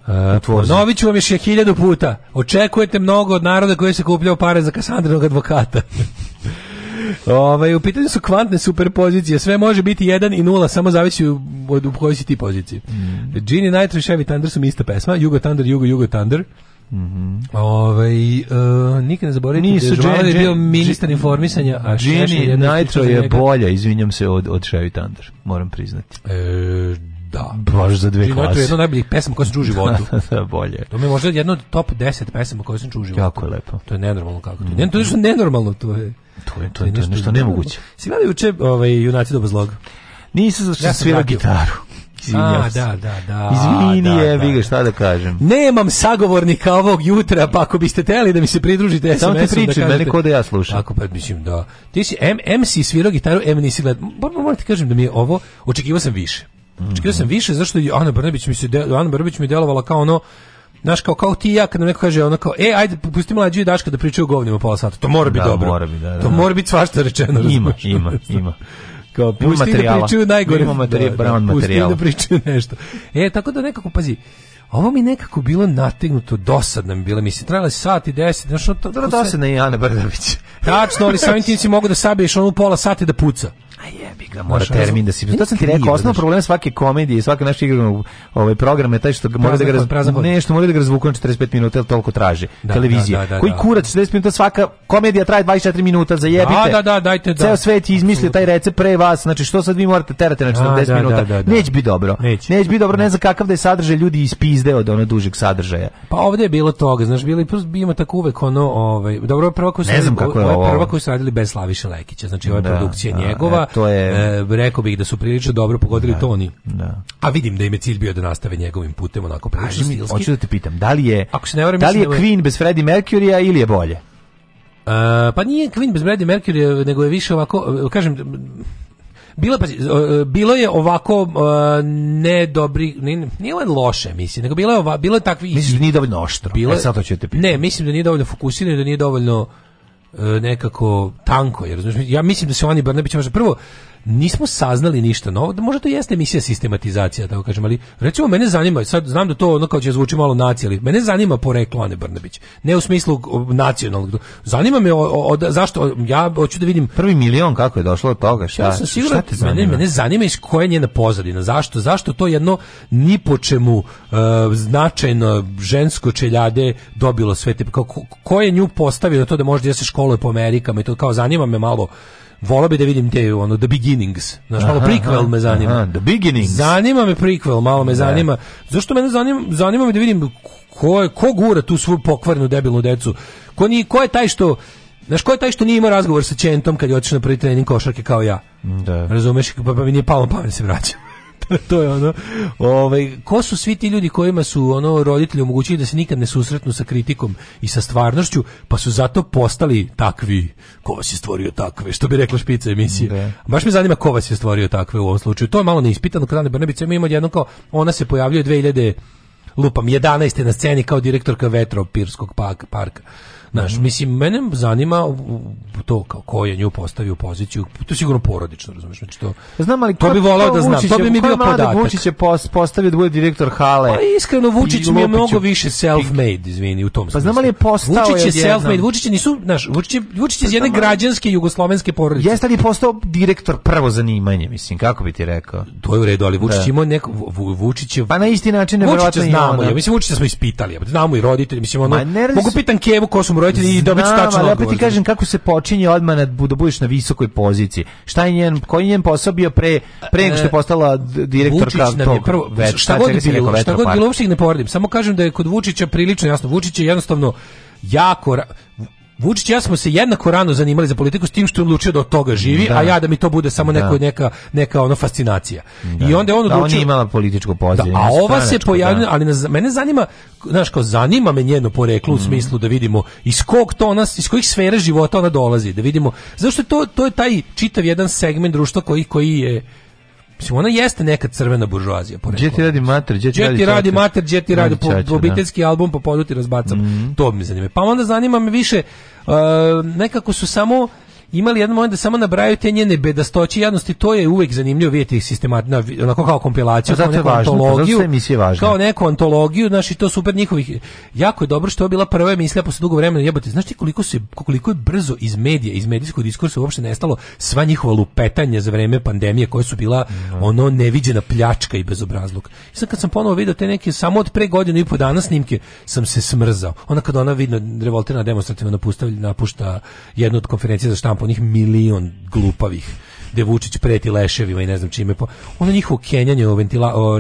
Uh, Nović vam još je hiljadu puta. Očekujete mnogo od naroda koji se kupljao pare za Kasandrinog advokata. Ovaj u pitanju su kvantne superpozicije, sve može biti 1 i 0, samo zavisi od u kojoj si ti poziciji. Mm. Genie Nitro i Chevy Thunder su mi ista pesma, Jugo Thunder, Jugo Jugo Thunder. Mhm. ovaj uh, nikad ne zaboraviti. Nisu, da je bio ministar informisanja, a Genie Nitro je bolja, izvinjam se od od Chevy Thunder, moram priznati. E, da. Baš za dve klase. To je jedna od najboljih pesama koje sam čuo u životu. da, bolje. To mi je možda jedno od top 10 pesama koje sam čuo u životu. Jako je lepo. To je nenormalno kako. Mm. To je, mm. to je nešto nenormalno, to je. To je, to je, to je nešto nemoguće. Si gledali uče ovaj, Junaci doba zloga? Nisam zašto ja sam svirao gitaru. A, da, da, da. Izvini, je, vi da, šta da kažem. Nemam sagovornika ovog jutra, pa ako biste teli da mi se pridružite e, SMS-om da kažete... Samo ti da ja slušam. Tako, pa mislim, da. Ti si, M, M si svirao gitaru, M nisi gledao. Moram ti kažem da mi je ovo, očekivao sam više. Očekivao sam više zašto je Ana Brnabić mi se de, Ana Brnabić mi djelovala kao ono Znaš, kao, kao ti i ja, kad nam neko kaže ono kao, e, ajde, pusti mlađu i Daška da pričaju o govnima pola sata. To mora biti da, dobro. Mora bi, da, to mora biti svašta rečeno. Ima, ima, ima. Kao, pusti materijala. da pričaju najgore. pusti da pričaju nešto. E, tako da nekako, pazi, ovo mi nekako bilo nategnuto, dosadno mi bilo, mi se trajala sat i deset, znaš, ono to, to, to, to, Brnabić. to, to, to, pola mogu da sabiješ onu pola sata i a jebi mora ono, termin da si... To sam ti rekao, osnovno problem svake komedije, svake naše igrane ovaj program je taj što ga mora da ga nešto mora da ga razvuku na 45 minuta, ili toliko traže, da, televizija. Da, da, Koji kurac 40 minuta svaka komedija traje 24 minuta, zajebite. Da, da, dajte da. Ceo svet je izmislio taj recept pre vas, znači što sad vi morate terati na 40 minuta. Neće biti dobro. Neće Neć biti dobro, ne znam kakav da je sadržaj, ljudi ispizde od onog dužeg sadržaja. Pa ovdje je bilo toga, znaš, bili ima tako uvek ono, ovaj, dobro, prva koju su radili bez Slaviše Lekića, znači ova produkcija njegova, to je... E, rekao bih da su prilično dobro pogodili da, Toni. Da. A vidim da im je cilj bio da nastave njegovim putem onako prilično Hoću da te pitam, da li je, Ako se ne varam, da je Queen bez Freddie Mercurya ili je bolje? Uh, pa nije Queen bez Freddie Mercury, nego je više ovako, e, kažem, bilo, e, bilo je ovako ne dobri, nije, loše, mislim, nego bilo je, ova, bilo je takvi... Mislim da nije dovoljno oštro, bilo je, sad Ne, mislim da nije dovoljno fokusirano, da nije dovoljno E, nekako tanko, jer ja mislim da se oni Brnabić može prvo nismo saznali ništa novo, možda to jeste emisija sistematizacija, tako kažem, ali recimo mene zanima, sad znam da to ono kao će zvuči malo nacije, ali mene zanima poreklo Ane Brnabić, ne u smislu nacionalnog, zanima me zašto, ja hoću da vidim... Prvi milion kako je došlo od toga, šta, ja sam siguran, šta te zanima? Mene, zanima iz koja je njena pozadina, zašto, zašto to jedno ni po čemu e, značajno žensko čeljade dobilo sve te, kao, ko, je nju postavio na to da možda ja se školuje po Amerikama i to kao zanima me malo Volao bi da vidim te ono The Beginnings. Znaš, malo prequel me zanima. the Beginnings. Zanima me prequel, malo me zanima. Zašto mene zanima? Zanima me da vidim ko, je, ko gura tu svu pokvarnu debilnu decu. Ko, ni ko je taj što Znaš, ko je taj što nije imao razgovor sa Čentom kad je otišao na prvi trening košarke kao ja? Da. Razumeš, pa, pa mi nije palo pamet se vraća to je ono. Ovaj ko su svi ti ljudi kojima su ono roditelji omogućili da se nikad ne susretnu sa kritikom i sa stvarnošću, pa su zato postali takvi. Ko vas je stvorio takve? Što bi rekla špica emisije. Baš me zanima ko vas je stvorio takve u ovom slučaju. To je malo neispitano ne bi se ima jedno kao ona se pojavljuje 2000 lupam 11. na sceni kao direktorka Vetropirskog parka. Znaš, mhm. mislim, mene zanima to kao ko je nju postavio u poziciju, to je sigurno porodično, razumiješ, znači to, Znam, ali to bi volao da znam, to bi mi bio podatak. Vučić je postavio da bude direktor hale? Pa iskreno, Vučić mi je mnogo više self-made, izvini, u tom smislu. Pa znam ali je postao Vučić je self-made, Vučić nisu, znaš, Vučić je, Vučić iz pa jedne građanske jugoslovenske porodice. Jeste li je postao direktor prvo zanimanje, mislim, kako bi ti rekao? To je u redu, ali Vučić ima neko, Vučić je... Pa na isti način, nevjerojatno znamo, ja, mislim, Vučića smo ispitali, znamo i roditelji, mislim, ono, mogu pitan Kevu ko su i dobiti tačno ali opet ti kažem kako se počinje odmah na, da budeš na visokoj poziciji. Šta je njen, koji je njen posao bio pre, pre nego što je e, postala direktorka Vučić nam prvo, šta god bilo, šta god uopšte ne poredim. Samo kažem da je kod Vučića prilično jasno. Vučić je jednostavno jako Vučić ja smo se jednako rano zanimali za politiku s tim što je odlučio da od toga živi, a ja da mi to bude samo neka, neka ono fascinacija. Da. I onda je on odlučio... Da, on je imala Da, a ova se pojavlja, ali mene zanima, znaš kao, zanima me njeno poreklo u mhm. smislu da vidimo iz kog to nas, iz kojih sfera života ona dolazi, da vidimo, zašto to, to je taj čitav jedan segment društva koji, koji je Mislim, ona jeste neka crvena buržoazija. Gdje ti radi mater, gdje ti radi radi mater, gdje ti radi čače, po obiteljski album, po podu ti razbacam. Mm -hmm. To mi zanima. Pa onda zanima me više, uh, nekako su samo imali jedan moment da samo nabraju te njene bedastoće jadnosti, to je uvek zanimljivo vidjeti sistematno, onako kao kompilaciju, pa kao neku važno, pa antologiju, kao neku antologiju, znači to super njihovih, jako je dobro što je bila prva emisija posle dugo vremena, jebate, znaš ti koliko, se, koliko je brzo iz medija, iz medijskog diskursa uopšte nestalo sva njihova lupetanja za vreme pandemije koje su bila ono neviđena pljačka i bezobrazluk. I sad kad sam ponovo vidio te neke, samo od pre godinu i po dana snimke, sam se smrzao. onda kad ona vidno revoltirana demonstrativno napušta jednu od konferencija za Trump, onih milion glupavih gde Vučić preti leševima i ne znam čime. Ono njihovo kenjanje o, ventila, o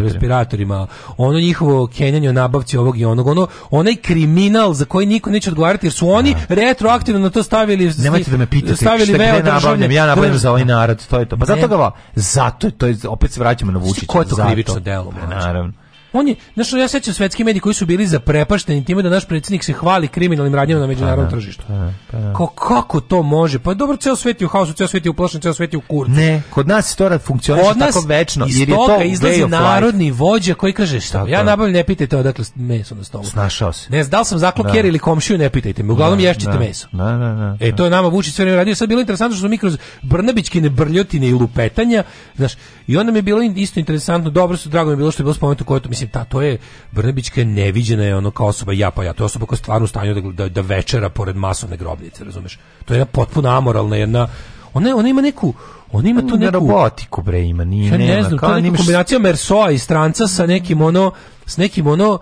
respiratorima. ono njihovo kenjanje o nabavci ovog i onog, ono, onaj kriminal za koji niko neće odgovarati, jer su oni retroaktivno na to stavili Nemojte da me pitate šta gde nabavljam, ja nabavljam za ovaj narod, to je to. Pa ne. zato ga, zato je to, opet se vraćamo na Vučića. Ko je to krivično delo? Pa naravno on je, znaš, ja sećam svetski mediji koji su bili zaprepašteni time da naš predsjednik se hvali kriminalnim radnjama na međunarodnom pa tržištu. Pa pa ko kako to može? Pa dobro, ceo svet je u haosu, ceo svet je u ceo svet je u kurcu. Ne, kod nas to funkcioniše kod nas tako večno. Iz jer je to izlazi narodni life. vođa koji kaže šta, ja nabavljam, ne pitajte odakle meso na stolu. Snašao se. Ne znam, da li sam ili komšiju, ne pitajte me. Uglavnom ješćite meso. ne e, to je nama vuči sve radio. Sad bilo interesantno što su mi kroz Brnabićkine brljotine i lupetanja, znaš, i onda mi je bilo isto interesantno, dobro su, drago mi je bilo što je bilo spomenuto koje to, mislim, mislim, to je, Brnebićka neviđena je ono kao osoba ja pa ja, to je osoba koja stvarno u da, da, da večera pored masovne grobnice, razumeš? To je jedna potpuno amoralna, jedna, ona, ona ima neku, ona ima tu neku robotiku bre ima, nije ne znam, kao to kombinacija Mersoa i stranca sa nekim ono s nekim ono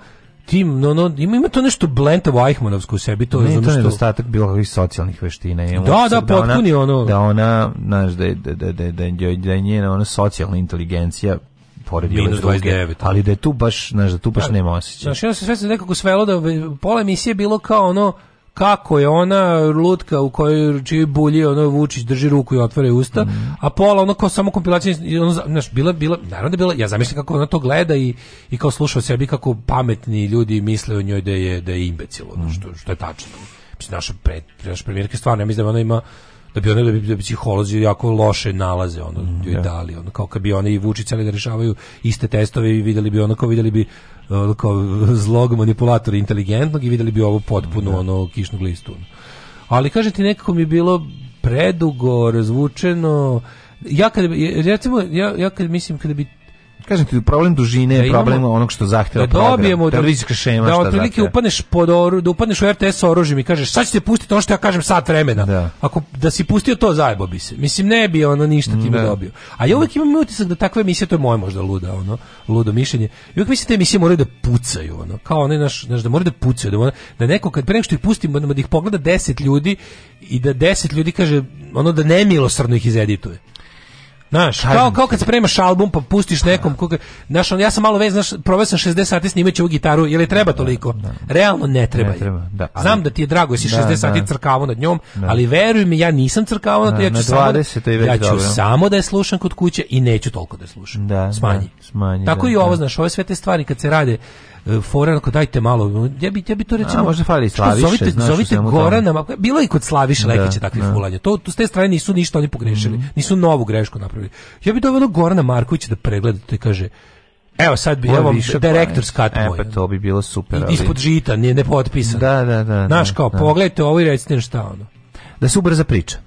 tim no, no ima, ima to nešto blenta Eichmannovsko u sebi to ne, je nedostatak bilo kakvih socijalnih veština da da potpuni ono da ona znaš da da da da njena ona socijalna inteligencija pored minus Ali da je tu baš, znaš, da tu baš nema osjećaja. Znaš, ja se sve se nekako svelo da pola emisije bilo kao ono kako je ona lutka u kojoj čiji bulji ono Vučić drži ruku i otvara usta, mhm. a pola ono kao samo kompilacija ono znaš bila bila naravno da bila ja zamislim kako ona to gleda i i kao sluša sebi kako pametni ljudi misle o njoj da je da je imbecil ono mm. što što je tačno. Mislim naša pre, naša stvarno ja mislim da ona ima da bi oni da psiholozi jako loše nalaze ono mm, u dali ono kao kad bi oni i Vučić celi da rešavaju iste testove i videli bi ono kao videli bi ono, kao zlog manipulatora inteligentnog i videli bi ovo potpuno mm, ono kišnog listu ono. ali kaže ti nekako mi je bilo predugo razvučeno ja kad recimo ja, ja kad mislim kada bi Kažem ti, problem dužine je problem onog što zahteva da Dobijemo, televizijska da, otprilike upadneš pod oru, da upadneš u RTS oružjem i kažeš sad ćete pustiti ono što ja kažem sat vremena. Ako da si pustio to zajebo bi se. Mislim ne bi ono ništa ti dobio. A ja uvijek imam utisak da takve emisije to je moje možda luda ono, ludo mišljenje. I uvijek mislim da emisije moraju da pucaju ono, kao one naš, naš da moraju da pucaju, da, ono, da neko kad pre što ih pustimo da ih pogleda 10 ljudi i da 10 ljudi kaže ono da nemilosrdno ih izedituje. Znaš, kao, kao kad spremaš album pa pustiš nekom, ja sam malo vez, znaš, proveo sam 60 sati snimajući ovu gitaru, je li treba toliko? Realno ne treba. Ne treba da, Znam da ti je drago, jesi da, 60 sati crkavo nad njom, ali veruj mi, ja nisam crkavo nad ja ću, samo, da je slušam kod kuće i neću toliko da je slušam. Da, smanji. smanji. Tako i ovo, znaš, ove sve te stvari kad se rade, E, fora ako dajte malo ja bi ja bi to recimo možda fali zovite, zovite Gorana bilo i kod Slaviša Lekića takvih fulanja to, s te strane nisu ništa oni pogrešili mhm. nisu novu grešku napravili ja bi doveo Gorana Markovića da pregleda i kaže Evo sad bi evo pa direktor skat e, pa moj. E to bi bilo super. Ali... Ispod žita, nije nepotpisano. Da, da, da. Naš kao da. pogledajte ovo i recite šta ono. Da se ubrza priča.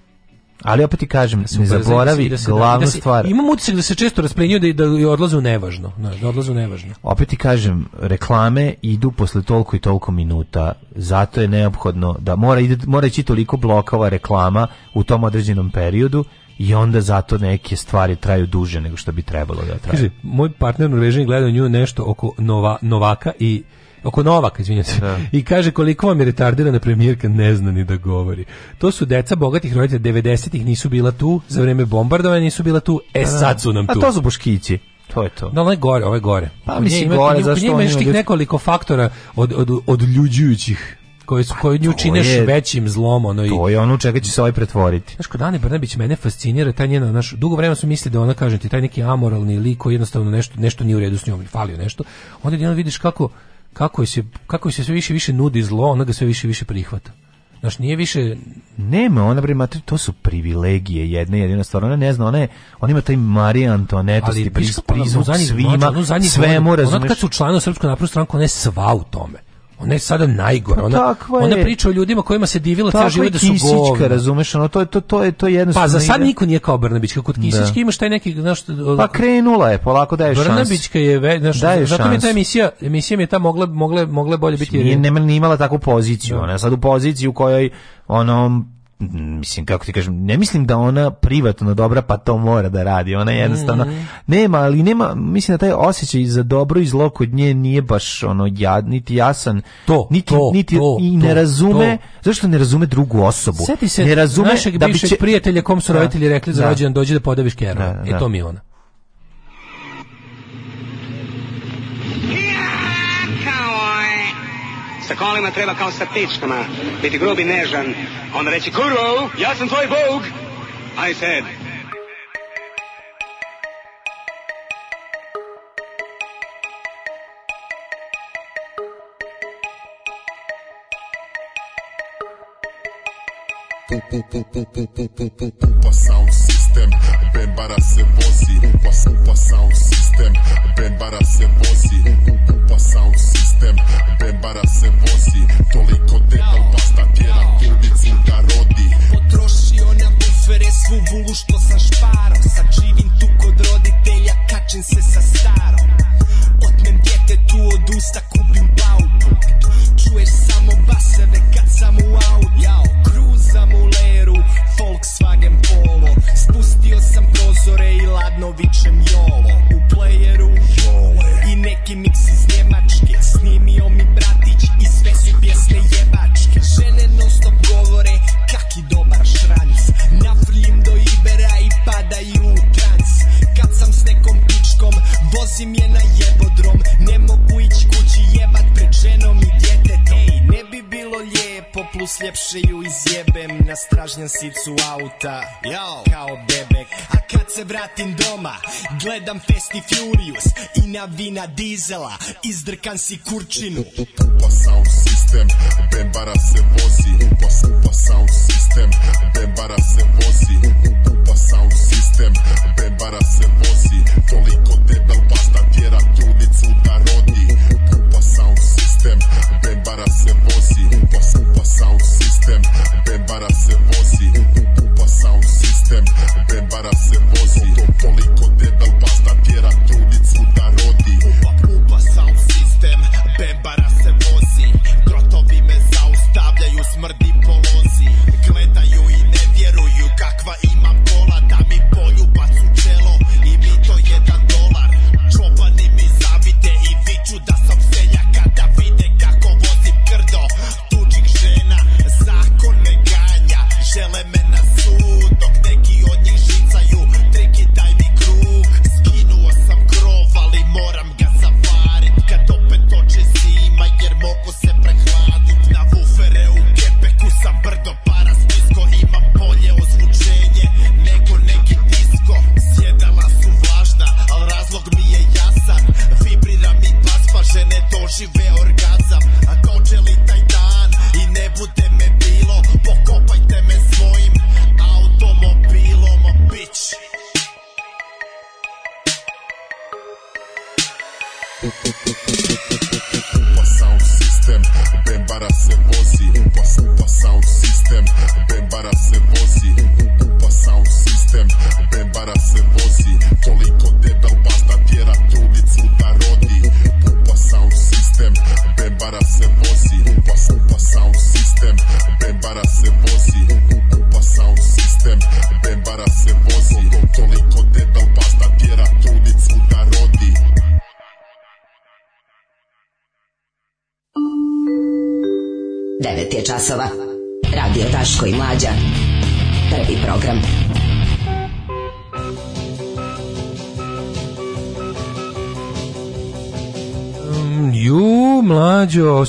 Ali opet ti kažem, ne zaboravi da se, glavnu da stvar. Imam utisak da se često rasplenjuje da, i da odlaze u nevažno. Da odlaze nevažno. Opet ti kažem, reklame idu posle toliko i toliko minuta. Zato je neophodno da mora, mora ići toliko blokova reklama u tom određenom periodu i onda zato neke stvari traju duže nego što bi trebalo da traju. moj partner u gleda nju nešto oko nova, Novaka i oko Novaka, izvinjam I kaže koliko vam je retardirana premijerka ne zna ni da govori. To su deca bogatih roditelja 90-ih nisu bila tu za vrijeme bombardovanja, nisu bila tu. E sad su nam tu. A to su buškići. To je to. Da, ono gore, ovo je gore. Pa mislim ima, gore, zašto još tih nekoliko faktora od, od, od ljuđujućih koji su pa koju nju čineš većim zlom ono i to je ono čega će se ovaj pretvoriti. Znaš kod Ani Brnabić mene fascinira taj njena naš dugo vremena su mislili da ona kaže ti taj neki amoralni lik koji jednostavno nešto nešto nije u redu s njom, falio nešto. Onda jedno vidiš kako kako se kako se sve više više nudi zlo, ona ga sve više više prihvata. Znaš, nije više... Nema, ona bre, to su privilegije jedne jedina stvar. Ona ne zna, ona, je, ona ima taj Marija Antonetosti, prizvuk svima, svemu, razumiješ? Ona kad su članovi Srpsku napravu stranku, ona sva u tome. Ona je sada najgora. Ona, pa ona priča o ljudima kojima se divila ceo život da su kisička, razumeš, ono, to je to to je to jedno. Pa za sad niko nije kao Brnabićka, kod Kisićke imaš taj neki, znaš, pa krenula je, polako daje šans. Brnabićka je, znaš, zato mi ta emisija, emisija mi je ta mogla mogla mogla bolje biti. Nije, nije imala takvu poziciju, ona sad u poziciji u kojoj onom Mm, mislim kako ti kažem ne mislim da ona privatno dobra pa to mora da radi ona jednostavno nema ali nema mislim da taj osjećaj za dobro i zlo kod nje nije baš ono jad niti jasan to niti to, niti i ne to, razume zašto ne razume drugu osobu se ne razume da bi će... prijatelja kom su roditelji rekli za rođendan dođi da podaviš kera e to mi ona Sa kolima treba kao sa pičkama, biti grub i nežan. Onda reći, kurvo, ja sam tvoj bog. I said, Bembara se vozi, upa, upa sound system Bembara se vozi, upa, sound system Bembara se vozi, toliko debel pasta tjera Kurdicu da rodi Potrošio na bufere svu vulu što sam šparo Sad živim tu kod roditelja, kačim se sa starom Otmem tu od usta, kupim baupuk Čuješ samo baseve kad sam u autu Jao, kruzam u leju Volkswagen Polo Spustio sam prozore i ladno vičem jolo U playeru jole I neki mix iz Njemačke Snimio mi bratić i sve su pjesme jebačke Žene non stop govore kaki dobar šranc Nafrljim do Ibera i padaju u trans Kad sam s nekom pičkom vozim je na jebodrom Ne mogu ići kući jebat pred ženom i djetetom Ej, ne bi bilo lijepo Sljepše ju izjebem na sicu auta Yo. Kao bebek A kad se vratim doma Gledam Festi Furious I na vina dizela Izdrkan si kurčinu Upa sound system Bembara se vozi Upa, upa sound system Bembara se vozi Upa sound system Bembara se vozi Toliko debel pasta Tjera trudicu da rodi Upa sound system sistem Bebara se vozi Upa, upa sound sistem Bebara se vozi Upa, sound system Bebara se vozi To POLIKO debel pasta tjera trudnicu da rodi Upa, upa sound Bebara se vozi Grotovi me zaustavljaju smrdi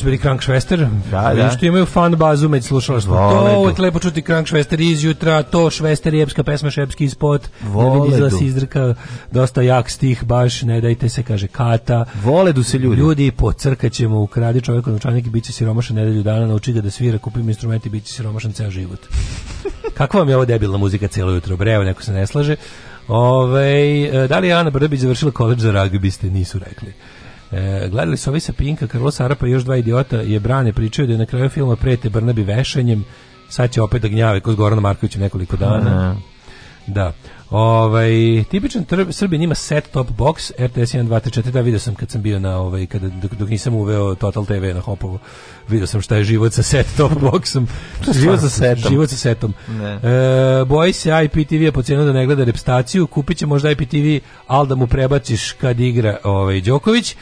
su bili Krankšvester, da, da. što imaju fan bazu među slušalaštvom. To je lepo čuti Krankšvester iz jutra, to Švester jepska pesma Šepski ispod, ne vidi izdrka, dosta jak stih baš, ne dajte se, kaže Kata. Voledu se ljudi. Ljudi, pocrkaćemo, ukradi čovjek od učanik i bit će siromašan nedelju dana, nauči ga da svira, kupim instrumenti, i bit će siromašan ceo život. Kako vam je ovo debilna muzika cijelo jutro? Brevo neko se ne slaže. Ove, e, da li je Ana Brbić završila koleđ za ragbi, nisu rekli. E, gledali su ovi sa Pinka, Karlo Sarapa i još dva idiota je brane pričaju da je na kraju filma prete Brnabi vešenjem sad će opet da gnjave kod Gorana Markovića nekoliko dana. Da. Ovaj tipičan Srbin ima set top box RTS 1 2 3 4 da video sam kad sam bio na ovaj kada dok, dok nisam uveo Total TV na Hopovu. Video sam šta je život sa set top boxom. život sa setom. Život sa setom. Ne. E, boji se iptv je po cijenu da ne gleda repstaciju, kupiće možda IPTV, al da mu prebaciš kad igra ovaj Đoković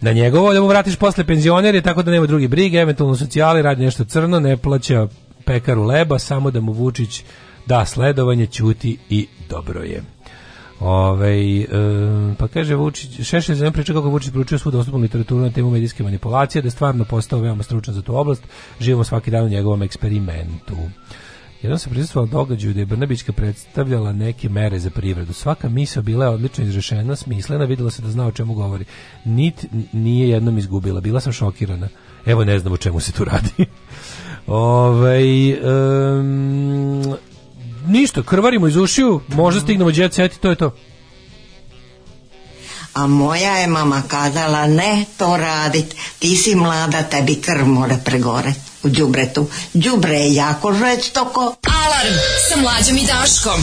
na njegovo, da mu vratiš posle penzioner tako da nema drugi brige, eventualno socijali radi nešto crno, ne plaća pekaru leba, samo da mu Vučić da sledovanje, ćuti i dobro je. Ove, e, pa kaže Vučić, Šešelj zemlja priča kako Vučić pručio svu dostupnu literaturu na temu medijske manipulacije, da je stvarno postao veoma stručan za tu oblast, živimo svaki dan u njegovom eksperimentu. Jednom se prisustvovao događaju da je Brnabićka predstavljala neke mere za privredu. Svaka misa bila je odlično izrešena, smislena, videla se da zna o čemu govori. Nit nije jednom izgubila, bila sam šokirana. Evo ne znam o čemu se tu radi. Ove, ništa, krvarimo iz ušiju, možda stignemo jet set to je to. A moja je mama kazala, ne to radit, ti si mlada, tebi krv mora pregore u džubretu. Džubre je jako žveć toko. Alarm sa mlađom i daškom.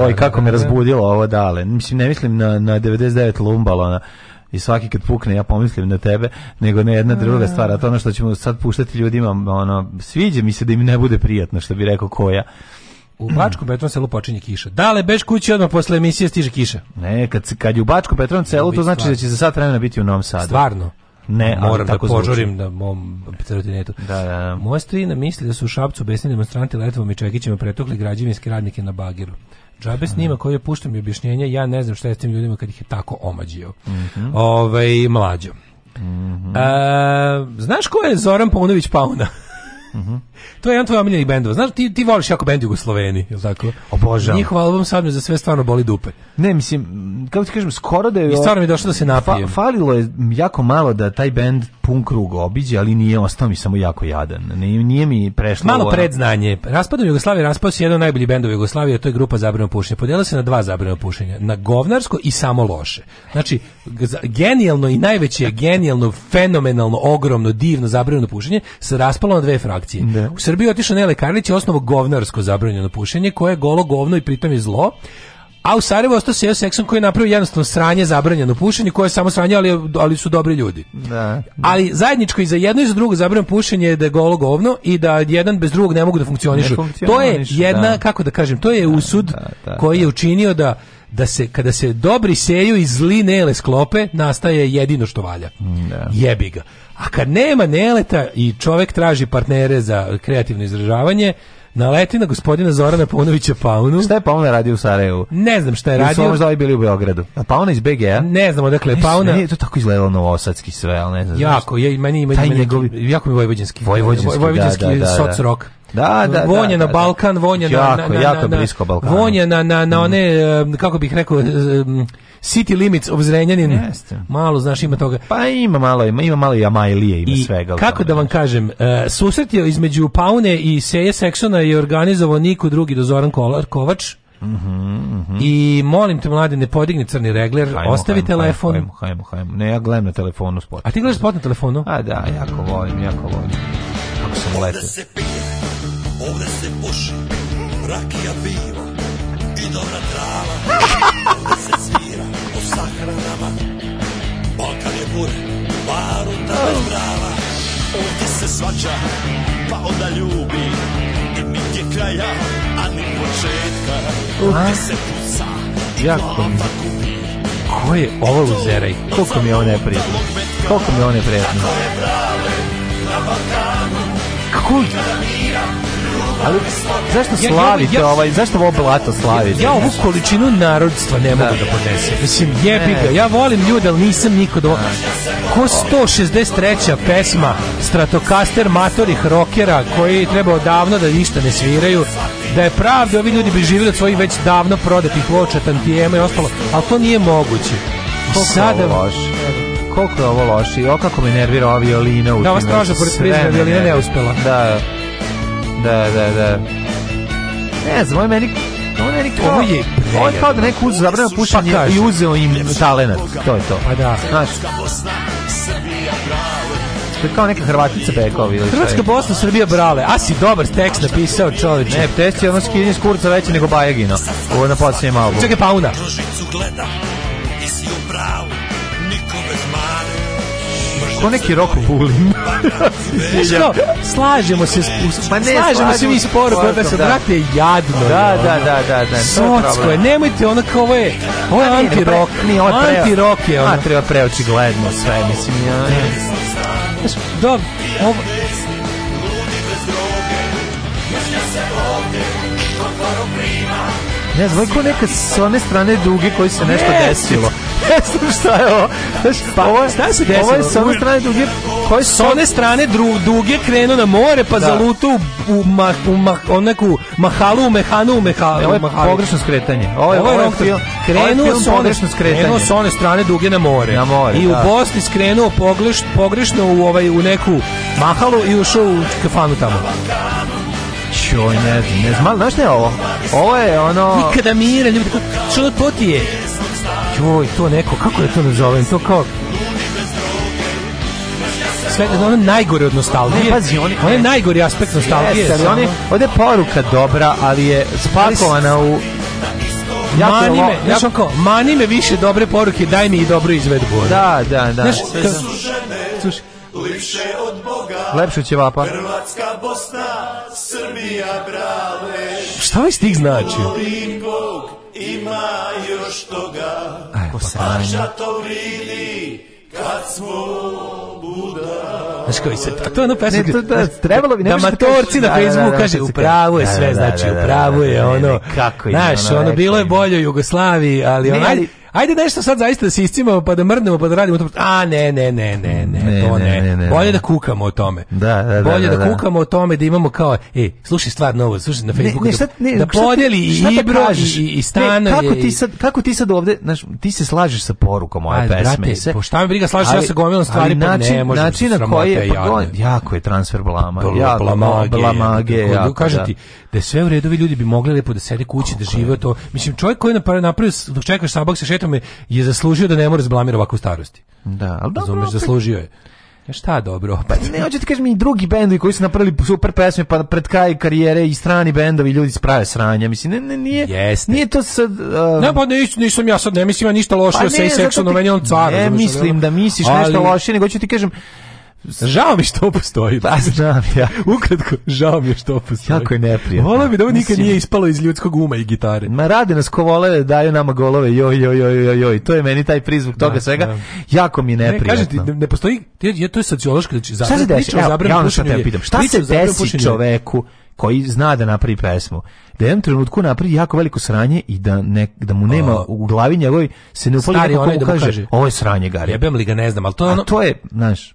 Joj, kako me razbudilo ovo dale. Mislim, ne mislim na, na 99 lumbalona i svaki kad pukne ja pomislim na tebe, nego na jedna druga stvar, a to ono što ćemo sad puštati ljudima, ono, sviđa mi se da im ne bude prijatno, što bi rekao koja. U Bačku petrovom selu počinje kiša. Dale, bež kući odmah posle emisije stiže kiša. Ne, kad, kad je u Bačku Petron selu, to znači da će za sat vremena biti u Novom Sadu. Stvarno. Ne, moram tako da požurim na mom trotinetu. Da, da, da. strina misli da su u Šapcu besni demonstranti letovom i Čekićima pretukli građevinske radnike na Bagiru. Džabe snima koji je puštam mi objašnjenje, ja ne znam šta je s tim ljudima kad ih je tako omađio. Mm -hmm. Ove, ovaj, mlađo. Mm znaš ko je Zoran Paunović Pauna? Mhm. To je jedan tvoj omiljeni bendova. Znaš, ti, ti voliš jako bend Jugosloveni, je li tako? Obožavam. Njihov album sad za sve stvarno boli dupe. Ne, mislim, kako ti kažem, skoro da je... I stvarno mi došlo da se napijem. falilo je jako malo da taj bend pun krug obiđe, ali nije ostao mi samo jako jadan. Nije, nije mi prešlo... Malo ono- predznanje. Raspadom Jugoslavije raspao se jedan od najboljih bendova Jugoslavije, to je grupa Zabrano pušenja. Podijela se na dva zabrano pušenja. Na govnarsko i samo loše. Znači, genijalno i najveće genijalno, fenomenalno, ogromno, divno zabrano pušenje se raspalo na dve fra. U Srbiji je otišao Nele Karlić je osnovo govnarsko zabranjeno pušenje koje je golo govno i pritom je zlo. A u Sarajevo ostao se seksom koji je napravio jednostavno sranje zabranjeno pušenje, koje je samo sranje, ali, su dobri ljudi. Da, Ali zajedničko i za jedno i za drugo zabranjeno pušenje je da je golo govno i da jedan bez drugog ne mogu da funkcionišu. to je jedna, kako da kažem, to je usud koji je učinio da da se kada se dobri seju i zli nele sklope nastaje jedino što valja. Da. Jebi ga. A kad nema neleta i čovjek traži partnere za kreativno izražavanje, naleti na gospodina Zorana Ponovića Paunu. Šta je Pauna radio u Sarajevu? Ne znam šta je radio. Mi smo možda bili u Beogradu. A Pauna iz BG-a? Ne znam dakle je Pauna. Ne, to tako izgledalo novosadski sve, ali ne znam. Jako, je, meni ima njegovi... jako mi vojvođanski. Vojvođanski, vojvođanski da, da, da, soc rock. Da, da, vonja da, na Balkan, vonja jako, na, na, jako blisko Balkanu. Vonja na, na, na mhm. one, kako bih rekao, City Limits of Zrenjanin. Malo, znaš, ima toga. Pa ima malo, ima, ima malo i ima I svega. kako da vam kažem, uh, e, susret je između Paune i Seje Seksona je organizovao Niku drugi dozoran Zoran Kolar, Kovač. Mm -hmm, I molim te mlade ne podigni crni regler, hajmo, ostavi hajmo, telefon. Hajmo, hajmo, hajmo. Ne, ja gledam na telefonu spot. A ti gledaš spot na telefonu? A da, jako volim, jako volim. Kako sam Ovde se pije, ovde se puši, rakija piva i dobra trava. Maribor, baruta bez brava Ovdje se svađa, pa onda ljubi I je kraja, a ni početka Ovdje se puca, i glava gubi Ko je ovo luzeraj? Koliko mi je ovo neprijedno? Koliko mi je ovo neprijedno? Kako je bravo na Balkanu Kako je? Ali zašto slavite ovaj, zašto ovo blato slavite? Ja ovu količinu narodstva ne mogu da podnesem. Mislim, jebi e. ja volim ljude, ali nisam niko do... Ko 163. pesma Stratocaster matorih rokera koji treba odavno da ništa ne sviraju, da je pravda, ovi ljudi bi živjeli od svojih već davno prodatih voča tantijema i ostalo, ali to nije moguće. Koliko Sada... Loše koliko je ovo loše o kako mi nervira ova violina Da, ova straža pored prizme violina ne uspela. Da, da, da, da. Ne znam, ovo je meni ovo je kao, ovo je, ovo je kao da neko uzu pa i uzeo im talenat. To je to. Pa da. Znaš, to je kao neka Hrvatica Bekovi. Hrvatska Bosna, Srbija Brale. A si dobar tekst napisao, čovječe Ne, tekst je ono s kurca veće nego Bajagino. Ovo na posljednjem albumu. Čekaj, pauna. Čekaj, pauna ko neki rock volim. slažemo se, pa ne, slažemo se mi sporo, da se brate jadno. Ono. Da, da, da, da, da. Socko je, nemojte ono kao ovo je, ovo je anti-rock, anti-rock je ono. A, treba preočigledno sve, mislim, ja. Dobro, Ne znam, ko neka s one strane duge koji se nešto ne. desilo. Ne znam šta je ovo. Znaš, pa, ovo, šta se desilo? Ovo je s one strane duge koji s one strane dru, duge krenu na more pa da. zalutu u, u, ma, u ma, mahalu, u mehanu, u Ovo je pogrešno skretanje. Ovo je, ovo je, film, krenuo, s one, krenuo s one strane duge na more. Na more I u Bosni skrenuo pogrešno u, ovaj, u neku mahalu i ušao u kafanu tamo. Čo ne znam, ne znam, ali znaš šta je ovo? Ovo je ono... Nikada mira, čo što to je? Joj, to neko, kako je to nazovem, to kao sve ono najgore od nostalgije. pazi, oni, on je najgori aspekt nostalgije. Yes, ali Ovdje je poruka dobra, ali je spakovana u ja mani me, ja kao, mani me više dobre poruke, daj mi i dobru izvedbu. Ono. Da, da, da. Znaš, sve Lepše od Boga. će Hrvatska Bosna. Šta ovaj stih znači? Bog ima još toga, to kad smo budali Znaš koji se, a to je ono trebalo bi na Facebooku kaže u pravu je sve, znači u pravu je ono. Kako je? Znaš, ono bilo je bolje u Jugoslaviji, ali onaj Ajde nešto sad zaista da se iscimamo pa da mrnemo pa da radimo to. A ne, ne, ne, ne, ne, ne to ne. ne, ne Bolje da kukamo o tome. Da, da, Bolje da, da, kukamo o tome da imamo kao ej, slušaj stvar novo, slušaj na Facebooku. da podijeli i Ibro i, i Stano. kako ti sad kako ti sad ovde, znaš, ti se slažeš sa porukom moje pesme. se. Po pa šta mi briga, slažeš ja sa gomilom stvari, pa ne možeš. Način na koji je pa jako je transfer blama, jako blama, Kažete da sve u redu, ljudi bi mogli lepo da sede kući, da žive to. Mislim čovjek koji par napravio dok čekaš sabak se aspektom je, zaslužio da ne mora zblamir ovako u starosti. Da, ali Razumeš, zaslužio je. Šta dobro? Pa ne, hoće ti kažem i drugi bendovi koji su napravili super pesme pa pred kraj karijere i strani bendovi ljudi sprave sranja. Mislim, ne, ne, nije, Jeste. nije to sad... Uh, ne, pa ne, nisam ja sad, ne mislim ja ništa loše pa o sej on car. Ne, mislim da misliš ali, nešto loše, nego hoću ti kažem, Žao mi što postoji. Pa znam ja. Ukratko, žao mi je što postoji. Jako je neprijatno. Volao bi da ovo nikad nije ispalo iz ljudskog uma i gitare. Ma rade nas ko vole, daju nama golove, joj, joj, joj, joj, joj. To je meni taj prizvuk toga da, svega. Jako mi je neprijatno. Ne, kažete, ne postoji, je, to je sociološko, znači, šta se desi? Evo, ja ono što te pitam, šta se desi čoveku koji zna da napravi pesmu, da jednom trenutku napravi jako veliko sranje i da, ne, da mu nema u glavi njegovoj se ne upali kaže, kaže, ovo je sranje, Gari. Jebem li ga, ne znam, ali to je ono... A to je, znaš,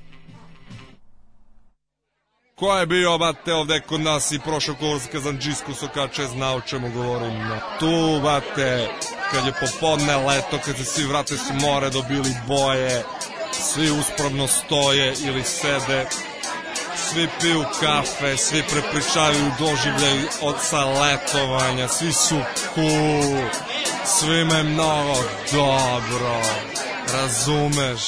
Ko je bio, bate, ovde kod nas i prošao kurs Kazanđisku sokače, zna o čemu govorim. Tu, bate, kad je popodne leto, kad se svi vrate s more, dobili boje, svi uspravno stoje ili sede, svi piju kafe, svi prepričavaju doživlje od saletovanja, letovanja, svi su cool, svima je mnogo dobro, razumeš?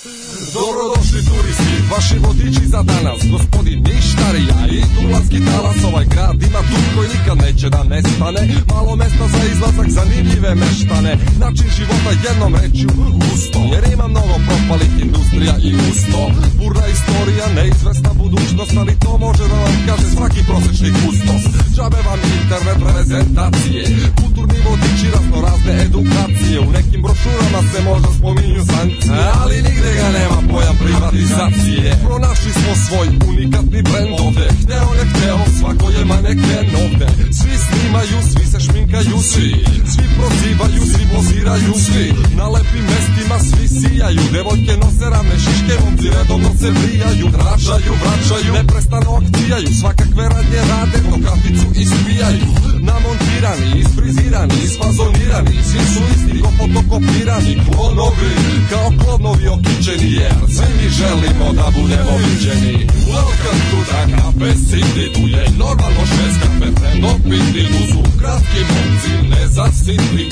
Dobrodošli turisti! Vaši vodiči za danas, gospodin Ništarija i Tulanski talas Ovaj grad ima tu koji nikad neće da nestane Malo mesta za izlazak, zanimljive meštane Način života jednom reću usto Jer ima mnogo propalih industrija i usto Burna istorija, neizvesna budućnost Ali to može da vam kaže svaki prosječni kustos Džabe vam internet prezentacije Kulturni vodiči raznorazne edukacije U nekim brošurama se možda spominju sankcije Ali nigde ga nema pojam privatizacije Pronašli smo svoj unikatni brend ovdje Hteo ne hteo, svako je maneken ovdje Svi snimaju, svi se šminkaju, svi Svi prozivaju, svi poziraju, svi Na lepim mestima svi sijaju Devojke nose rame, šiške momci redovno se vrijaju Tražaju, vraćaju, neprestano aktijaju Svakakve radnje rade, po kaficu ispijaju Namontirani, isfrizirani, isfazonirani Svi su isti, ko fotokopirani Klonovi, kao klonovi okičeni jer Svi mi želimo da budemo viđeni Welcome to the Cafe City Tu je normalno šest kafe Preno piti Tu su kratki momci Ne zasitli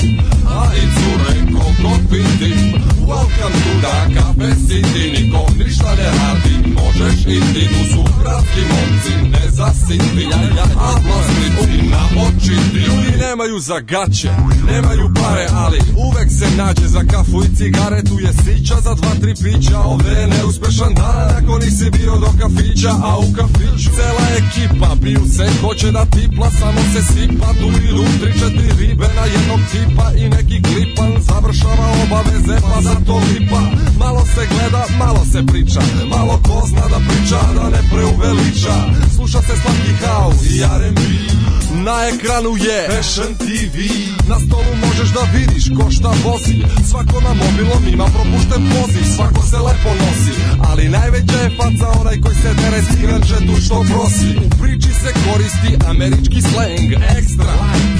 A i cure kodno piti Welcome to the Cafe City Niko ništa ne radi Možeš iti Tu su kratki momci zasitli ja, ja, A na oči Ljudi nemaju za gaće Nemaju pare ali uvek se nađe Za kafu i cigare Tu je sića za dva tri pića Ovdje je neuspešan dan ko ako nisi bio do kafića, a u kafiću cela ekipa Biju se, hoće da tipla, samo se sipa Tu idu tri, četiri ribe na jednog tipa I neki klipan završava obaveze, pa za to lipa Malo se gleda, malo se priča Malo ko zna da priča, da ne preuveliča Sluša se svaki haos i R&B na ekranu je Fashion TV Na stolu možeš da vidiš ko šta vozi Svako na mobilom ima propušten poziv Svako se lepo nosi Ali naj najveća je faca onaj koji se tere s tu što prosi U priči se koristi američki slang Extra,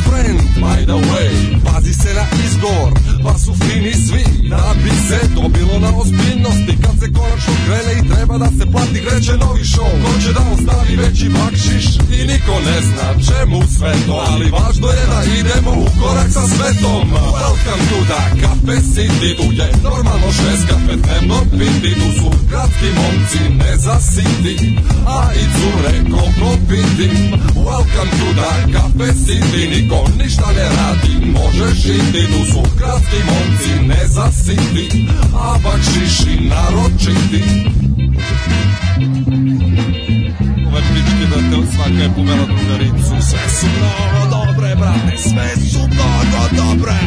friend, by the way Pazi se na izgovor, pa su fini svi Da bi se bilo na ozbiljnosti Kad se konačno krene i treba da se plati Kreće novi show, ko će da ostavi veći bakšiš I niko ne zna čemu sve to Ali važno je da idemo u korak sa svetom Welcome to the Cafe City Tu je normalno šest kafe dnevno piti Tu su kratki momci ne zasiti, a i cure koliko piti. Welcome to the cafe city, niko ništa ne radi, možeš iti. Tu su kratki momci ne zasiti, a bakšiši naročiti. Ove da te svaka je pomela drugaricu, sve su mnogo dobre, brate, sve su mnogo dobre.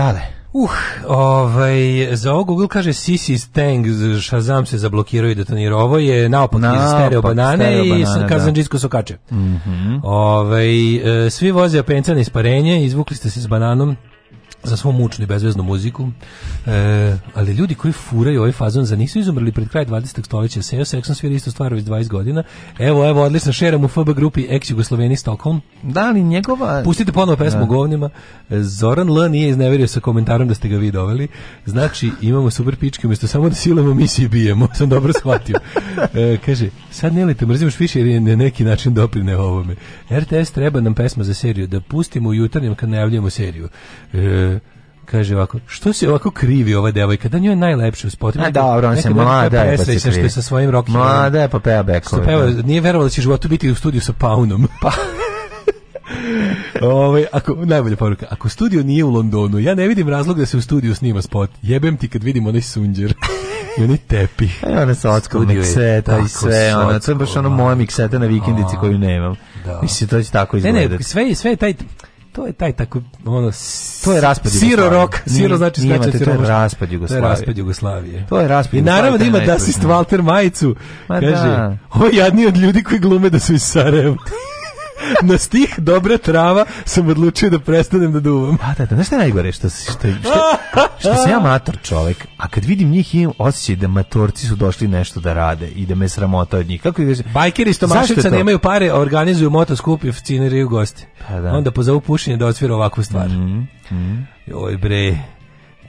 Dale. Uh, ovaj, za ovo Google kaže Sisi Stang, Shazam se zablokiraju i detonira. Ovo je naopak no, iz stereo banane i sam sokače. Mm Ove, svi voze apenca na isparenje, izvukli ste se s bananom, za svom mučnu i bezveznu muziku. E, ali ljudi koji furaju ovaj fazon za nisu izumrli pred kraj 20. stoljeća. Seo seksom svira isto stvar već 20 godina. Evo, evo, odlično, šeram u FB grupi ex Jugosloveni Stockholm. Da, njegova... Pustite ponovo pesmu da. govnima. Zoran L. nije izneverio sa komentarom da ste ga vi doveli. Znači, imamo super pičke, umjesto samo da silamo mi si bijemo. Sam dobro shvatio. E, kaže, sad ne te mrzim više jer na neki način doprine ovome. RTS treba nam pesma za seriju, da pustimo u jutarnjem kad najavljujemo seriju. E, Kaže ovako, što se ovako krivi ova devojka? Da njoj je najlepše u spotu. A dobro, on se mlada je pa se krivi. Što je sa svojim rokim. Mlada je pa peva bekove. da. nije verovalo da će životu biti u studiju sa Paunom. Pa... Ovaj ako najbolja poruka, ako studio nije u Londonu, ja ne vidim razlog da se u studiju snima spot. Jebem ti kad vidim onaj sunđer. I oni tepi E, pa ona sa odskom mikseta i sve. Ona, to je baš ono moja mikseta na vikendici koju nemam. Da. Mislim, to će tako izgledati. Ne, ne, sve, sve taj to je taj tako ono to je raspad Siro rok, siro znači skače siro. To je raspad Jugoslavije. To je raspad Jugoslavije. To je raspad. I naravno da ima da si Walter majicu. Ma kaže, da. jadni od ljudi koji glume da su iz Sarajeva. na stih dobra trava sam odlučio da prestanem da duvam. A da, znaš šta je najgore? Što, što, što, što sam ja mator čovek, a kad vidim njih imam osjećaj da matorci su došli nešto da rade i da me sramota od njih. Kako kaže? Bajkeri stomašica nemaju pare, organizuju moto i oficiniraju gosti. Pa da. Onda pozavu pušenje da odsvira ovakvu stvar. Mm, mm. Joj bre.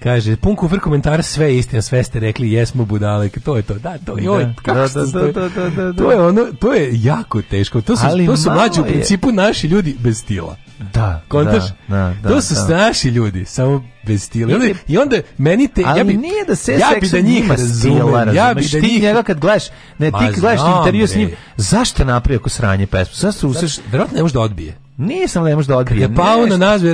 Kaže, pun kufr komentar, sve je istina, sve ste rekli, jesmo budale, to je to, da, to, to je ono, to je jako teško, to su, to su mlađi u principu naši ljudi bez stila. Da, Kontaš, to su naši ljudi, samo bez stila. I onda, meni te, ja bi, nije da se ja bi da njih ja bi da njih... kad gledaš, ne, ti intervju s njim, zašto napravio u sranje pesmu? Zašto Verovatno ne može da odbije. Nisam da možda odbije.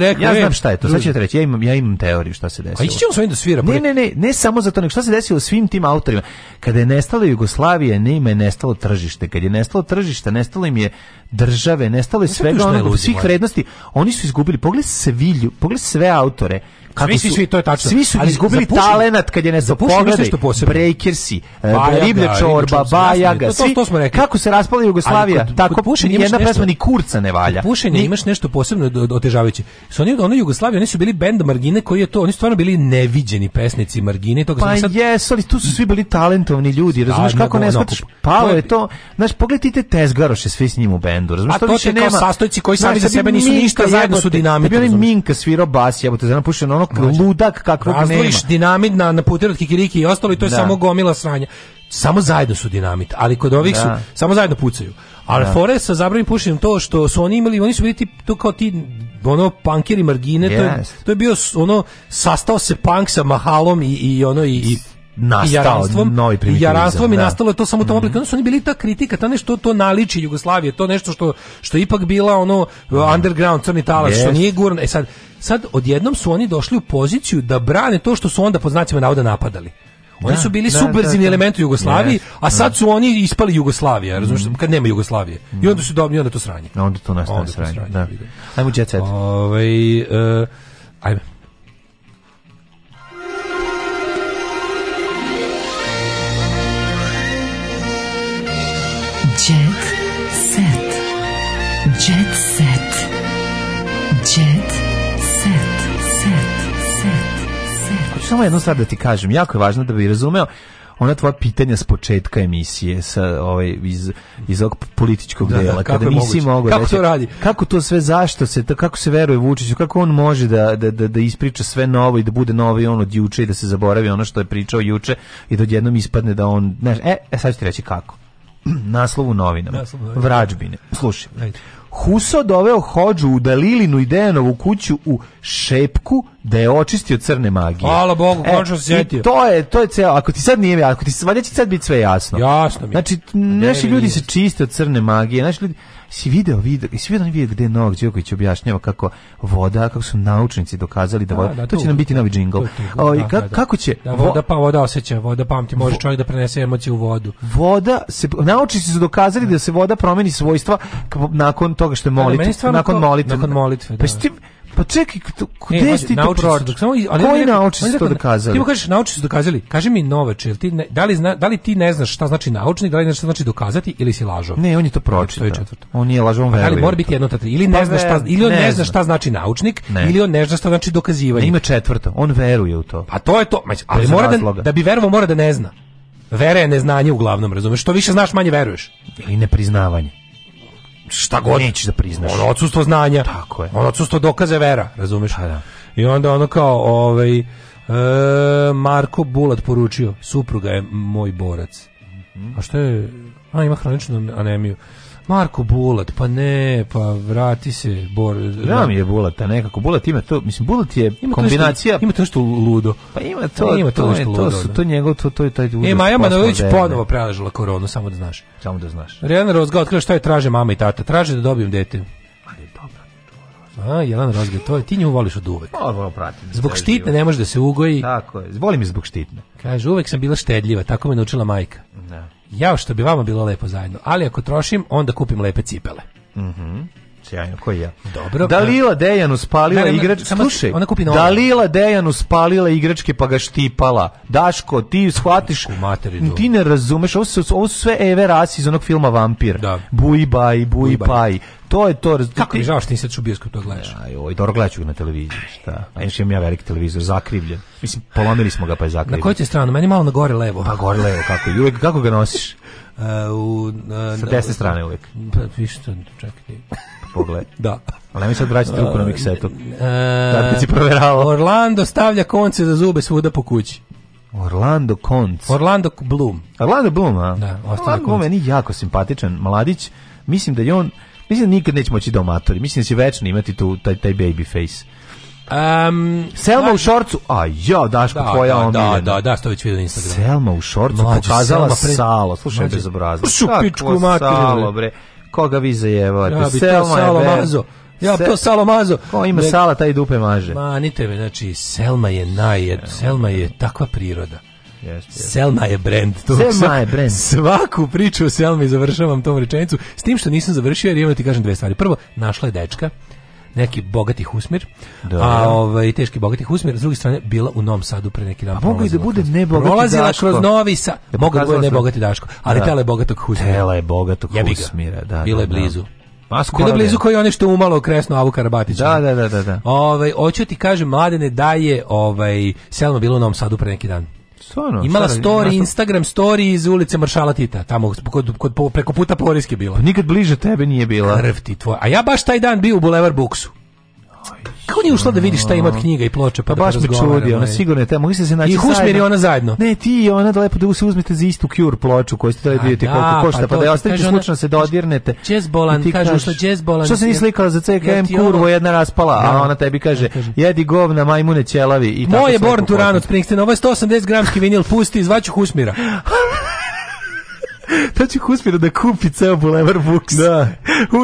Je ja znam šta je to. Sad ću reći, ja imam ja imam teoriju šta se desilo. A svojim da svira. Ne, ne, ne, ne samo zato nego šta se desilo svim tim autorima. Kada je nestala Jugoslavija, nestalo tržište. Kad je nestalo tržište, nestalo im je države, nestalo je sve svih vrednosti. Oni su izgubili. Pogled Sevilju, pogled sve autore kako svi, su, svi, to je tačno. Svi su izgubili talenat kad je ne pogledaj, što posebno. Breakersi, e, pa riblja čorba, Bajaga, svi, to, to, kako se raspala Jugoslavija, kod, tako kod pušenje jedna pesma ni kurca ne valja. Pušenje imaš nešto posebno otežavajuće. Su oni ono Jugoslavije, oni su bili bend margine koji je to, oni stvarno bili neviđeni pesnici margine, to pa sad. Pa jesu, ali tu su svi bili talentovni ljudi, razumeš kako ne ono shvataš. Palo je to, znaš, pogledajte Tezgaroše svi s njim u bendu, razumeš, više nema. A to je kao sastojci koji sami za sebe nisu ništa, zajedno su dinamiti. Minka svirao bas, jebote, zapušeno ono Može. ludak kakvog nema. dinamit na, na od kikiriki i ostalo i to je samo gomila sranja. Samo zajedno su dinamit, ali kod ovih su samo zajedno pucaju. Ali da. fore sa zabranim pušenjem to što su oni imali, oni su bili ti, to kao ti ono pankiri margine, yes. to, je, to je bio ono sastao se punk sa mahalom i, i ono i, i nastao i i jaranstvom i nastalo je to samo u tom mm Oni su oni bili ta kritika, ta nešto to naliči Jugoslavije, to nešto što što ipak bila ono underground crni talas, što nije gurno. E sad sad odjednom su oni došli u poziciju da brane to što su onda pod znacima navoda napadali. Oni su bili da, subverzivni da, elementi Jugoslavije, a sad su oni ispali Jugoslavija, razumiješ, mm. kad nema Jugoslavije. I onda su dobili, onda to sranje. Onda to nastaje sranje, sranje, da. Ajmo jet set. Ove, ovaj, ajme. Jet set. Jet set. samo jednu stvar da ti kažem, jako je važno da bi razumeo ona tvoja pitanja s početka emisije sa ovaj iz iz ovog političkog da, kada nisi mogu kako to radi kako to sve zašto se kako se veruje Vučiću kako on može da, da, da, ispriča sve novo i da bude novo i on od juče i da se zaboravi ono što je pričao juče i da odjednom ispadne da on znaš e, e sad ću ti reći kako naslovu novinama, vrađbine. Slušaj, Huso doveo Hođu u Dalilinu i Dejanovu kuću u Šepku da je očistio crne magije. Hvala Bogu, e, končno se sjetio. To je, to je ako ti sad nije, ako ti sad biti sve jasno. Jasno mi. Znači, naši ljudi se čiste od crne magije, naši ljudi, si video, video, i svi vide gde Novak Đoković objašnjava kako voda, kako su naučnici dokazali da voda, to će nam biti novi džingl. Ovaj, ka, kako će... Da, voda, pa voda osjeća, voda pamti, može čovjek da prenese emocije u vodu. Voda, se, naučnici su dokazali da se voda promeni svojstva nakon toga što je molitva, nakon molitve. Nakon molitve, pa da. Pa čekaj, e, gde si ti to Koji su to dokazali? Ti mu kažeš, naučnici su dokazali. Kaži mi Novače, ti ne, da, li zna, da li ti ne znaš šta znači naučnik, da li ne znaš šta znači dokazati ili si lažo? Ne, on je to pročito. E, je On nije lažo, on pa veruje. Ali mora biti jedno Ili, pa ne zna šta, ili on ne, zna šta znači naučnik, ili on ne zna šta znači dokazivanje. Ne, ima četvrto, on veruje u to. Pa to je to, ali mora da, da bi verovao mora da ne zna. Vere je neznanje uglavnom, razumeš? Što više znaš, manje veruješ. Ili nepriznavanje šta god nećeš da priznaš. Ono odsustvo znanja. Tako je. Ono odsustvo dokaze vera, razumeš? Pa da. I onda ono kao ovaj e, Marko Bulat poručio, supruga je moj borac. Mm A što je? A ima hroničnu anemiju. Marko Bulat, pa ne, pa vrati se Bor. Ram je Bulata nekako. Bulat ima to, mislim Bulat je ima kombinacija. ima to što ludo. Pa ima to, pa ima to, to, ludo, su, to to to je taj ludo. E Maja Manović ponovo prelažila koronu, samo da znaš. Samo da znaš. Realno Rozga kaže što je traže mama i tata. Traže da dobijem dete. Ali dobro. A, Jelan Rozga, to je, ti nju voliš od uvek. Pa, Ovo pratim. Zbog štitne ne može da se ugoji. Tako je, volim je zbog štitne. Kaže, uvek sam bila štedljiva, tako me naučila majka. Da. Ja što bi vama bilo lepo zajedno, ali ako trošim, onda kupim lepe cipele. Mhm sjajno, koji ja. Dobro. E, Dalila Dejanu spalila ne, Slušaj, ona kupi Dalila Dejanu spalila igračke pa ga štipala. Daško, ti shvatiš... Ti ne razumeš, ovo su, sve Eve Ras iz onog filma Vampir. Da. Buj baj, buj baj. To je to. Kako mi žao što nisi u bioskopu to gledaš? Aj, oj, dobro gledaću na televiziji, šta? A još imam ja veliki televizor zakrivljen. Mislim, polomili smo ga pa je zakrivljen. Na kojoj stranu? Meni malo na gore levo. Pa gore levo, kako? uvijek, kako ga nosiš? Uh, u, uh, Sa desne strane uvijek. Pa, vi čekaj pogled. Da. Ali nemoj sad vraćati ruku na miksetu. Tad kad si provjeravao. Orlando stavlja konce za zube svuda po kući. Orlando Konc. Orlando Bloom. Orlando Bloom, a? Da, Orlando Bloom je jako simpatičan mladić. Mislim da je on, mislim da nikad neće moći da omatori. Mislim da će večno imati tu, taj, taj baby face. Um, Selma da, u znači- šorcu, a ja, Daško, da, tvoja da, omiljena. Da, da, da, što već vidio na Instagramu. Selma u šorcu Mlađe, pokazala Selma pre... salo, slušaj, bezobrazno. Šupičku materiju. Salo, bre. Koga vi zajevate? Ja bi to salo mazo. Ja bi to salo mazo. Ko ima sala, taj dupe maže. Manite me, znači, Selma je naj Selma je takva priroda. Selma je brand. To Selma je brand. Svaku priču o Selmi završavam tom rečenicu, s tim što nisam završio jer imam ti kažem dve stvari. Prvo, našla je dečka, neki bogati husmir a ovaj, teški bogati husmir s druge strane, bila u Novom Sadu pre neki dan. A mogu i da bude nebogati Prolazila daško. kroz Novi Sad. Da mogu da bude nebogati Daško, ali da. tela je bogatog husmira Tela je bogatog husmira, da. Bila je blizu. Ma pa, skoro blizu koji one što umalo kresno Avu Karabatić. Da, da, da, da. Ovaj hoću ti kažem mladene da je ovaj Selma bilo u Novom Sadu pre neki dan. Stvarno, Imala story, Instagram story iz ulice Maršala Tita, tamo kod, kod, preko puta Poriske bilo pa Nikad bliže tebe nije bila. Krv ti tvoj. A ja baš taj dan bio u Bulevar Buksu. Kako nije ušla da vidiš šta ima od knjiga i ploče pa, pa baš mi čudi, ona sigurno je te, mogli se naći I Husmir je ona zajedno. Ne, ti i ona da lepo da se uzmete za istu Cure ploču koju ste trebali vidjeti koliko pa košta, pa, da je ostavite slučajno se dodirnete. Jazz Bolan, kaže ušla Jazz Što se nije slikala za CKM kurvo jedna raspala, a ona tebi kaže jedi govna majmune ćelavi i Moje Born to Run od Springsteen, ovo je 180 gramski vinil, pusti, zvaću Husmira. će Husmir da kupi ceo Bulevar Books. Da.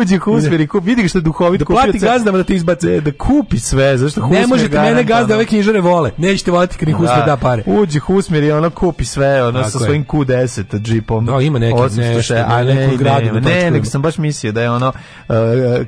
Uđi Husmir i kupi. Vidi što je duhovit da kupio. Da plati ceo. gazdama da ti izbace. E, da kupi sve. Zašto Husmir Ne možete garantano. mene gazda ove knjižare vole. Nećete voliti kad ni Husmir da pare. Uđi Husmir i ono kupi sve. Ono Tako sa svojim Q10 džipom. No, ima neke nešto. A ne, ne, ne, nego sam baš mislio da je ono uh,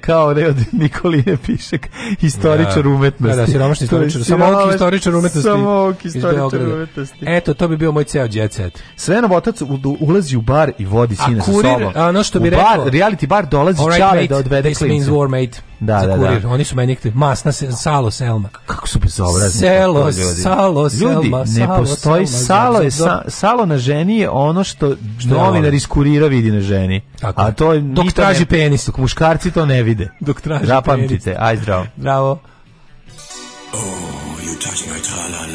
kao ne od Nikoline Pišek historičar umetnosti. Da, da, siromašni historičar. Samo historičar umetnosti. Samo historičar umetnosti. Eto, to bi bio moj ceo jet set. Sve na votac ulazi u bar bar i vodi sina sa sobom. A ono što bi rekao, bar, reality bar dolazi right, čale mate, da odvede klince. means war mate. Da, za da, kurir. Da. Oni su meni nekli masna se, salo Selma. Kako su bezobrazni. Selo, salo Selma. Ljudi, ne postoji selma, salo je sa, salo na ženi je ono što, što novinar ovaj. iz kurira vidi na ženi. Tako. A to je... dok traži ne, penis, dok muškarci to ne vide. Dok traži Zapamtite, aj zdravo. Bravo. Oh, you touch my -la -la.